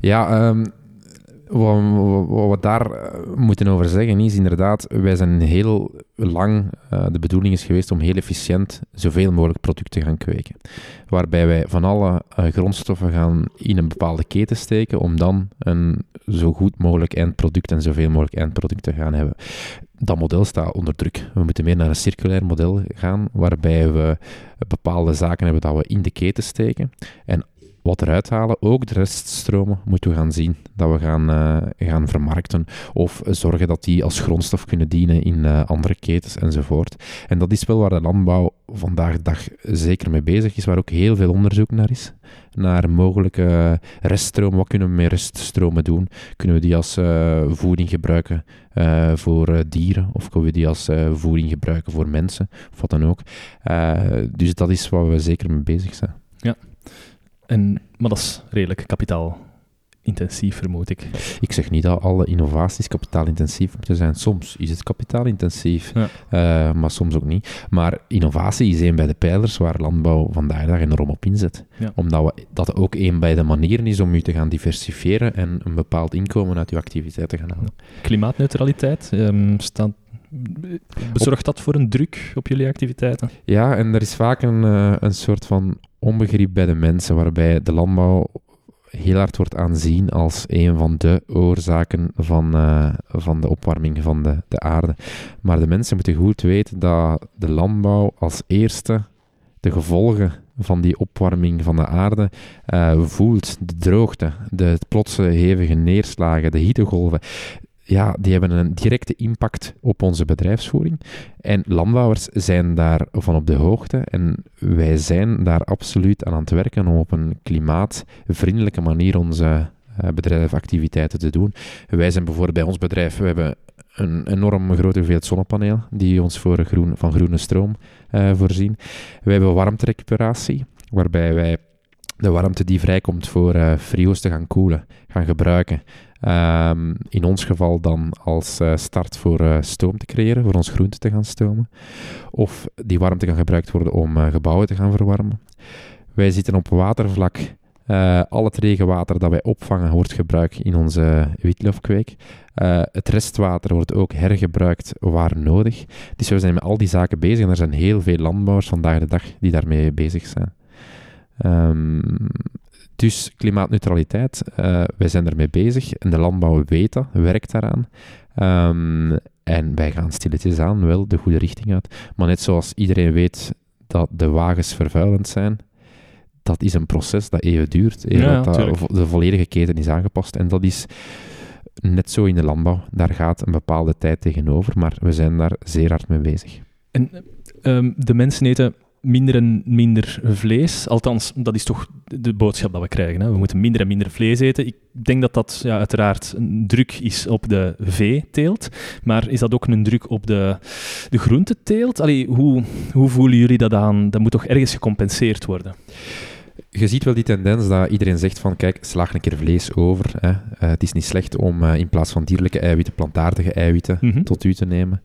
Ja, ehm, wat, we daar eh, moeten over zeggen is inderdaad, wij zijn heel lang, eh, de bedoeling is geweest om heel efficiënt zoveel mogelijk producten te gaan kweken. Waarbij wij van alle eh, grondstoffen gaan in een bepaalde keten steken om dan een zo goed mogelijk eindproduct en zoveel mogelijk eindproduct te gaan hebben. Dat model staat onder druk. We moeten meer naar een circulair model gaan, waarbij we bepaalde zaken hebben dat we in de keten steken. En wat eruit halen, ook de reststromen, moeten we gaan zien dat we gaan, eh, gaan vermarkten of zorgen dat die als grondstof kunnen dienen in eh, andere ketens enzovoort. En dat is wel waar de landbouw vandaag de dag zeker mee bezig is, waar ook heel veel onderzoek naar is, naar mogelijke reststromen. Wat kunnen we met reststromen doen? Kunnen we die als eh, voeding gebruiken voor dieren of kunnen we die als voeding gebruiken voor mensen of wat dan ook? Dus dat is waar we zeker mee bezig zijn. En, maar dat is redelijk kapitaalintensief, vermoed ik. Ik zeg niet dat alle innovaties kapitaalintensief moeten zijn. Soms is het kapitaalintensief, Ja. eh, maar soms ook niet. Maar innovatie is een bij de pijlers waar landbouw vandaag de dag enorm op inzet. Ja. Omdat we, dat ook een bij de manieren is om je te gaan diversifiëren en een bepaald inkomen uit je activiteit te gaan halen. Klimaatneutraliteit, ehm, staat, bezorgt dat voor een druk op jullie activiteiten? Ja, en er is vaak een, eh, een soort van onbegrip bij de mensen, waarbij de landbouw heel hard wordt aanzien als een van de oorzaken van, eh, van de opwarming van de, de aarde. Maar de mensen moeten goed weten dat de landbouw als eerste de gevolgen van die opwarming van de aarde eh, voelt. De droogte, de plotse hevige neerslagen, de hittegolven. Ja, die hebben een directe impact op onze bedrijfsvoering. En landbouwers zijn daarvan op de hoogte. En wij zijn daar absoluut aan aan het werken om op een klimaatvriendelijke manier onze eh, bedrijfsactiviteiten te doen. Wij zijn bijvoorbeeld bij ons bedrijf, we hebben een enorm grote hoeveelheid zonnepanelen die ons voor groen, van groene stroom eh, voorzien. We hebben warmterecuperatie, waarbij wij de warmte die vrijkomt voor eh frio's te gaan koelen, gaan gebruiken. Ehm, in ons geval dan als eh, start voor eh, stoom te creëren, voor ons groente te gaan stomen. Of die warmte kan gebruikt worden om eh, gebouwen te gaan verwarmen. Wij zitten op watervlak. Al het regenwater dat wij opvangen wordt gebruikt in onze witloofkweek. Het restwater wordt ook hergebruikt waar nodig. Dus we zijn met al die zaken bezig en er zijn heel veel landbouwers vandaag de dag die daarmee bezig zijn. Ehm, dus klimaatneutraliteit, eh, wij zijn ermee bezig en de landbouw weet dat, werkt daaraan. Ehm, en wij gaan stilletjes aan wel de goede richting uit. Maar net zoals iedereen weet dat de wagens vervuilend zijn, dat is een proces dat even duurt, eer Ja, dat dat tuurlijk. vo- de volledige keten is aangepast. En dat is net zo in de landbouw. Daar gaat een bepaalde tijd tegenover, maar we zijn daar zeer hard mee bezig. En ehm, de mensen eten minder en minder vlees. Althans, dat is toch de boodschap dat we krijgen. Hè? We moeten minder en minder vlees eten. Ik denk dat dat ja, uiteraard een druk is op de veeteelt. Maar is dat ook een druk op de, de groenteteelt? Allee, hoe, hoe voelen jullie dat aan? Dat moet toch ergens gecompenseerd worden? Je ziet wel die tendens dat iedereen zegt van, kijk, slaag een keer vlees over. Hè. Eh, het is niet slecht om eh, in plaats van dierlijke eiwitten, plantaardige eiwitten Mhm. tot u te nemen.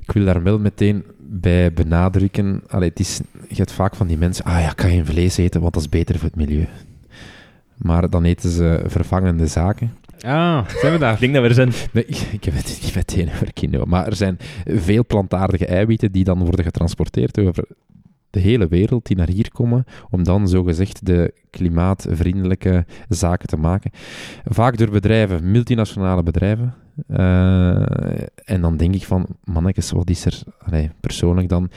Ik wil daar wel meteen bij benadrukken. Allee, het is, je hebt vaak van die mensen, ah ja, ik kan geen vlees eten, want dat is beter voor het milieu. Maar dan eten ze vervangende zaken. Ah, zijn we daar? Ik denk dat we er zijn. Nee, ik, ik heb het niet meteen over quinoa, maar er zijn veel plantaardige eiwitten die dan worden getransporteerd over de hele wereld, die naar hier komen, om dan zogezegd de klimaatvriendelijke zaken te maken. Vaak door bedrijven, multinationale bedrijven. Eh, en dan denk ik van, mannetjes, wat is er allee, persoonlijk dan?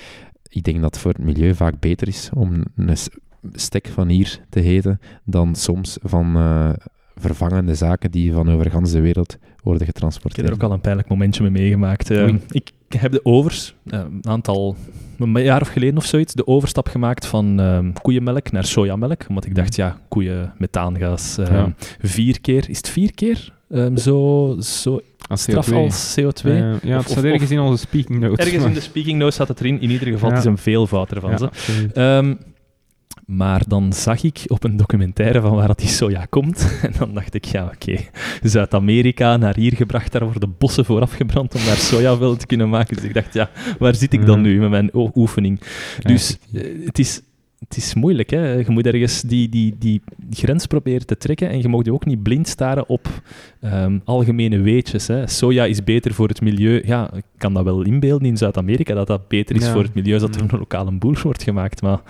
Ik denk dat het voor het milieu vaak beter is om een stek van hier te eten dan soms van eh, vervangende zaken die van over de wereld worden Ik heb getransporteerd. er ook al een pijnlijk momentje mee meegemaakt. Eh, ik heb de overs, een aantal, een jaar of geleden of zoiets, de overstap gemaakt van ehm, koeienmelk naar sojamelk. Omdat ik dacht, ja, koeien, methaangas, eh, Ja. vier keer, is het vier keer ehm, zo, zo Als straf CO2. als CO2? Eh, ja, Of- het staat of- ergens in onze speaking notes. Ergens in de speaking notes staat het erin. In ieder geval, Ja. het is een veelvoud ervan. Ja, absoluut. Ehm, maar dan zag ik op een documentaire van waar dat die soja komt. En dan dacht ik, ja, oké. Zuid-Amerika naar hier gebracht, daar worden bossen voor afgebrand om daar sojavel te kunnen maken. Dus ik dacht, ja, waar zit ik dan nu met mijn oefening? Dus eh, het, is, het is moeilijk, hè. Je moet ergens die, die, die grens proberen te trekken en je mag je ook niet blind staren op ehm, algemene weetjes. Hè. Soja is beter voor het milieu. Ja, ik kan dat wel inbeelden in Zuid-Amerika, dat dat beter is Ja. voor het milieu, dat er een lokale boer wordt gemaakt. Maar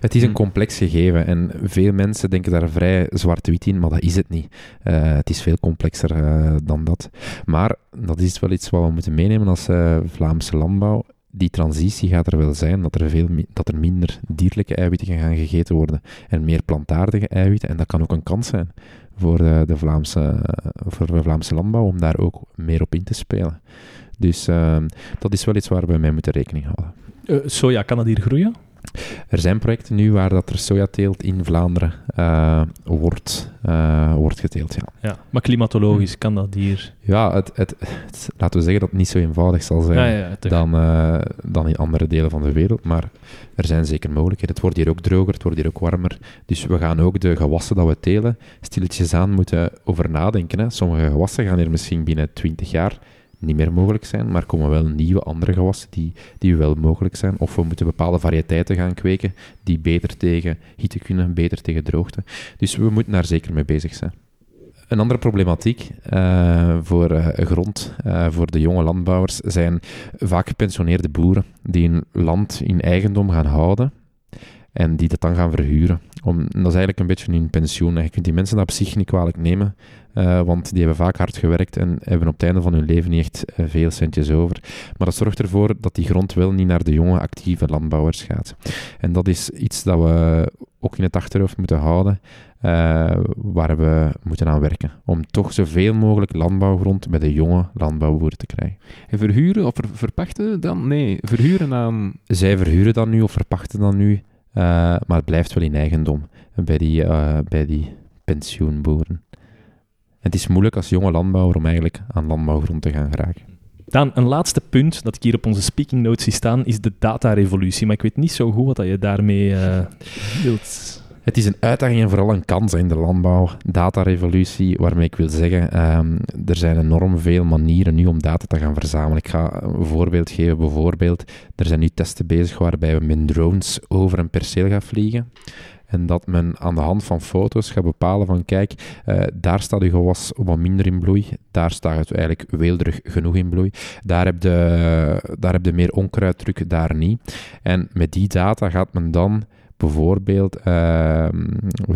Het is een Hm. complex gegeven en veel mensen denken daar vrij zwart-wit in, maar dat is het niet. Eh, het is veel complexer eh, dan dat. Maar dat is wel iets wat we moeten meenemen als eh, Vlaamse landbouw. Die transitie gaat er wel zijn, dat er, veel, dat er minder dierlijke eiwitten gaan gegeten worden en meer plantaardige eiwitten. En dat kan ook een kans zijn voor de, de Vlaamse, voor de Vlaamse landbouw om daar ook meer op in te spelen. Dus eh, dat is wel iets waar we mee moeten rekening houden. eh, soja, kan dat hier groeien? Er zijn projecten nu waar dat er sojateelt in Vlaanderen eh, wordt, eh, wordt geteeld. Ja, Ja, maar klimatologisch kan dat hier. ja het, het, het- laten we zeggen dat het niet zo eenvoudig zal zijn. Ja, ja, toch. dan, eh, dan in andere delen van de wereld. Maar er zijn zeker mogelijkheden. Het wordt hier ook droger, het wordt hier ook warmer. Dus we gaan ook de gewassen dat we telen stilletjes aan moeten over nadenken. Hè. Sommige gewassen gaan hier misschien binnen 20 jaar niet meer mogelijk zijn, maar komen wel nieuwe andere gewassen die, die wel mogelijk zijn. Of we moeten bepaalde variëteiten gaan kweken die beter tegen hitte kunnen, beter tegen droogte. Dus we moeten daar zeker mee bezig zijn. Een andere problematiek eh, voor eh, grond, eh, voor de jonge landbouwers, zijn vaak gepensioneerde boeren die hun land in eigendom gaan houden en die dat dan gaan verhuren. Om, dat is eigenlijk een beetje hun pensioen. En je kunt die mensen dat op zich niet kwalijk nemen, eh, want die hebben vaak hard gewerkt en hebben op het einde van hun leven niet echt eh, veel centjes over. Maar dat zorgt ervoor dat die grond wel niet naar de jonge, actieve landbouwers gaat. En dat is iets dat we ook in het achterhoofd moeten houden, eh, waar we moeten aan werken. Om toch zoveel mogelijk landbouwgrond bij de jonge landbouwboeren te krijgen. En verhuren of ver- verpachten dan? Nee, verhuren aan... Zij verhuren dat nu of verpachten dat nu, maar het blijft wel in eigendom bij die, bij die pensioenboeren. Het is moeilijk als jonge landbouwer om eigenlijk aan landbouwgrond te gaan geraken. Dan een laatste punt dat ik hier op onze speaking notes zie staan, is de datarevolutie. Maar ik weet niet zo goed wat je daarmee eh, wilt. Het is een uitdaging en vooral een kans in de landbouw. Datarevolutie, waarmee ik wil zeggen, ehm, er zijn enorm veel manieren nu om data te gaan verzamelen. Ik ga een voorbeeld geven. Bijvoorbeeld, er zijn nu testen bezig waarbij we met drones over een perceel gaan vliegen. En dat men aan de hand van foto's gaat bepalen van, kijk, eh, daar staat uw gewas wat minder in bloei. Daar staat het eigenlijk weelderig genoeg in bloei. Daar heb je, daar heb je meer onkruiddruk, daar niet. En met die data gaat men dan bijvoorbeeld ehm,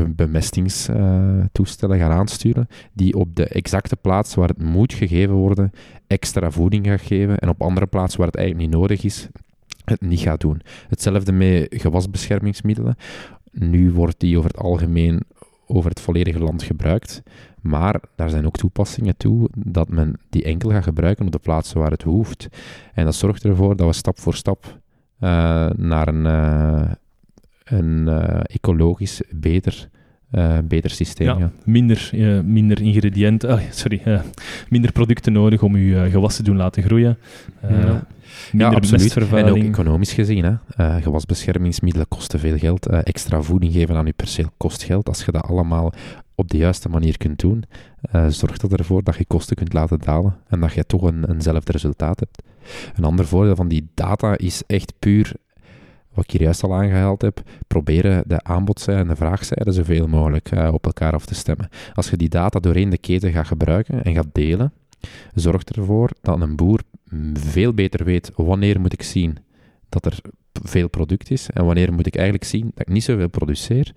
bemestingstoestellen gaan aansturen, die op de exacte plaats waar het moet gegeven worden, extra voeding gaat geven, en op andere plaatsen waar het eigenlijk niet nodig is, het niet gaat doen. Hetzelfde met gewasbeschermingsmiddelen. Nu wordt die over het algemeen over het volledige land gebruikt, maar daar zijn ook toepassingen toe dat men die enkel gaat gebruiken op de plaatsen waar het hoeft. En dat zorgt ervoor dat we stap voor stap eh, naar een, eh, een eh, ecologisch beter, eh, beter systeem Ja, minder, eh, minder ingrediënten, ah, sorry, eh, minder producten nodig om je gewas te doen laten groeien. Ja. Minder ja, absoluut. En ook economisch gezien. Hè. Gewasbeschermingsmiddelen kosten veel geld. Extra voeding geven aan je perceel kost geld. Als je dat allemaal op de juiste manier kunt doen, zorgt dat ervoor dat je kosten kunt laten dalen en dat je toch een, eenzelfde resultaat hebt. Een ander voordeel van die data is echt puur, wat ik hier juist al aangehaald heb, proberen de aanbodzijde en de vraagzijde zoveel mogelijk eh, op elkaar af te stemmen. Als je die data doorheen de keten gaat gebruiken en gaat delen, zorgt ervoor dat een boer veel beter weet wanneer moet ik zien dat er veel product is en wanneer moet ik eigenlijk zien dat ik niet zoveel produceer,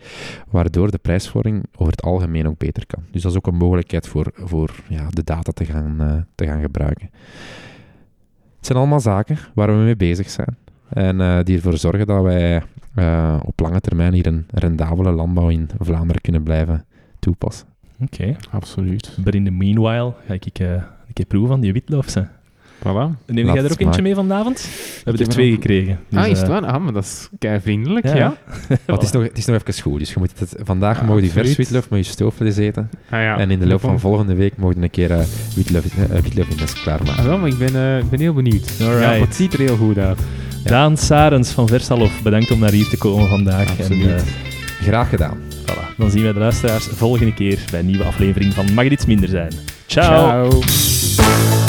waardoor de prijsvorming over het algemeen ook beter kan. Dus dat is ook een mogelijkheid voor, voor ja, de data te gaan, eh, te gaan gebruiken. Het zijn allemaal zaken waar we mee bezig zijn en eh, die ervoor zorgen dat wij eh, op lange termijn hier een rendabele landbouw in Vlaanderen kunnen blijven toepassen. Oké, Absoluut. but in the meanwhile ga ik eh, een keer proeven van die witloofse. Voilà. Neem jij er ook eentje mee vanavond? We hebben er heb twee gekregen. Dus, ah, is het waar? Ah, maar dat is kei vriendelijk, Ja, ja. Maar het, is nog, het is nog even goed, dus je moet het, vandaag Ah, mogen die vers witloof met je stoofvlees eten. Ah, ja. En in de loop van volgende week mogen we een keer eh witloof, witloof in mes klaarmaken. Ah, wel, maar ik ben, eh, ik ben heel benieuwd. Alright. Ja, maar het ziet er heel goed uit. Daan Sarens van Versalof, bedankt om naar hier te komen vandaag. Absoluut. En, eh, Graag gedaan. voilà, dan zien wij de luisteraars volgende keer bij een nieuwe aflevering van Mag er iets minder zijn. Ciao. Ciao.